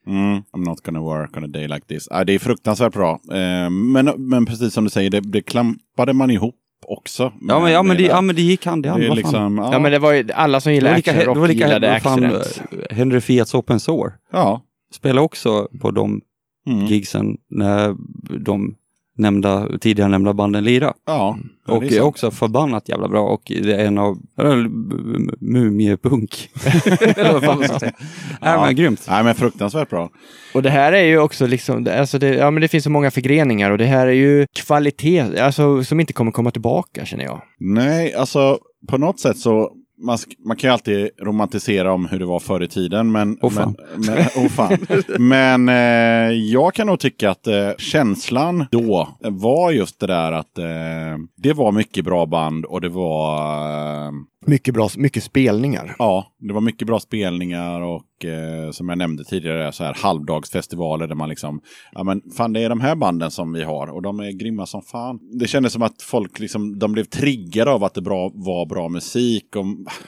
mm, I'm not gonna work on a day like this. Ah, det är fruktansvärt bra. Eh, men, men precis som du säger, det, det klampade man ihop också. Ja men, ja, men, det, där. ja men det gick hand i hand. det liksom, ja, Ja, men det var ju alla som det gillar var lika, det actionrock var lika gillade accident. eh, Henry Fiats Open Sore. ja. Spelade också på de Mm. gigsen när de nämnda, tidigare nämnda banden lirade. Ja, ja, Och det är sant. också förbannat jävla bra och det är en av mumiepunk. Eller vad man ska säga. Ja. men grymt. Nej, men fruktansvärt bra. Och det här är ju också liksom, det- alltså det, ja men det finns så många förgreningar och det här är ju kvalitet, alltså som inte kommer komma tillbaka känner jag. Nej, alltså på något sätt så man, man kan ju alltid romantisera om hur det var förr i tiden. Men, Åh, fan. men, men, åh, fan. men eh, jag kan nog tycka att eh, känslan då var just det där att eh, det var mycket bra band och det var eh, Mycket bra, mycket spelningar. Ja, det var mycket bra spelningar och eh, som jag nämnde tidigare så här halvdagsfestivaler där man liksom, ja men fan det är de här banden som vi har och de är grymma som fan. Det kändes som att folk liksom, de blev triggade av att det bra, var bra musik och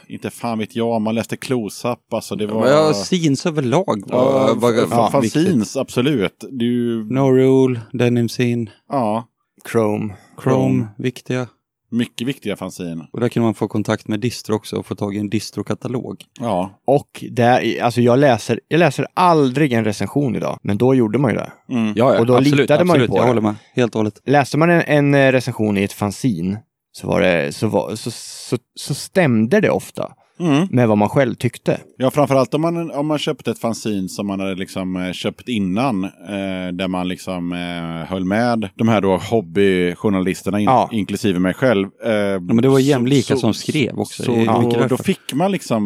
inte fan vet jag, man läste close-up, alltså det var... Ja, scenes överlag Ja, var, var, fa- var viktigt. fanzines, absolut. Det är ju, No Rule, Denim Scene, ja, Chrome. Chrome, viktiga. Mycket viktiga fanzine. Och där kan man få kontakt med distro också och få tag i en distro-katalog. Ja, Och det, alltså jag läser, jag läser aldrig en recension idag, men då gjorde man ju det. mm. Ja, ja, Och då absolut, litade man ju absolut, på jag det. håller med. Helt och hållet. Läste man en, en eh, recension i ett fanzine så, var det, så, var, så, så, så stämde det ofta Mm. med vad man själv tyckte. Ja, framförallt om man, om man köpte ett fanzine som man hade liksom eh, köpt innan. Eh, där man liksom eh, höll med de här då hobbyjournalisterna, in, Ja. inklusive mig själv. Eh, ja, men det var jämlika som skrev också. Så är då, då fick man liksom,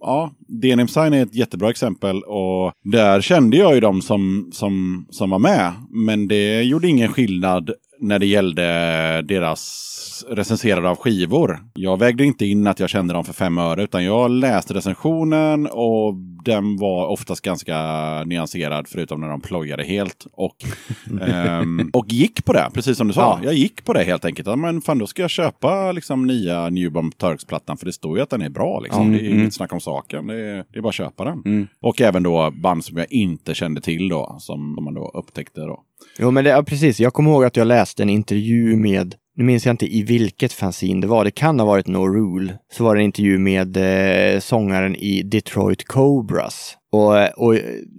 ja, DNM Sign är ett jättebra exempel. Och där kände jag ju de som, som, som var med. Men det gjorde ingen skillnad när det gällde deras recenserade av skivor. Jag vägde inte in att jag kände dem för fem öre, utan jag läste recensionen och den var oftast ganska nyanserad, förutom när de plojade helt. Och, ehm, och gick på det, precis som du sa. Ja. Jag gick på det helt enkelt. Ja, men fan, då ska jag köpa liksom nya Newbomb Turks-plattan, för det står ju att den är bra. Liksom. Mm, det är mm. inget snack om saken. Det är, det är bara att köpa den. Mm. Och även då band som jag inte kände till då, som man då upptäckte då. Jo, men det, ja, precis. Jag kommer ihåg att jag läste en intervju med, nu minns jag inte i vilket fanzine det var, det kan ha varit No Rule, så var det en intervju med eh, sångaren i Detroit Cobras. Och, och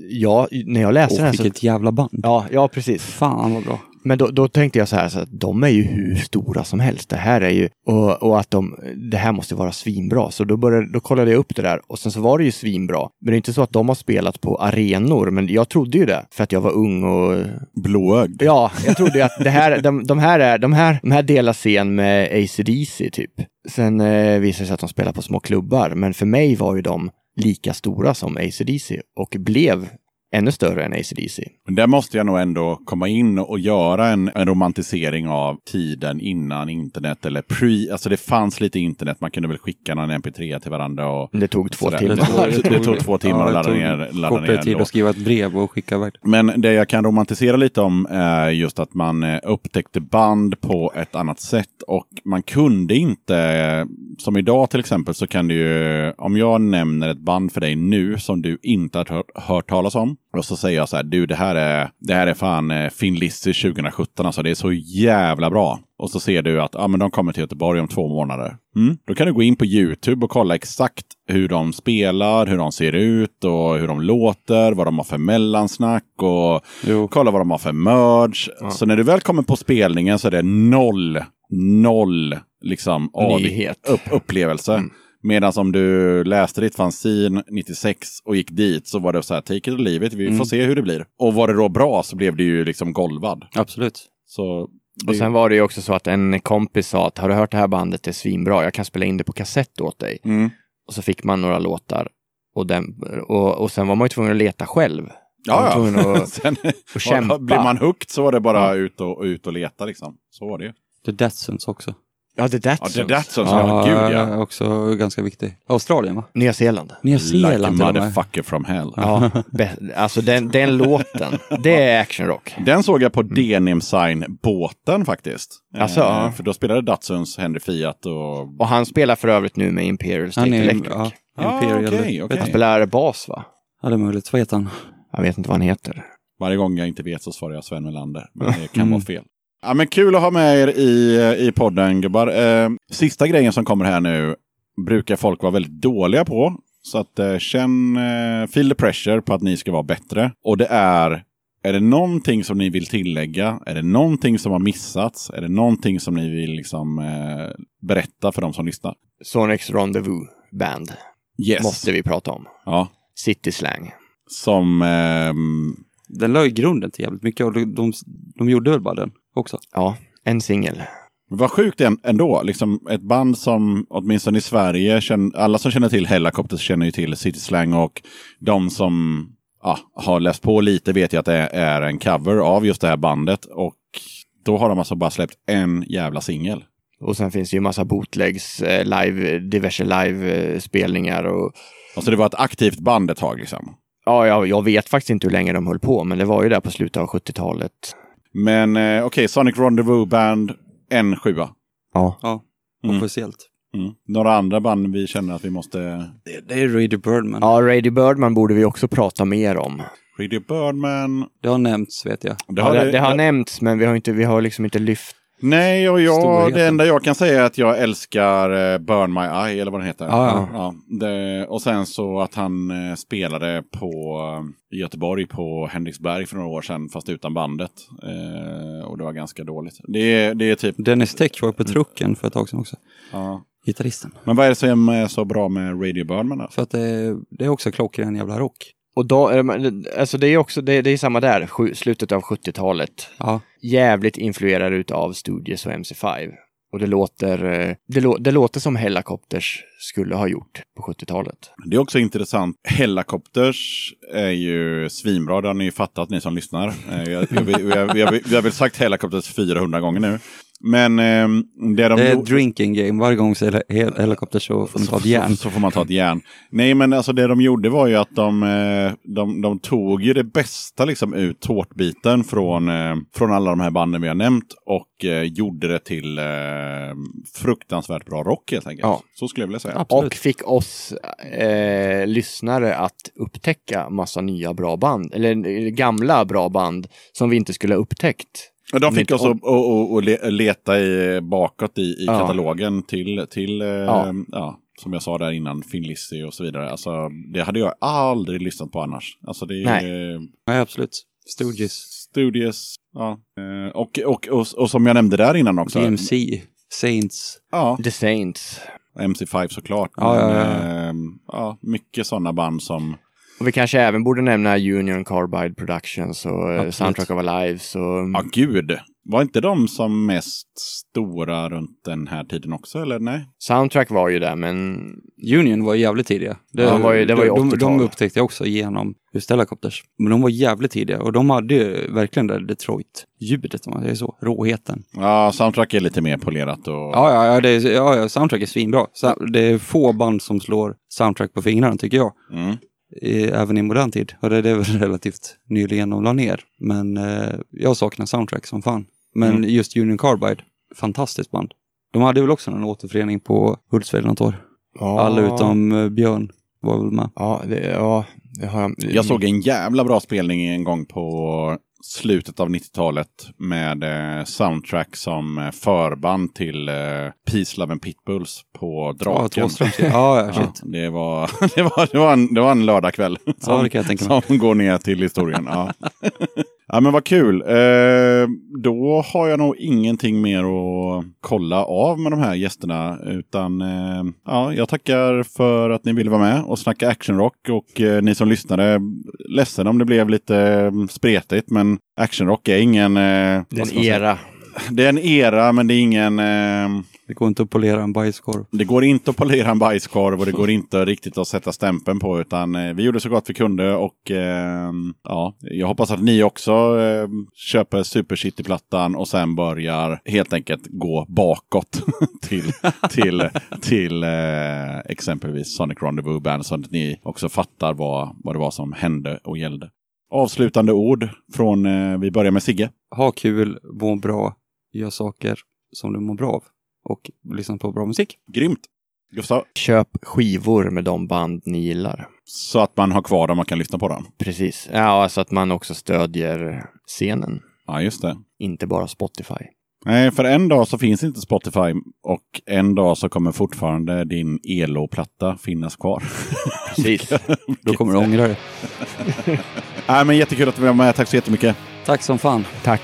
ja, när jag läste den Och här så... vilket jävla band. Ja, ja, precis. Fan vad bra. Men då, då tänkte jag så här, så att de är ju hur stora som helst. Det här är ju, och, och att de, det här måste vara svinbra. Så då, började, då kollade jag upp det där och sen så var det ju svinbra. Men det är inte så att de har spelat på arenor, men jag trodde ju det. För att jag var ung och Blåögd. Ja, jag trodde att det här, de, de, här är, de, här, de här delar scen med AC/DC typ. Sen eh, visade det sig att de spelar på små klubbar, men för mig var ju de lika stora som AC/DC och blev ännu större än AC/DC. Men där måste jag nog ändå komma in och göra en, en romantisering av tiden innan internet eller pre, alltså det fanns lite internet, man kunde väl skicka någon mp3 till varandra och Det tog två Sådär. timmar. Det tog- det tog två timmar att det ladda ner- ladda ner tid att skriva ett brev och skicka iväg. Men det jag kan romantisera lite om är just att man eh, upptäckte band på ett annat sätt och man kunde inte, eh, som idag till exempel, så kan du ju, om jag nämner ett band för dig nu som du inte har hört, hört talas om och så säger jag så här, du det här är, det här är fan eh, Finn Lizzy 2017, alltså det är så jävla bra. Och så ser du att ah, men de kommer till Göteborg om två månader. Mm. Då kan du gå in på YouTube och kolla exakt hur de spelar, hur de ser ut och hur de låter, vad de har för mellansnack och Jo. kolla vad de har för merch. Så när du väl kommer på spelningen så är det noll, noll liksom av upp, upplevelse. Medan om du läste ditt fanzine 96 och gick dit så var det så här, take it or leave it, vi får se hur det blir. Och var det då bra så blev det ju liksom golvad. Absolut. Så Och sen var det ju också så att en kompis sa att har du hört det här bandet, det är svinbra, jag kan spela in det på kassett åt dig. Mm. Och så fick man några låtar. Och, den, och, och sen var man ju tvungen att leta själv. Ja, ja. att, Sen att kämpa. blir man hooked så var det bara ut, och, ut och leta liksom. Så var det ju. The Datsuns också. Ja, det där. Ja, där som ja, gud ja. Också ganska viktig. Australien va? Nya Zeeland. Nya Like a Zeeland och med. motherfucker from hell. Ja, alltså den, den låten, det är actionrock. Den såg jag på Denim Sign-båten faktiskt. Alltså, Eh, ja. För då spelade Datsuns Henry Fiat och... Och han spelar för övrigt nu med Imperial State Han är Electric. ja, Ah, Imperial. okej, okej. Han spelar bas va? Ja, det är möjligt. Vad heter han? Jag vet inte vad han heter. Varje gång jag inte vet så svarar jag Sven Melander. Men det kan Mm. vara fel. Ja, men kul att ha med er i, i podden gubbar. Eh, sista grejen som kommer här nu brukar folk vara väldigt dåliga på. Så att eh, känn, eh, feel the pressure på att ni ska vara bättre. Och det är, är det någonting som ni vill tillägga? Är det någonting som har missats? Är det någonting som ni vill liksom, eh, berätta för de som lyssnar? Sonics Rendezvous Band Yes. måste vi prata om. Ja. City Slang. Som... ehm, Den la ju grunden till jävligt mycket och de, de, de gjorde väl bara den också. Ja, en singel. Vad sjukt än- ändå. Liksom ett band som åtminstone i Sverige, alla som känner till Hellacopters känner ju till City Slang och de som ja, har läst på lite vet ju att det är en cover av just det här bandet. Och då har de alltså bara släppt en jävla singel. Och sen finns det ju massa bootlegs, eh, live, diverse live-spelningar och Alltså det var ett aktivt band ett tag liksom. ja, jag, jag vet faktiskt inte hur länge de höll på, men det var ju där på slutet av 70-talet. Men eh, okej, Sonic Rendezvous Band, en sjua. Ja. Ja, Mm. officiellt. Mm. Några andra band vi känner att vi måste... Det, det är Radio Birdman. Ja, Radio Birdman borde vi också prata mer om. Radio Birdman. Det har nämnts vet jag. Det Ja, har, det, det har nämnts, men vi har, inte, vi har liksom inte lyft. Nej, och jag, Storheten. det enda jag kan säga är att jag älskar eh, Burn My Eye, eller vad den heter. Ja, ja. det, och sen så att han eh, spelade på eh, i Göteborg på Henriksberg för några år sedan, fast utan bandet. Eh, och det var ganska dåligt. Det, är- det är typ... Dennis Tech var på trucken för ett tag sedan också. Ja. Gitarristen. Men vad är det som är så bra med Radio Birdman då? För att det, det är också klockren jävla rock. Och då, är det- alltså det är också, det, det är samma där, slutet av 70-talet. Ja, Jävligt influerad utav Studios och MC5. Och det låter, eh, det, lå, det låter som Hellacopters skulle ha gjort på 70-talet. Det är också intressant. Hellacopters är ju svinbra, det har ni ju fattat ni som lyssnar. Eh, jag, jag, vi, vi har väl sagt Hellacopters 400 gånger nu. Men eh, det de det är ett drinking game. Varje gång det hel- helikopter så får man ta ett järn. Så, så får man ta ett järn. Nej, men alltså det de gjorde var ju att de, eh, de, de tog ju det bästa liksom ut tårtbiten från, eh, från alla de här banden vi har nämnt och eh, gjorde det till eh, fruktansvärt bra rock helt enkelt. Ja. Så skulle jag vilja säga. Absolut. Och fick oss eh, lyssnare att upptäcka massa nya bra band, eller gamla bra band som vi inte skulle ha upptäckt. De fick oss att och, leta i, bakåt i, i Ja. katalogen till, till eh, Ja. ja. som jag sa där innan, Finn Lizzy och så vidare. Alltså, det hade jag aldrig lyssnat på annars. Alltså det Nej. Nej, absolut. Stooges. Studios, ja. Eh, Och, och, och, och som jag nämnde där innan också. DMC. Saints. Ja, The Saints. MC5 såklart. Ja, men, ja, ja. ehm, ja, mycket sådana band som... Och vi kanske även borde nämna Union Carbide Productions och eh, Absolut. Soundtrack of Our Lives. Och, Ja, gud. Var inte de som mest stora runt den här tiden också, eller nej? Soundtrack var ju där, men Union var jävligt tidiga. Det, Ja, de var ju- det var ju de, de, 80-tal. de upptäckte jag också genom just Helicopters. Men de var jävligt tidiga och de hade ju verkligen det Detroit-ljudet om man säger så. Råheten. Ja, soundtrack är lite mer polerat och... Ja, ja, ja, det är, ja, ja soundtrack är svinbra. Det är få band som slår soundtrack på fingrarna tycker jag. Mm. I, även i modern tid. Och det, det är väl relativt nyligen de la ner. Men eh, jag saknar soundtrack som fan. Men Mm. just Union Carbide, fantastiskt band. De hade väl också en återförening på Hultsfred något år. ja, Alla utom eh, Björn var väl med. Ja, det, ja, det har jag. Jag såg en jävla bra spelning en gång på slutet av 90-talet med eh, soundtrack som eh, förband till eh, Peace, Love and Pitbulls på Ja, Draken. Ja, ja, Ja, det, var, det, var, det, var en, det var en lördagkväll som, mig. som går ner till historien. Ja. men vad kul. Eh, då har jag nog ingenting mer att kolla av med de här gästerna. Utan eh, ja, jag tackar för att ni ville vara med och snacka actionrock. Och eh, ni som lyssnade, ledsen om det blev lite eh, spretigt. Men actionrock är ingen... Eh, det är en era. Det är en era, men det är ingen... Det går inte att polera en bajskorv. det går inte att polera en bajskorv och det går inte riktigt att sätta stämpeln på utan eh, vi gjorde så gott vi kunde och eh, ja, jag hoppas att ni också eh, köper Super City-plattan och sen börjar helt enkelt gå bakåt till, till, till eh, exempelvis Sonic Rendezvous Band så att ni också fattar vad, vad det var som hände och gällde. Avslutande ord från, eh, vi börjar med Sigge. Ha kul, må bra, gör saker som du mår bra av. Och lyssna på bra musik. Grymt! Gustav, Köp skivor med de band ni gillar. så att man har kvar dem och kan lyssna på dem. Precis. Ja, så att man också stödjer scenen. Ja, just det. Inte bara Spotify. Nej, för en dag så finns inte Spotify och en dag så kommer fortfarande din ELO-platta finnas kvar. Precis. Då kommer du ångra dig. Nej, men jättekul att du var med. Tack så jättemycket. Tack som fan. Tack.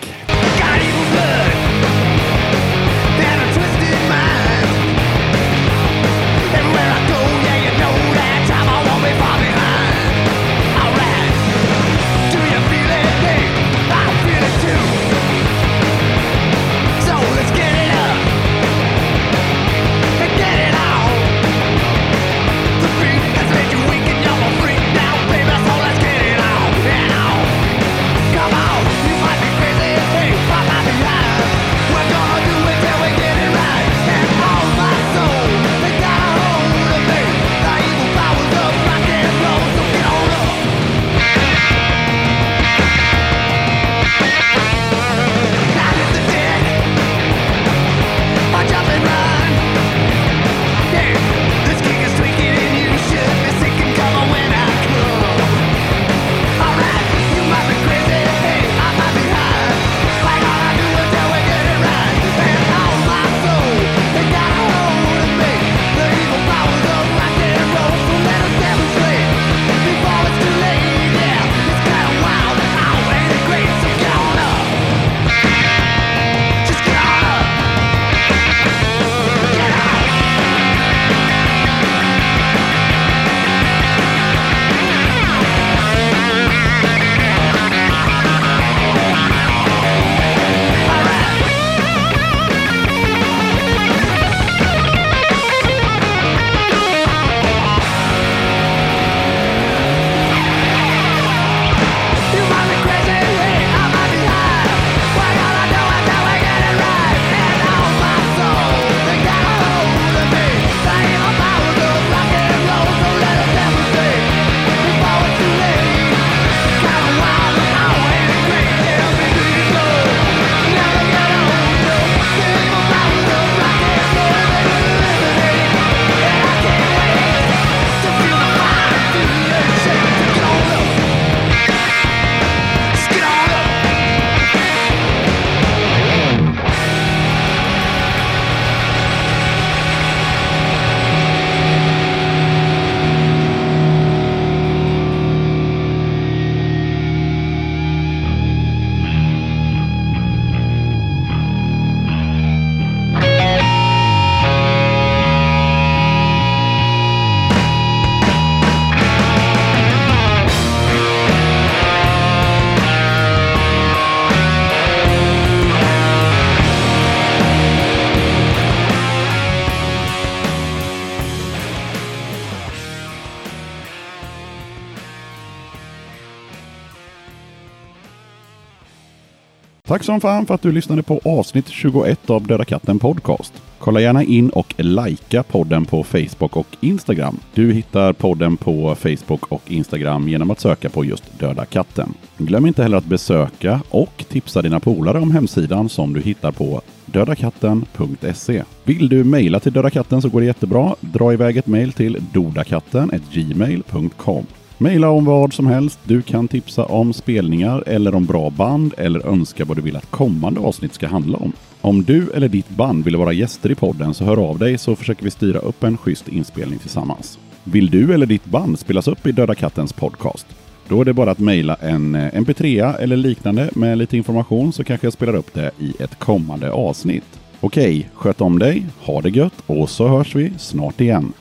Tack som fan för att du lyssnade på avsnitt 21 av Döda katten Podcast. Kolla gärna in och likea podden på Facebook och Instagram. Du hittar podden på Facebook och Instagram genom att söka på just Döda katten. Glöm inte heller att besöka och tipsa dina polare om hemsidan som du hittar på dödakatten.se. Vill du mejla till Döda katten så går det jättebra. Dra iväg ett mejl till dodakatten.gmail.com. Maila om vad som helst. Du kan tipsa om spelningar eller om bra band eller önska vad du vill att kommande avsnitt ska handla om. Om du eller ditt band vill vara gäster i podden så hör av dig så försöker vi styra upp en schysst inspelning tillsammans. Vill du eller ditt band spelas upp i Döda Kattens podcast? Då är det bara att mejla en eh, mp3 eller liknande med lite information så kanske jag spelar upp det i ett kommande avsnitt. Okej, sköt om dig, ha det gött och så hörs vi snart igen.